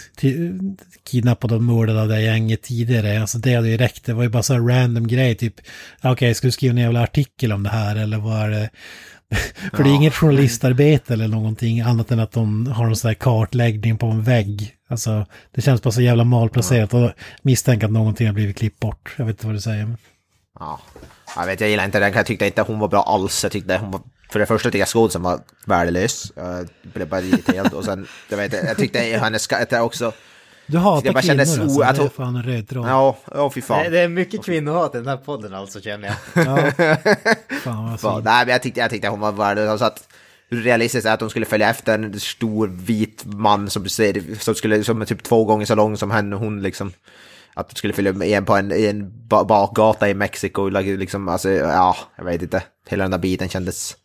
Speaker 3: kidnappad och mördad av det gänget tidigare. Alltså det hade ju räckt. Det var ju bara så här random grej, typ ja, okej, ska du skriva en jävla artikel om det här eller vad är det? För det är inget journalistarbete eller någonting annat än att de har en sån här kartläggning på en vägg. Alltså det känns bara så jävla malplacerat och misstänker att någonting har blivit klippt bort. Jag vet inte vad du säger. men-
Speaker 1: Ja. Jag vet, jag gillar inte den. Jag tyckte inte hon var bra alls. Jag tyckte hon var... För det första tyckte jag skådisen var värdelös. Jag blev bara irriterad. Och sen, jag vet jag tyckte hennes skatt också...
Speaker 3: Du hatar
Speaker 1: Det bara
Speaker 3: kvinnor
Speaker 1: o-
Speaker 3: alltså,
Speaker 1: att
Speaker 3: det är fan en röd tråd.
Speaker 1: Ja, ja fy
Speaker 2: Det,
Speaker 1: fan.
Speaker 2: det är mycket kvinnohat i den här podden alltså känner jag.
Speaker 3: Ja. Fan vad
Speaker 1: Fan, nej, men jag tyckte, jag tyckte hon var värdelös. Alltså att hur realistiskt är att hon skulle följa efter en stor vit man som, ser, som, skulle, som är typ två gånger så lång som henne, hon liksom. Att du skulle följa med en på en, i en ba- bakgata i Mexiko, liksom, alltså, ja, jag vet inte. Hela den där biten kändes...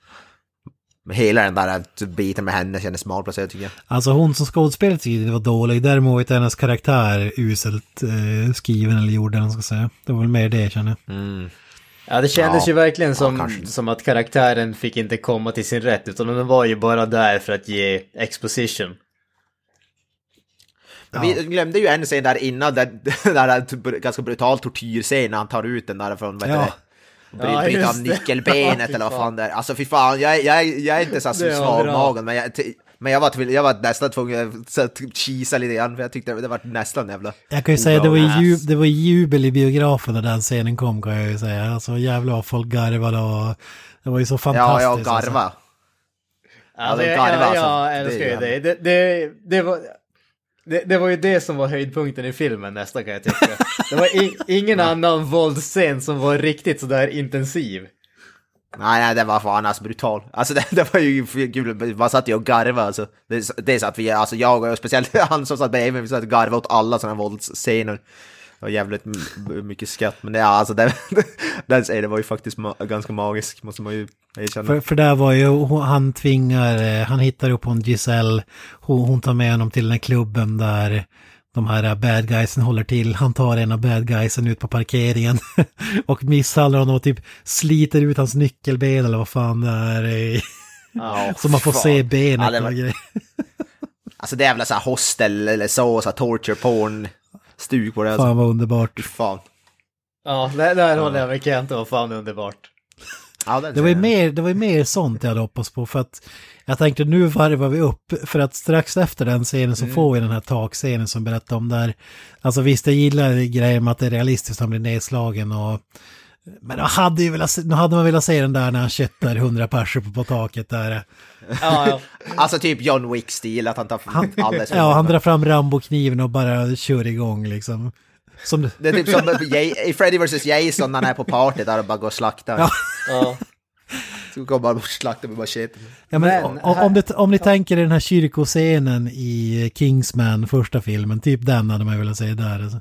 Speaker 1: Hela den där biten med henne kändes malplacerad tycker jag.
Speaker 3: Alltså hon som skådespelare var dålig, däremot är hennes karaktär uselt eh, skriven eller gjord, eller ska säga. Det var väl mer det känner jag.
Speaker 2: Ja, det kändes
Speaker 1: Ja.
Speaker 2: ju verkligen som,
Speaker 1: kanske.
Speaker 2: som att karaktären fick inte komma till sin rätt, utan den var ju bara där för att ge exposition.
Speaker 1: Men Vi glömde ju en scen där innan, där, där, där typ ganska brutal tortyrscen när han tar ut den där från, vad heter
Speaker 3: Ja.
Speaker 1: det?
Speaker 2: Ja,
Speaker 1: Bry- bryter av
Speaker 2: det.
Speaker 1: nyckelbenet
Speaker 2: Ja,
Speaker 1: eller vad
Speaker 2: fan.
Speaker 1: det är. Alltså fy fan, jag, jag, jag är inte så
Speaker 2: Det var
Speaker 1: svag
Speaker 2: bra.
Speaker 1: magen men jag, men jag var, jag var nästan tvungen att kisa lite grann för jag tyckte det var nästan jävla...
Speaker 3: Jag kan ju säga det var, ju det var jubel i biografen när den scenen kom kan jag ju säga. Alltså jävlar vad folk garvade och det var ju så
Speaker 1: Ja,
Speaker 3: fantastiskt.
Speaker 1: jag
Speaker 3: alltså.
Speaker 1: garva.
Speaker 2: Alltså,
Speaker 1: det
Speaker 2: jag,
Speaker 1: garvar,
Speaker 2: jag,
Speaker 1: alltså.
Speaker 2: jag
Speaker 1: Det
Speaker 2: älskar
Speaker 1: är
Speaker 2: ju det. Det, det, det, var, det. det var ju det som var höjdpunkten i filmen nästan kan jag tycka. Det var i, ingen annan våldsscen som var riktigt sådär intensiv.
Speaker 1: Nej, nej, det var fan alltså brutal. Alltså det, det var ju kul, man satt ju och garvade alltså. Det, det är så att vi, alltså jag och speciellt han som satt bredvid mig, vi satt och garvade åt alla sådana våldsscener. Det var jävligt mycket skratt, men ja, alltså den, den scenen var ju faktiskt ma- ganska magisk, måste man ju erkänna.
Speaker 3: För, för där var ju, han tvingar, eh, han hittar upp hon Giselle, hon, hon tar med honom till den här klubben där de här bad guysen håller till. Han tar en av bad guysen ut på parkeringen och misshandlar honom och typ sliter ut hans nyckelben eller vad fan det är. eh,
Speaker 1: Ja,
Speaker 3: Så man får
Speaker 1: fan.
Speaker 3: se benet
Speaker 1: Ja, var-
Speaker 3: och grejer.
Speaker 1: Alltså det är väl så här hostel eller så, så här torture porn stuk på det. Alltså.
Speaker 3: Fan vad underbart.
Speaker 1: Fan.
Speaker 2: Ja, där, där håller jag med Kent, det var fan underbart.
Speaker 1: Ja,
Speaker 3: Det var, ju mer, det var ju mer sånt jag hade hoppats på för att jag tänkte nu varvar vi upp för att strax efter den scenen så får vi den här takscenen som berättar om där. Alltså visst jag gillar grejen med att det är realistiskt, han blir nedslagen och men jag hade ju velat, nu hade man velat se den där när han köttar hundra personer på, på taket där.
Speaker 2: Ja, ja.
Speaker 1: Alltså typ John Wick-stil, att han tar alldeles för
Speaker 3: Ja, han drar fram Rambo-kniven och bara kör igång liksom. Som,
Speaker 1: Det är typ som Ja- i Freddy vs Jason när han är på party där och bara går och slaktar.
Speaker 3: Ja.
Speaker 2: ja.
Speaker 1: Så kommer bara och slaktar med machete.
Speaker 3: ja, men,
Speaker 2: Men
Speaker 3: om, om, det, om ni tänker den här kyrkoscenen i Kingsman, första filmen, typ den hade man velat se där. Alltså.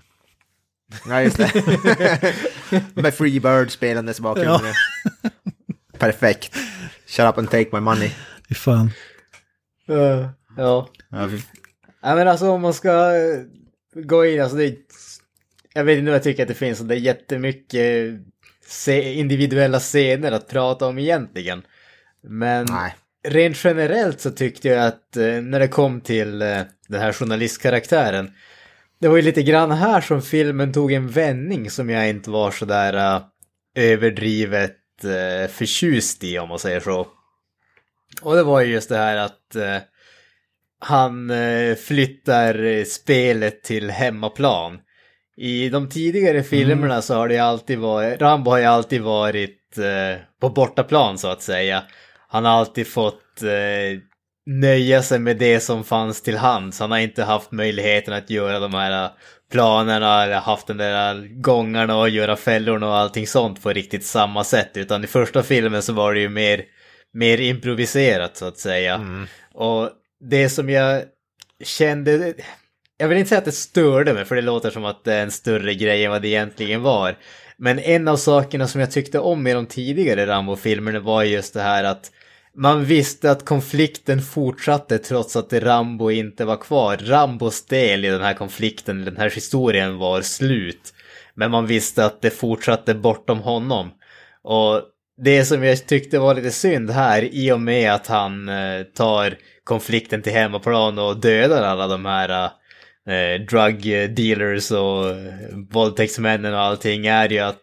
Speaker 1: Ja, just det. med Freebird spelandes i bakgrunden. Perfekt. Shut up and take my money.
Speaker 3: Fy fan.
Speaker 2: Uh, ja.
Speaker 1: Ja, fy-
Speaker 2: Ja men alltså om man ska eh, gå in, alltså det Jag vet inte vad jag tycker att det finns, det är jättemycket se, individuella scener att prata om egentligen. Men
Speaker 1: Nej.
Speaker 2: rent generellt så tyckte jag att eh, när det kom till eh, den här journalistkaraktären, det var ju lite grann här som filmen tog en vändning som jag inte var sådär uh, överdrivet uh, förtjust i om man säger så. Och det var ju just det här att eh, han eh, flyttar spelet till hemmaplan. I de tidigare filmerna så har det alltid varit, Rambo har ju alltid varit på bortaplan så att säga. Han har alltid fått eh, nöja sig med det som fanns till hands. Han har inte haft möjligheten att göra de här eh, planerna eller haft den där gångarna och göra fällorna och allting sånt på riktigt samma sätt. Utan i första filmen så var det ju mer, mer improviserat så att säga. Och det som jag kände, jag vill inte säga att det störde mig för det låter som att det är en större grej än vad det egentligen var. Men en av sakerna som jag tyckte om i de tidigare Rambo-filmerna var just det här att man visste att konflikten fortsatte trots att Rambo inte var kvar. Rambos del i den här konflikten, den här historien var slut. Men man visste att det fortsatte bortom honom. Och det som jag tyckte var lite synd här, i och med att han eh, tar konflikten till hemmaplan och dödar alla de här eh, drug dealers och eh, våldtäktsmännen och allting, är ju att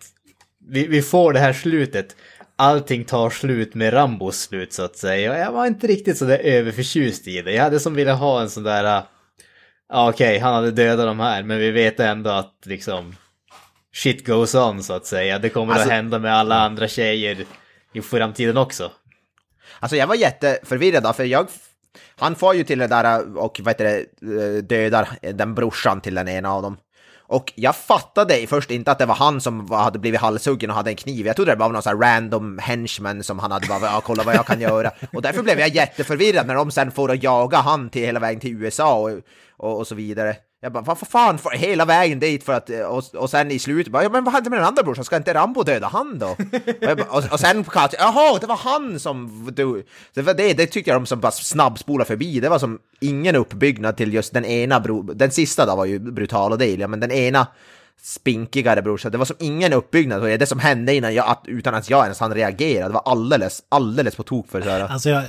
Speaker 2: vi, vi får det här slutet. Allting tar slut med Rambos slut så att säga. Jag var inte riktigt sådär överförtjust i det. Jag hade som ville ha en sån där... Ja okej, han hade dödat de här, men vi vet ändå att liksom... Shit goes on så att säga. Det kommer
Speaker 1: Alltså-
Speaker 2: att hända med alla andra tjejer i framtiden också.
Speaker 1: Alltså jag var jätteförvirrad då, för jag... Han får ju till det där och vad heter det, eh, dödar den brorsan till den ena av dem. Och jag fattade först inte att det var han som hade blivit halshuggen och hade en kniv. Jag trodde det var någon sån här random henchman som han hade bara, ja kolla vad jag kan göra. Och därför blev jag jätteförvirrad när de sen får att jaga han till hela vägen till USA och, och, och så vidare. Jag bara, vad fan, för, hela vägen dit för att, och, och sen i slutet bara, ja men vad hände med den andra brorsan, ska inte Rambo döda han då? och, bara, och, och sen, jaha, det var han som dog. Det var det, det tyckte jag de som bara snabbspolar förbi, det var som ingen uppbyggnad till just den ena bror, den sista då var ju brutal och del, ja, men den ena spinkigare brorsan, det var som ingen uppbyggnad på det, som hände innan jag, utan att jag ens hann reagera, det var alldeles, alldeles på tok för så här.
Speaker 3: Alltså jag,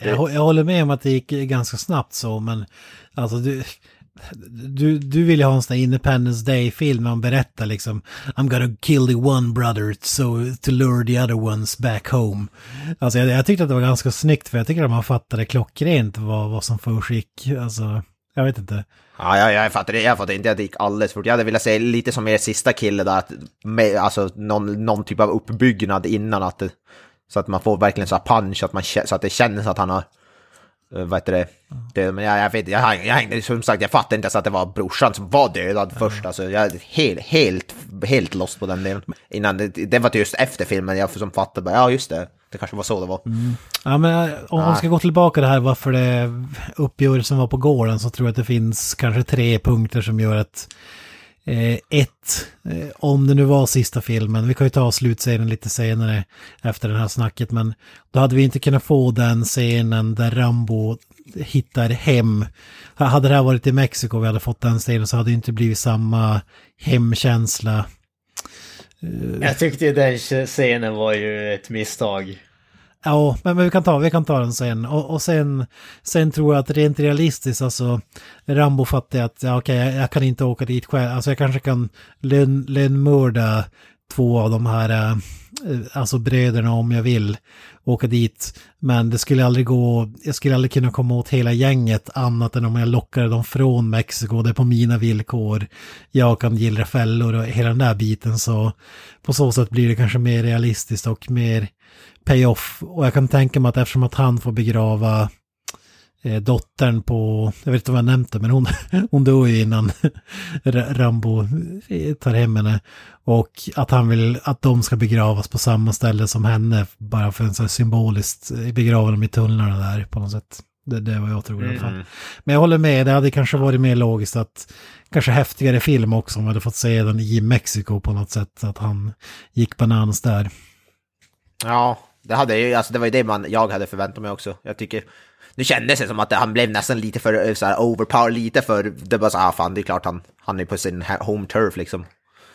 Speaker 3: jag, jag håller med om att det gick ganska snabbt så, men alltså du, du, du vill ju ha en sån där Independence Day-film man berättar liksom I'm gonna kill the one brother so to lure the other ones back home. Alltså jag, jag tyckte att det var ganska snyggt för jag tycker att man fattade klockrent vad, vad som försiggick. Alltså, jag vet inte.
Speaker 1: Ja, jag, jag fattar det. Jag fattar inte att det gick alldeles fort. Jag hade velat säga lite som er sista kille där, att med, alltså någon, någon typ av uppbyggnad innan att det, så att man får verkligen så här punch, att man, så att det känns att han har, vad heter det, det men jag, jag vet jag, jag hängde, som sagt, jag fattade inte ens att det var brorsan som var dödad först, alltså jag är helt, helt, helt lost på den delen. Innan, det, det var just efter filmen jag som fattade, bara, ja just det, det kanske var så det var.
Speaker 3: Ja, men eh, om man ska gå tillbaka det här varför det uppgörelsen var på gården så tror jag att det finns kanske tre punkter som gör att eh, ett, eh, om det nu var sista filmen, vi kan ju ta slutscenen lite senare efter det här snacket, men då hade vi inte kunnat få den scenen där Rambo hittar hem. Hade det här varit i Mexiko vi hade fått den scenen så hade det inte blivit samma hemkänsla.
Speaker 2: Eh, Jag tyckte ju den scenen var ju ett misstag.
Speaker 3: Ja, men, men vi, kan ta, vi kan ta den sen. Och, och sen, sen tror jag att rent realistiskt, alltså Rambo fattar att ja, okej, jag, jag kan inte åka dit själv. Alltså jag kanske kan lön- lönnmörda två av de här, eh, alltså bröderna om jag vill åka dit. Men det skulle aldrig gå, jag skulle aldrig kunna komma åt hela gänget annat än om jag lockade dem från Mexiko. Det är på mina villkor. Jag kan gillra fällor och hela den där biten. Så på så sätt blir det kanske mer realistiskt och mer payoff. Och jag kan tänka mig att eftersom att han får begrava eh, dottern på, jag vet inte om jag nämnt det, men hon, hon dog ju innan Rambo eh, tar hem henne. Och att han vill att de ska begravas på samma ställe som henne, bara för en så här symboliskt eh, begrava dem i tunnlarna där på något sätt. Det, det är vad jag tror i alla fall. Men jag håller med, det hade kanske varit mer logiskt att kanske häftigare film också om vi hade fått se den i Mexiko på något sätt, att han gick bananas där.
Speaker 1: Ja, det, hade ju, alltså det var ju det man, jag hade förväntat mig också. Jag tycker, nu kändes det som att han blev nästan lite för eh, så här, overpower, lite för, det var så ah fan det är klart han, han är på sin home turf liksom.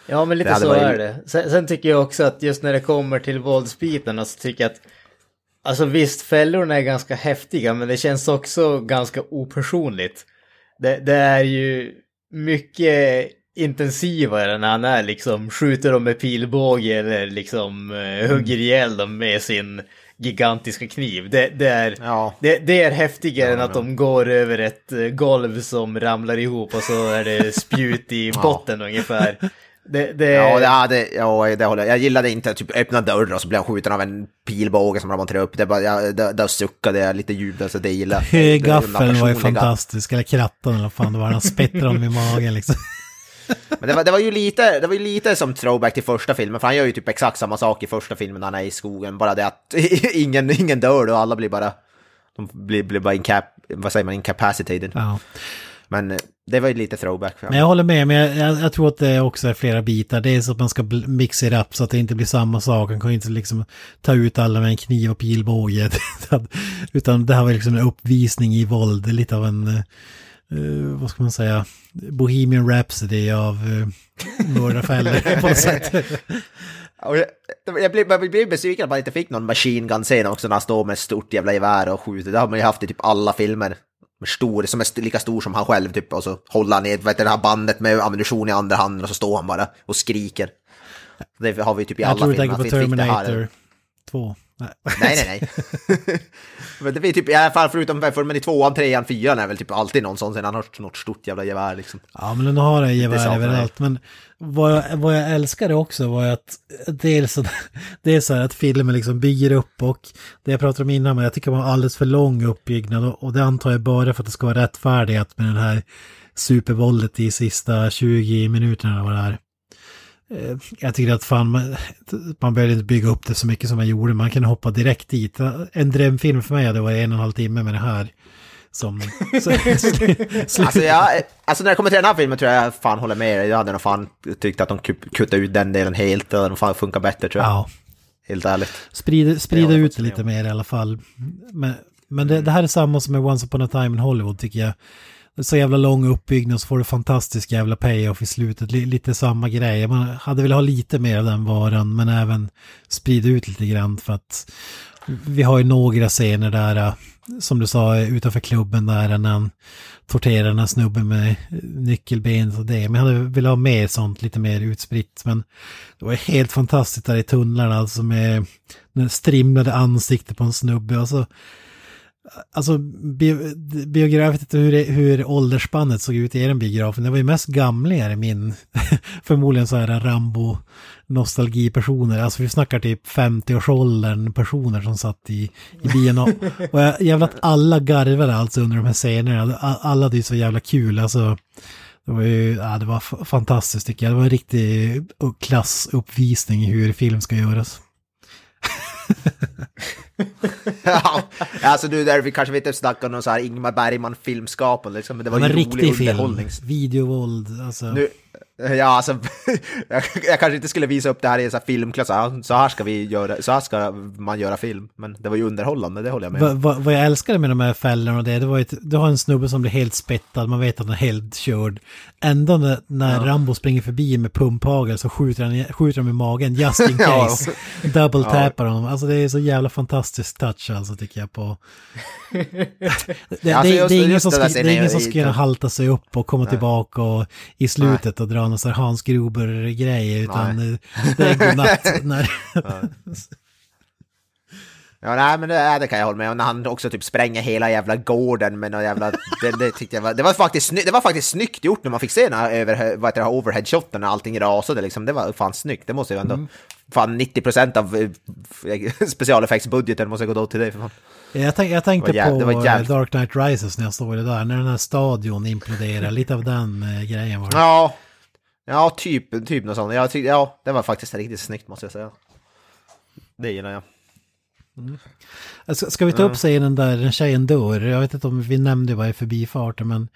Speaker 2: Ja, men lite så
Speaker 1: varit-
Speaker 2: är det. Sen, sen tycker jag också att just när det kommer till våldsbitarna så tycker jag att Alltså visst, fällorna är ganska häftiga, men det känns också ganska opersonligt. Det, det är ju mycket intensivare när han är liksom skjuter dem med pilbåge eller liksom eh, hugger ihjäl dem med sin gigantiska kniv. Det, det, är,
Speaker 1: Ja.
Speaker 2: det, det är häftigare
Speaker 1: Ja,
Speaker 2: än att de går över ett eh, golv som ramlar ihop och så är det spjut i botten ungefär. Det, det,
Speaker 1: Ja, det, ja, det, ja, det håller jag. Jag gillade inte typ öppna dörrar och så blev han skjuten av en pilbåge som de monterade upp. Det bara, jag, där, där suckade jag lite ljud, alltså det det-
Speaker 3: Gaffeln var ju fantastisk, eller krattan eller vad fan det var, han spettrade honom i magen liksom.
Speaker 1: Men det var, det var ju lite, det var ju lite som throwback till första filmen, för han gör ju typ exakt samma sak i första filmen när han är i skogen, bara det att ingen, ingen dör då, alla blir bara, de blir, blir bara incap, vad säger man, incapacitated.
Speaker 3: Ja.
Speaker 1: Men eh, det var ju lite throwback.
Speaker 3: Men jag håller med, men jag, jag, jag tror att det också är flera bitar. Det är så att man ska mixa det upp så att det inte blir samma sak. Man kan ju inte liksom ta ut alla med en kniv och pilbåge. Utan det här var liksom en uppvisning i våld, lite av en, eh, eh, vad ska man säga, Bohemian Rhapsody av uh, mördarfällor på något sätt.
Speaker 1: Jag, jag, blev, jag blev besviken att man inte fick någon machine gun scen också när han står med ett stort jävla gevär och skjuter. Det har man ju haft i typ alla filmer. Stor, som är lika stor som han själv typ och så håller han i vet, det här bandet med ammunition i andra handen och så står han bara och skriker. Det har vi typ i
Speaker 3: Jag
Speaker 1: alla
Speaker 3: tror du
Speaker 1: filmer.
Speaker 3: tänker på. Terminator 2. Nej.
Speaker 1: Nej, nej, nej. Men det blir typ, i alla fall förutom för, men i tvåan, trean, fyran är väl typ alltid någon sån, sen han har något stort jävla gevär liksom.
Speaker 3: Ja, men den har det gevär överallt. Men vad jag, vad jag älskade också var att dels att, det är så här att filmen liksom bygger upp och det jag pratade om innan, men jag tycker man har alldeles för lång uppbyggnad och, och det antar jag bara för att det ska vara rättfärdigt med den här supervåldet i sista 20 minuterna eller vad det är. Eh, Jag tycker att fan, man, man behöver inte bygga upp det så mycket som man gjorde, man kan hoppa direkt dit. En drömfilm för mig hade varit en och en halv timme med det här. Som... Så,
Speaker 1: Alltså, jag, alltså när det kommer till den här filmen tror jag jag fan håller med dig. Jag hade nog fan tyckt att de ku- kuttade ut den delen helt. Hade nog fan funkat bättre tror jag.
Speaker 3: ja.
Speaker 1: Helt ärligt.
Speaker 3: Sprida, sprida ut det lite mer i alla fall. Men, men det, det här är samma som med Once upon a time in Hollywood tycker jag. Så jävla lång uppbyggnad så får du fantastisk jävla payoff i slutet. Lite samma grej. Man hade velat ha lite mer av den varan men även sprida ut lite grann för att vi har ju några scener där, äh, som du sa, utanför klubben där när han torterar den här snubben med nyckelben och det. Men jag hade velat ha mer sånt, lite mer utspritt. Men det var helt fantastiskt där i tunnlarna, alltså med den strimlade ansiktet på en snubbe Alltså, Alltså biograf, vet inte hur, det, hur åldersspannet såg ut i er biograf, men det var ju mest gamlingar i min, förmodligen så här Rambo nostalgipersoner, alltså vi snackar typ 50-årsåldern personer som satt i, i bion och, och jag, jävlar att alla garvade alltså under de här scenerna, alla hade ju så jävla kul, alltså det var ju, ja, det var fantastiskt tycker jag, det var en riktig klassuppvisning i hur film ska göras.
Speaker 1: ja, alltså du, där vi kanske vet inte snackar om någon så här Ingmar Bergman filmskapande liksom, men det var
Speaker 3: var
Speaker 1: ju
Speaker 3: en
Speaker 1: rolig
Speaker 3: riktig film,
Speaker 1: underhållning.
Speaker 3: videovåld, alltså.
Speaker 1: Nu, ja, alltså, jag, jag kanske inte skulle visa upp det här i en filmklass, ja, så här ska vi göra, så här ska man göra film, men det var ju underhållande, det håller jag med
Speaker 3: Va,
Speaker 1: om.
Speaker 3: va, vad jag älskade med de här fällorna och det, det var ju att du har en snubbe som blir helt spettad, man vet att han är helt körd. Ändå när, när Rambo springer förbi med pumphagel så skjuter han, skjuter han i magen just in
Speaker 1: Ja.
Speaker 3: case. Double tappar honom. Alltså det är så jävla fantastisk touch alltså tycker jag på... Det,
Speaker 1: Alltså,
Speaker 3: det, det är ingen som ska, det är ingen som ska kunna halta sig upp och komma tillbaka och i slutet och dra någon sån här Hans Gruber-grej utan
Speaker 1: Nej.
Speaker 3: det är godnatt. när,
Speaker 1: Ja, nej, men det, det kan jag hålla med om. När han också typ spränger hela jävla gården med någon jävla... Det, det tyckte jag var... Det var faktiskt, sny, det var faktiskt snyggt gjort när man fick se den här, över, vad heter det, overhead-shoten när allting rasade liksom. Det var fan snyggt, det måste ju ändå... Fan 90% av eh, specialeffektsbudgeten måste gå då till det för fan.
Speaker 3: Jag, tänk, jag tänkte på
Speaker 1: jävligt.
Speaker 3: eh, Dark Knight Rises när jag såg det där, när den här stadion imploderar, lite av den eh, grejen var det.
Speaker 1: Ja, ja typ, typ något sånt. Jag tyckte, ja, det var faktiskt riktigt snyggt måste jag säga. Det gillar jag.
Speaker 3: Alltså, Ska vi ta upp scenen där tjejen dör? Jag vet inte om vi nämnde vad i förbifarten, men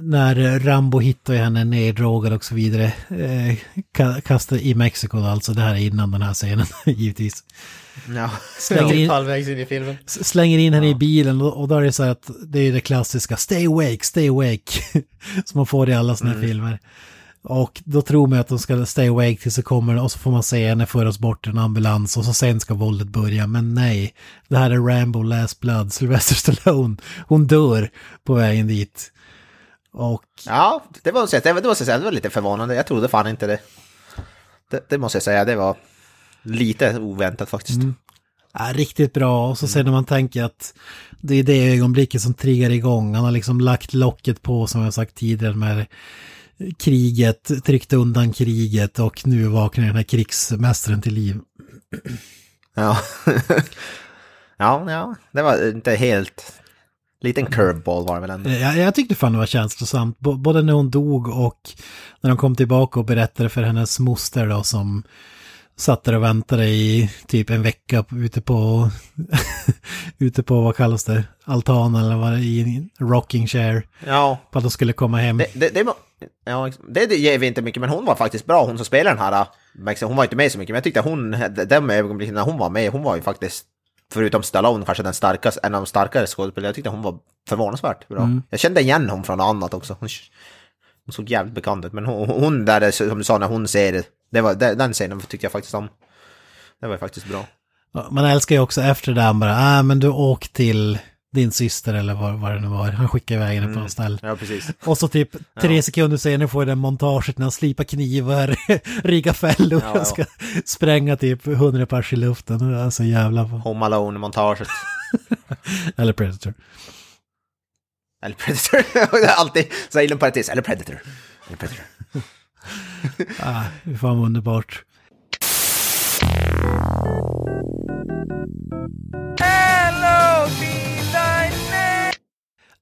Speaker 3: när Rambo hittar henne neddrogad och så vidare. Eh, ka- kastar i Mexiko alltså, det här är innan den här scenen givetvis.
Speaker 1: Ja.
Speaker 3: Slänger in,
Speaker 2: Halvvägs in i filmen.
Speaker 3: Slänger in henne i bilen och, och då är det så här att det är det klassiska stay awake, stay awake som man får i alla såna här filmer. Och då tror man att de ska stay awake tills det kommer och så får man se henne föras bort i en ambulans och så sen ska våldet börja. Men nej, det här är Rambo Last Blood, Sylvester Stallone. Hon dör på vägen dit. Och
Speaker 1: Ja, det jag säga. Det, måste jag säga. det var lite förvånande. Jag trodde fan inte det. Det, det måste jag säga, det var lite oväntat faktiskt.
Speaker 3: är riktigt bra. Och så sen när man tänker att det är det ögonblicket som triggar igång. Han har liksom lagt locket på som jag sagt tidigare med kriget, tryckt undan kriget och nu vaknar den här krigsmästaren till liv.
Speaker 1: Ja. ja, ja, det var inte helt... Liten curveball var det väl ändå.
Speaker 3: Jag, jag tyckte fan det var känslosamt, B- både när hon dog och när de kom tillbaka och berättade för hennes moster då som satt där och väntade i typ en vecka ute på, ute på vad kallas det, altan eller vad det är, i rocking chair.
Speaker 1: Ja,
Speaker 3: På att de skulle komma hem.
Speaker 1: det, det, det, var- ja, det, ger vi inte mycket, men hon var faktiskt bra, hon som spelar den här. Max, Hon var inte med så mycket, men jag tyckte hon, de ögonblicken när hon var med, hon var ju faktiskt, förutom Stallone, kanske den starkaste, en av de starkare skådespelarna. Jag tyckte hon var förvånansvärt bra. Jag kände igen hon från annat också. Hon, hon såg jävligt bekant ut, men hon, hon där, som du sa, när hon ser det, var, den den scenen tyckte jag faktiskt om. Det var faktiskt bra.
Speaker 3: Man älskar ju också efter det där bara, äh, men du åk till din syster eller vad, vad det nu var. Han skickar iväg henne på något ställe.
Speaker 1: Ja, precis.
Speaker 3: Och så typ tre sekunder senare får den montaget när han slipar knivar, riggar fällor
Speaker 1: Ja,
Speaker 3: och
Speaker 1: ja.
Speaker 3: ska spränga typ hundra pers i luften. Det är så jävla...
Speaker 1: Home Alone-montaget.
Speaker 3: Eller Predator.
Speaker 1: Eller Predator. Alltid så inom parentes, eller Predator. Eller Predator.
Speaker 3: Ah, fan vad underbart.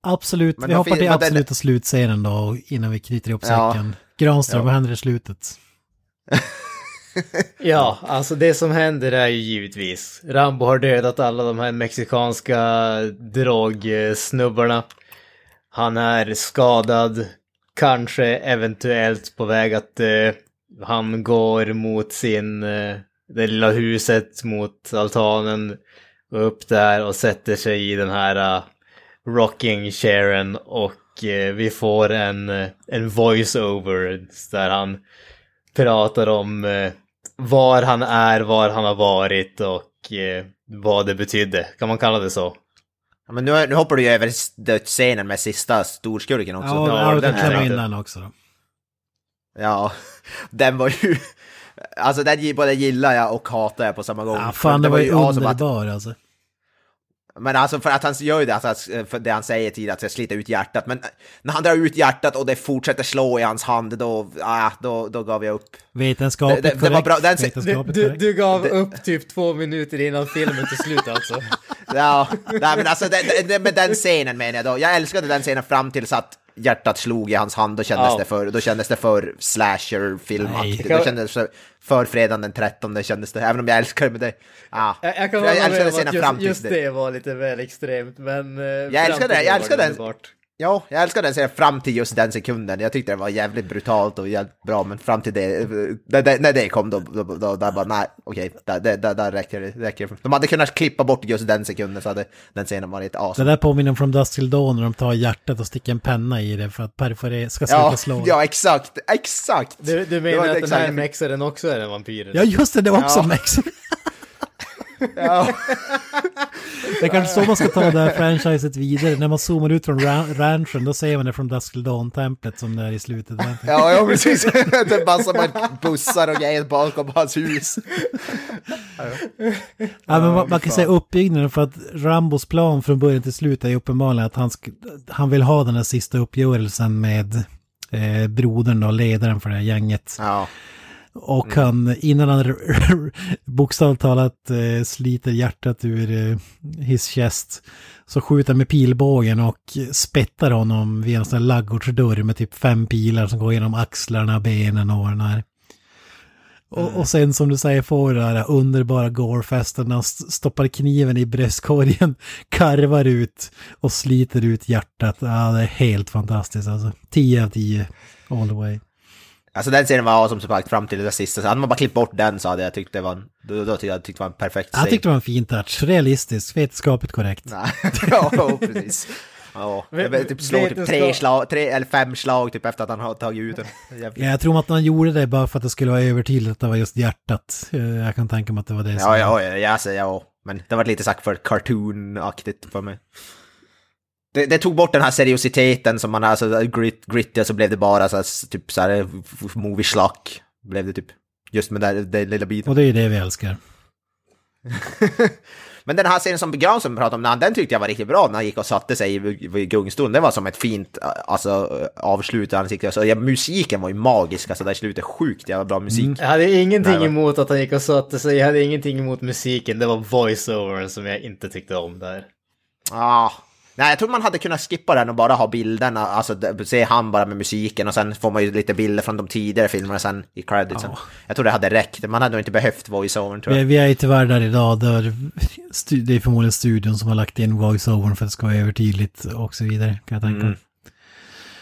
Speaker 3: Absolut,
Speaker 1: Men
Speaker 3: vi hoppar till
Speaker 1: men den-
Speaker 3: absoluta slutscenen då innan vi knyter ihop
Speaker 1: Ja.
Speaker 3: säcken. Granström,
Speaker 1: Ja.
Speaker 3: vad händer i slutet?
Speaker 2: Ja, alltså det som händer är ju givetvis. Rambo har dödat alla de här mexikanska drogsnubbarna. Han är skadad, kanske eventuellt på väg att eh, han går mot sin, eh, det lilla huset mot altanen upp där och sätter sig i den här uh, rocking chairen och eh, vi får en, eh, en voice-over där han pratar om var han är, var han har varit och vad det betydde. Kan man kalla det så?
Speaker 1: Ja, men nu, nu hoppar du ju över dödsscenen med sista storskurken också.
Speaker 3: Ja,
Speaker 2: ja,
Speaker 3: ja,
Speaker 2: den
Speaker 3: den den också då.
Speaker 1: Ja, den var ju... Alltså den både gillar jag och hatar jag på samma gång.
Speaker 3: Ja, fan det var ju
Speaker 1: som att-
Speaker 3: underbar alltså.
Speaker 1: Men alltså för att han gör ju det, alltså, för det han säger tidigare, att slita ut hjärtat. Men när han drar ut hjärtat och det fortsätter slå i hans hand, då, ah, då, då gav jag upp.
Speaker 3: Vetenskapligt
Speaker 1: Det- det- det var
Speaker 3: korrekt.
Speaker 1: bra. Den-
Speaker 2: Du,
Speaker 3: Vetenskapligt
Speaker 2: du,
Speaker 3: korrekt.
Speaker 2: du gav upp typ två minuter innan filmen tog slut alltså.
Speaker 1: Ja, nej men alltså det, det, med den scenen menar jag då. Jag älskade den scenen fram tills att hjärtat slog i hans hand, då kändes
Speaker 2: Ja.
Speaker 1: det för, då kändes det för slasher-filmaktigt.
Speaker 3: Nej.
Speaker 1: Då kändes det för fredagen den 13, det kändes det, även om jag älskar det, men det, ja.
Speaker 2: Jag, jag kan hålla med om att just, just det var lite väl extremt, men... eh,
Speaker 1: Jag älskar det, jag älskar den.
Speaker 2: underbart.
Speaker 1: Ja, jag älskar den serien fram till just den sekunden. Jag tyckte det var jävligt brutalt och jävligt bra, men fram till det, när det, när det kom då, då, då där bara nej, okej, där, där, där, där räcker det. Räcker. det. De hade kunnat klippa bort just den sekunden så hade den scenen varit
Speaker 3: Det
Speaker 1: awesome.
Speaker 3: där påminner om från Dust till Dawn när de tar hjärtat och sticker en penna i det för att perforera ska sluta
Speaker 1: Ja,
Speaker 3: slå.
Speaker 1: ja, exakt, exakt.
Speaker 2: Du, du
Speaker 1: Det
Speaker 2: menar att den här mexaren också är en vampyr?
Speaker 3: Ja just det, det var också
Speaker 1: Ja.
Speaker 3: Mex.
Speaker 1: Ja,
Speaker 3: Det är kanske så man ska ta det här franchiset vidare. När man zoomar ut från ran- ranchen då ser man det från Dusk Dawn-templet som det är i slutet.
Speaker 1: ja, ja precis. Det är med bussar och grejer bakom hans hus.
Speaker 3: Ja, men man, man kan säga uppbyggnaden för att Rambos plan från början till slut är uppenbarligen att han, han vill ha den här sista uppgörelsen med eh, brodern och ledaren för det här gänget.
Speaker 1: Ja,
Speaker 3: Och han, innan han bokstavligt talat eh, sliter hjärtat ur eh, his chest så skjuter han med pilbågen och spettar honom vid en sån här laggårdsdörr med typ fem pilar som går genom axlarna, benen och den här. Och, och sen som du säger får det här underbara gorefesten när han st- stoppar kniven i bröstkorgen, karvar ut och sliter ut hjärtat. Ja, det är helt fantastiskt alltså. 10 av 10 all the way.
Speaker 1: Alltså den scenen var som sagt fram till det sista. Så hade man bara klippt bort den så hade jag tyckt det var en, då, då tyckte jag tyckte det var en perfekt scen.
Speaker 3: Jag tyckte det var en fin touch, realistisk, vetenskapligt korrekt.
Speaker 1: Nej, ja, precis. Ja, jag typ slår typ tre slag, tre eller fem slag typ efter att han har tagit ut den.
Speaker 3: Ja, jag tror att man gjorde det bara för att det skulle vara övertydligt att det var just hjärtat. Eh, Jag kan tänka mig att det var det som...
Speaker 1: Ja, ja, ja, ja, alltså, ja, men det var lite sagt för cartoon-aktigt för mig. Det, det tog bort den här seriositeten som man har, alltså grit, gritty, så blev det bara så här, typ så här movie slack blev det typ. Just med den, den lilla biten.
Speaker 3: Och det är ju det vi älskar.
Speaker 1: Men den här scenen som Granström pratade om, den tyckte jag var riktigt bra när han gick och satte sig i, i gungstolen. Det var som ett fint alltså, avslut. Han tyckte, alltså, ja, musiken var ju magisk, alltså där i slutet sjukt jävla bra musik.
Speaker 2: Jag hade ingenting
Speaker 1: Nej, va?
Speaker 2: emot att han gick och satte sig, jag hade ingenting emot musiken, det var voice-overn som jag inte tyckte om där.
Speaker 1: Ah. Nej, jag tror man hade kunnat skippa den och bara ha bilderna, alltså se han bara med musiken och sen får man ju lite bilder från de tidigare filmerna sen i creditsen. Jag tror det hade räckt, man hade nog inte behövt voice-overn tror
Speaker 3: Vi,
Speaker 1: jag.
Speaker 3: vi är ju tyvärr där idag där det är förmodligen studion som har lagt in voice-overn för att det ska vara övertydligt och så vidare kan jag tänka.
Speaker 1: Mm.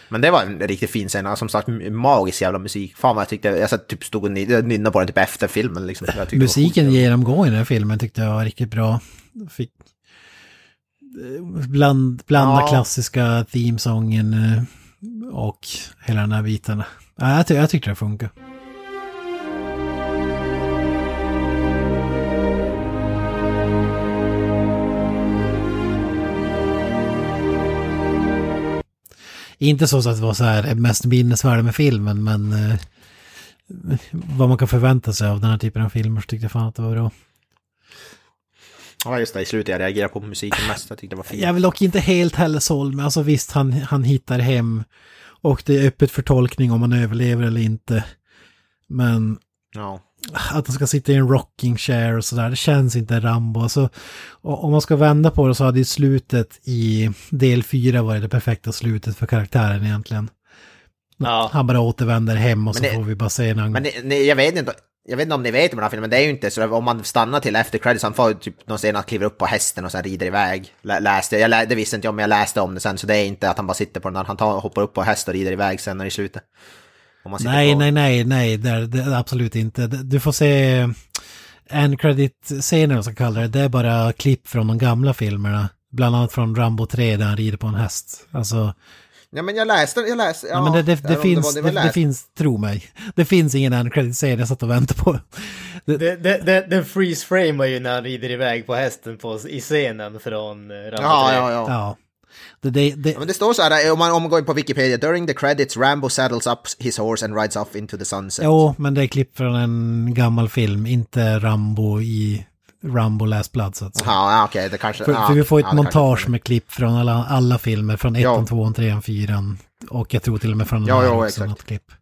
Speaker 1: Men det var en riktigt fin scen, som sagt magisk jävla musik. Fan vad jag tyckte, jag satt typ stod och nynnade på den typ efter filmen liksom.
Speaker 3: Musiken genomgående i den här filmen tyckte jag var riktigt bra. Fick bland, blanda
Speaker 1: Ja.
Speaker 3: klassiska themesången eh, och hela den här biten. Ja, jag, ty jag tyckte det funkar. Inte så att det var så här mest minnesvärda med filmen, men eh, vad man kan förvänta sig av den här typen av filmer så tyckte jag fan att det var bra.
Speaker 1: Ja just det, i slutet jag reagerade på musiken mest, jag tyckte det var fint.
Speaker 3: Jag vill dock inte helt heller såld men alltså visst han, han hittar hem och det är öppet för tolkning om man överlever eller inte. Men
Speaker 1: Ja.
Speaker 3: att han ska sitta i en rocking chair och sådär, det känns inte Rambo. Alltså, om man ska vända på det så hade ju slutet i del 4 varit det perfekta slutet för karaktären egentligen.
Speaker 2: Ja.
Speaker 3: Han bara återvänder hem och så
Speaker 1: Men det-
Speaker 3: får vi bara se en
Speaker 1: Men ni, jag vet inte, jag vet inte om ni vet om den här filmen, men det är ju inte så om man stannar till efter credits, han får typ någon scen att kliva upp på hästen och sen rider iväg. Lä, läste, jag lä, det visste inte jag men jag läste om det sen, så det är inte att han bara sitter på den, där, han tar, hoppar upp på häst och rider iväg sen när i slutet. Om man sitter
Speaker 3: Nej,
Speaker 1: på,
Speaker 3: nej, nej, nej, det är, det är absolut inte. Det- Du får se en credit-scener, vad ska jag kalla det. Det är bara klipp från de gamla filmerna. Bland annat från Rambo 3 där han rider på en häst. Alltså,
Speaker 1: Ja men jag läste, jag läste, ja.
Speaker 3: ja, men det, det, det, finns,
Speaker 1: var
Speaker 3: det, det, finns, tro mig. Det finns ingen end credit-scen jag satt och väntade på.
Speaker 2: Det, det, det, den freeze frame ju när han rider iväg på hästen på, i scenen från eh, Rambo
Speaker 1: Ja,
Speaker 2: 3.
Speaker 1: ja, ja.
Speaker 3: Ja. Det, det, det,
Speaker 1: Ja, men det står så här, om man, om man går in på Wikipedia, during the credits Rambo saddles up his horse and rides off into the sunset.
Speaker 3: jo, men det är klipp från en gammal film, inte Rambo i Rambo Last Blood så att säga.
Speaker 1: Ja, okej, det kanske...
Speaker 3: För,
Speaker 1: ja,
Speaker 3: för vi får ett
Speaker 1: ja,
Speaker 3: montage med klipp från alla, alla filmer, från 1,
Speaker 1: Ja.
Speaker 3: 2, 3, 4 och jag tror till och med från den
Speaker 1: Ja,
Speaker 3: här
Speaker 1: ja,
Speaker 3: också, något klipp.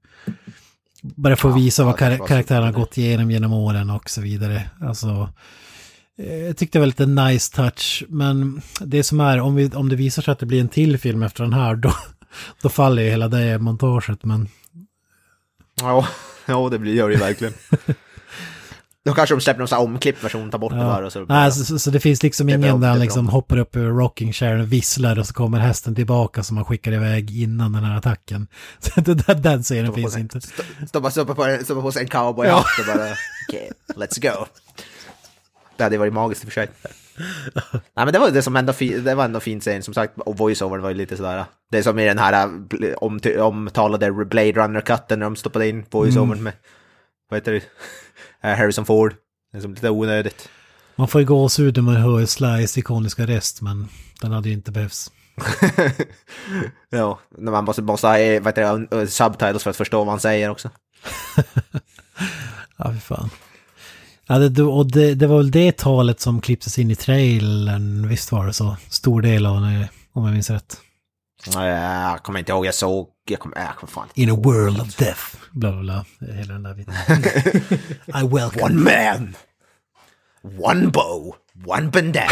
Speaker 3: Bara
Speaker 1: Ja,
Speaker 3: visa vad kar
Speaker 1: så-
Speaker 3: gått igenom genom åren och så vidare. Alltså, eh, jag tyckte det var lite nice touch, men det som är, om, vi, om det visar sig att det blir en till film efter den här, då, då faller ju hela det montaget, men
Speaker 1: Ja, ja det blir, gör det ju verkligen. Då kanske de släpper någon sån här omklippt version, tar bort det bara och så...
Speaker 3: Nej, så, så, så det finns liksom
Speaker 1: Det är bra,
Speaker 3: ingen där han liksom hoppar upp ur rocking chair och visslar och så kommer hästen tillbaka som man skickar iväg innan den här attacken. Så det där, den
Speaker 1: på
Speaker 3: finns
Speaker 1: sig-
Speaker 3: inte.
Speaker 1: st- Stoppa, stoppa, på, stoppa på sig en cowboyhatt och bara okej, let's go. Det hade varit magiskt i och för sig. Nej men det var det som ändå, det var ändå fint scen, som sagt, och voiceover var ju lite sådär. Det är som i den här om, omtalade Blade Runner-cutten när de stoppade in voiceovern med, vad heter det, Harrison Ford. Det är som lite onödigt.
Speaker 3: Man får ju gåshud när man hör Slice ikoniska röst, men den hade ju inte behövts.
Speaker 1: ja, när man måste, måste ha eh, vad heter det, subtitles för att förstå vad han säger också.
Speaker 3: Ja, fy fan. Ja, det, och det, det var väl det talet som klipptes in i trailern, visst var det så? Stor del av det, om jag minns rätt.
Speaker 1: Jag kommer inte ihåg, jag såg, jag kommer, jag kommer fan
Speaker 3: In a world of death, bla bla bla, hela den där biten. I welcome.
Speaker 1: One man, one bow, one bandana.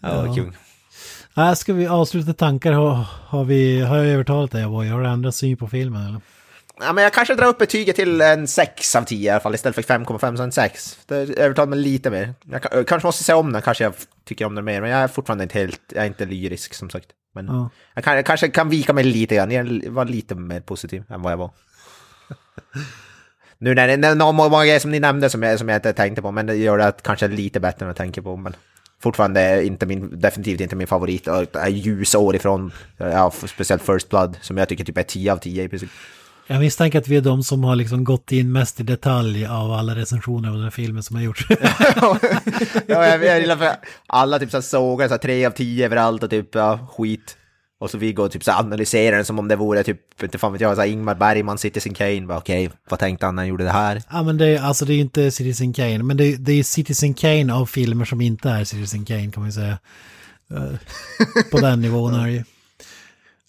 Speaker 1: ja, kul.
Speaker 3: Äh, ska vi avsluta tankar? Har, har, vi, har jag övertalat dig? Har du ändrat syn på filmen eller?
Speaker 1: Ja, men jag kanske drar upp betyget till en 6 av 10 i alla fall, istället för 5,5 så en 6. Det övertalar mig lite mer. Jag ka- kanske måste se om den, kanske jag tycker om den mer, men jag är fortfarande inte helt, jag är inte lyrisk som sagt. Men
Speaker 3: Ja.
Speaker 1: jag, kan, jag kanske kan vika mig lite grann, jag var lite mer positiv än vad jag var. Nu när det är många grejer som ni nämnde som jag, som jag inte tänkte på, men det gör det att kanske lite bättre än jag tänker på. Men fortfarande inte min, definitivt inte min favorit. Och det är ljusår ifrån, ja, speciellt First Blood, som jag tycker typ är 10 av 10 i princip.
Speaker 3: Jag misstänker att vi är de som har liksom gått in mest i detalj av alla recensioner av den här filmen som har gjorts.
Speaker 1: ja, jag, jag gillar för alla typ så här sågar, så här 3 av 10 överallt och typ ja, skit. Och så vi går typ så analyserar den som om det vore typ, inte fan vet jag, så här Ingmar Bergman, Citizen Kane, bara okej, vad tänkte han när han gjorde det här?
Speaker 3: Ja men det är, alltså det är ju inte Citizen Kane, men det, det är Citizen Kane av filmer som inte är Citizen Kane kan man ju säga. Eh, På den nivån är det ju.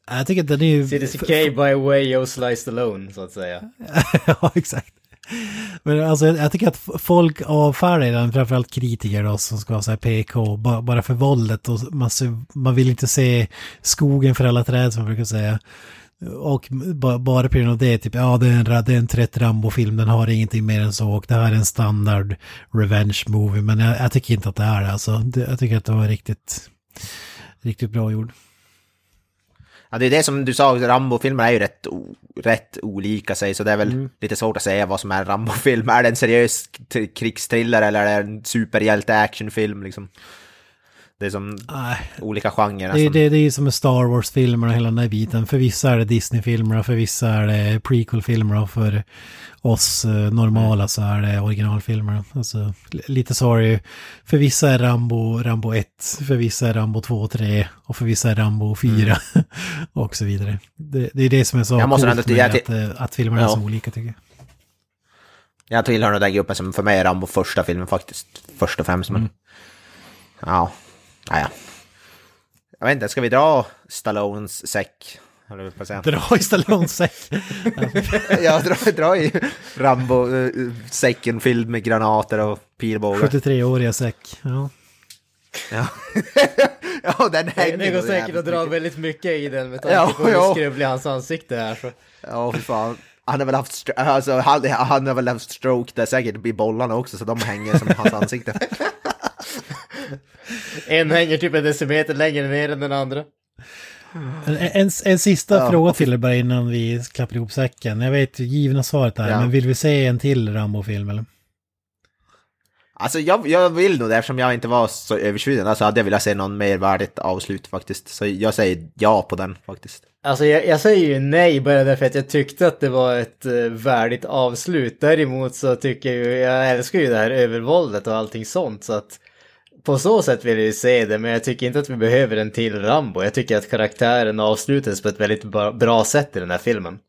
Speaker 3: Jag tycker att den är ju...
Speaker 2: Citizen K by way of Sly Stallone, så att säga.
Speaker 3: ja, exakt. Men alltså jag, jag tycker att folk avfärdar den, framförallt kritiker då, som ska vara så här PK, ba, bara för våldet och man, man vill inte se skogen för alla träd som man brukar säga. Och ba, bara på grund av det, typ, ja det är en, det är en trött Rambo-film, den har ingenting mer än så och det här är en standard revenge movie, men jag, jag tycker inte att det är det alltså. Det, jag tycker att det var riktigt, riktigt bra gjord.
Speaker 1: Ja, det är det som du sa, Rambo-filmer är ju rätt, rätt olika sig, så det är väl lite svårt att säga vad som är en Rambo-film. Är det en seriös krigstriller eller är det en superhjälte-actionfilm liksom? Det är som
Speaker 3: Nej,
Speaker 1: olika genrer
Speaker 3: Det, det, det är som med Star Wars-filmer och hela den där biten. För vissa är det Disney-filmer och för vissa är det prequel-filmer och för oss eh, normala så är det originalfilmer. Alltså, li- lite så är det ju. För vissa är Rambo, Rambo 1, för vissa är Rambo 2 och 3 och för vissa är Rambo 4 och så vidare. Det, det är det som är så
Speaker 1: Jag måste
Speaker 3: coolt med
Speaker 1: jag-
Speaker 3: att, eh, att filmerna är så
Speaker 1: Ja.
Speaker 3: olika tycker jag.
Speaker 1: Jag tillhör den gruppen som för mig är Rambo första filmen faktiskt. Först och främst, men...
Speaker 3: Mm.
Speaker 1: Ja, naja. Jag vet inte, ska vi dra Stallones säck?
Speaker 3: Dra i Stallones säck.
Speaker 1: Ja, dra, dra i Rambo-säcken fylld med granater och pilbågar.
Speaker 3: 73-åriga säck. Ja.
Speaker 1: Ja. ja, den hänger
Speaker 2: Det går
Speaker 1: nog
Speaker 2: säkert att dra väldigt mycket i den med tanke
Speaker 1: Ja,
Speaker 2: på hur
Speaker 1: ja.
Speaker 2: skrubblig hans ansikte är. Så.
Speaker 1: Ja, för fan. Han har väl haft, alltså, han, han har väl haft stroke där säkert i bollarna också, så de hänger som hans ansikte.
Speaker 2: En hänger typ en decimeter längre ner än den andra.
Speaker 3: En, en, en sista
Speaker 1: Ja,
Speaker 3: fråga till er bara innan vi klappar ihop säcken. Jag vet givna svaret här,
Speaker 1: Ja.
Speaker 3: men vill vi se en till Rambo-film eller?
Speaker 1: Alltså jag, jag vill nog det, eftersom jag inte var så översviden, alltså hade jag velat se någon mer värdigt avslut faktiskt. Så jag säger ja på den faktiskt.
Speaker 2: Alltså jag, jag säger ju nej bara därför att jag tyckte att det var ett uh, värdigt avslut. Däremot så tycker jag ju, jag älskar ju det här övervåldet och allting sånt så att på så sätt vill jag ju se det men jag tycker inte att vi behöver en till Rambo. Jag tycker att karaktären avslutades på ett väldigt bra, bra sätt i den här filmen.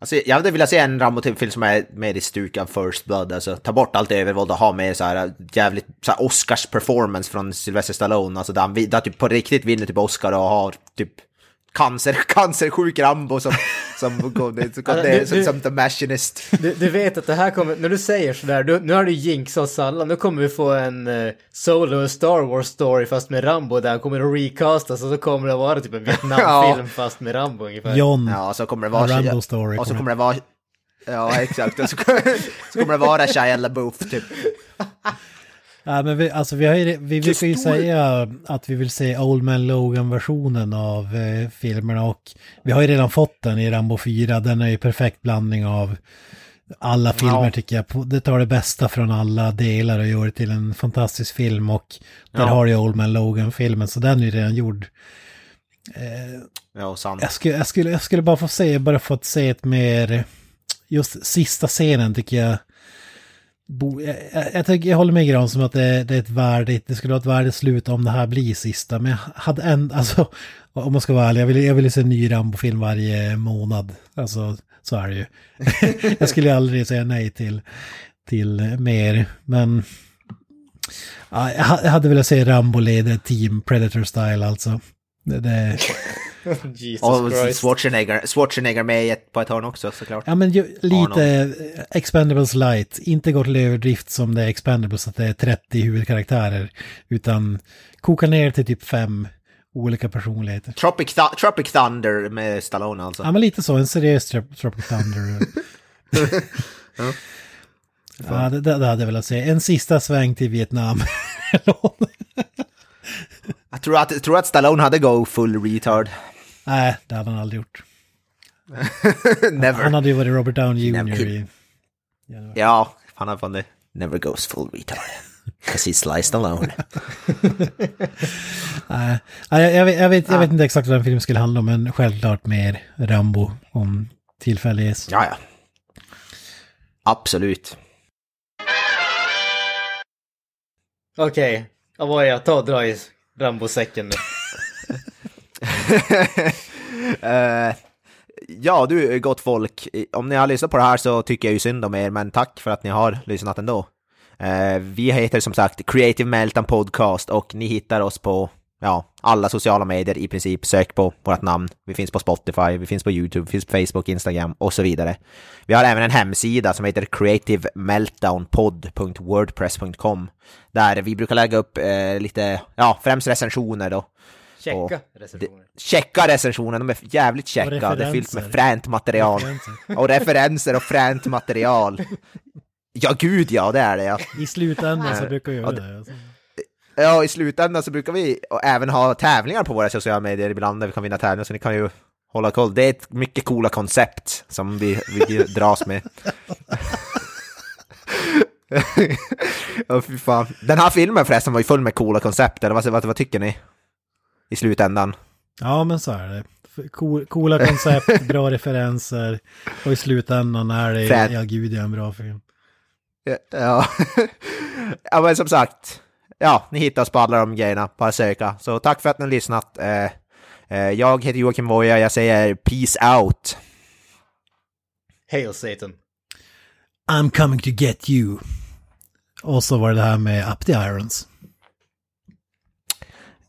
Speaker 1: Alltså jag hade velat se en Rambo-film som är mer i stuk av First Blood, alltså ta bort allt övervåld och ha mer så här äh, jävligt så här Oscars performance från Sylvester Stallone, alltså där han, där typ på riktigt vinner typ Oscar och har typ cancer, cancersjuk Rambo som, som, som,
Speaker 2: Alltså,
Speaker 1: som,
Speaker 2: du-
Speaker 1: som The Machinist.
Speaker 2: Du, du vet att det här kommer, när du säger sådär, du, nu har du jinxat oss alla, nu kommer vi få en uh, solo Star Wars story fast med Rambo där han kommer att recastas och så kommer det vara typ en Vietnamfilm fast med Rambo ungefär.
Speaker 3: John,
Speaker 1: Ja, så kommer det vara...
Speaker 3: Rambo story
Speaker 1: Och så
Speaker 3: kommer.
Speaker 1: kommer det vara... Ja, exakt. Och så, så kommer det vara Shia LaBeouf, typ.
Speaker 3: Ja, men vi, alltså vi, har ju, vi brukar ju säga att vi vill se Old Man Logan-versionen av eh, filmerna och vi har ju redan fått den i Rambo 4. Den är ju perfekt blandning av alla filmer
Speaker 1: Ja.
Speaker 3: tycker jag. Det tar det bästa från alla delar och gör det till en fantastisk film och där
Speaker 1: Ja.
Speaker 3: har du Old Man Logan-filmen så den är ju redan gjord.
Speaker 1: Ja, sant.
Speaker 3: Jag skulle, jag, skulle, jag skulle bara få se, bara få se ett mer, just sista scenen tycker jag, bo, jag, jag, jag, tycker, jag håller med Gran som att det, det är ett värdigt, det skulle vara ett värdigt slut om det här blir sista, men jag hade en, alltså, om man ska vara ärlig, jag vill, jag vill se en ny Rambo-film varje månad, alltså så är det ju. jag skulle aldrig säga nej till, till mer, men ja, jag hade velat se Rambo leda team, Predator-style alltså. Det, det,
Speaker 2: Jesus
Speaker 1: Och
Speaker 2: Christ.
Speaker 1: Schwarzenegger, Schwarzenegger med ett, på ett hörn också såklart.
Speaker 3: Ja men ju, lite eh, Expendables light, inte gå till överdrift som det är Expendables att det är 30 huvudkaraktärer. Utan koka ner till typ fem olika personligheter.
Speaker 1: Tropic, Thu- Tropic Thunder med Stallone alltså.
Speaker 3: Ja men lite så, en seriös Trop- Tropic Thunder. ja, det, det, det hade jag velat se. En sista sväng till Vietnam.
Speaker 1: Jag tror att, jag tror att Stallone hade go full retard.
Speaker 3: Nej, det hade han aldrig gjort.
Speaker 1: Never.
Speaker 3: Han hade ju varit Robert Downey
Speaker 1: Never
Speaker 3: Jr.
Speaker 1: keep-
Speaker 3: i...
Speaker 1: Ja, han har fan det. Never goes full retard. Cause he's sliced alone.
Speaker 3: Nej, jag, jag, vet, jag, vet, jag vet inte exakt vad den filmen skulle handla om, men självklart mer Rambo om tillfälle ges.
Speaker 1: Ja, ja. Absolut.
Speaker 2: Okej, Avoya, ta och dra i Rambo-säcken nu
Speaker 1: uh, ja, du gott folk, om ni har lyssnat på det här så tycker jag ju synd om er, men tack för att ni har lyssnat ändå. Uh, vi heter som sagt Creative Meltdown Podcast och ni hittar oss på ja, alla sociala medier i princip. Sök på vårt namn. Vi finns på Spotify, vi finns på YouTube, vi finns på Facebook, Instagram och så vidare. Vi har även en hemsida som heter creativemeltdownpod.wordpress.com där vi brukar lägga upp eh, lite, ja, främst recensioner då.
Speaker 2: Checka recensioner.
Speaker 1: Checka recensionerna, de är jävligt checka. Det är fyllt med fränt material.
Speaker 3: Referenser.
Speaker 1: Och referenser och fränt material. Ja, gud ja, det är det ja.
Speaker 3: I slutändan så brukar jag
Speaker 1: Ja,
Speaker 3: göra det. Alltså.
Speaker 1: Ja, i slutändan så brukar vi och även ha tävlingar på våra sociala medier ibland där vi kan vinna tävlingar, så ni kan ju hålla koll. Det är ett mycket coola koncept som vi, vi dras med. Åh fy fan. Den här filmen förresten var ju full med coola koncept, eller vad, vad, vad tycker ni? I slutändan.
Speaker 3: Ja, men så är det. Cool, coola koncept, bra referenser och i slutändan är det,
Speaker 1: Frän.
Speaker 3: ja gud, det är en bra film.
Speaker 1: Ja. ja, men som sagt. Ja, ni hittar oss på alla de grejerna. Bara söka. Så tack för att ni har lyssnat. Eh, eh, jag heter Joakim Voja. Jag säger peace out.
Speaker 2: Hail Satan.
Speaker 3: I'm coming to get you. Och så var det det här med Up the Irons.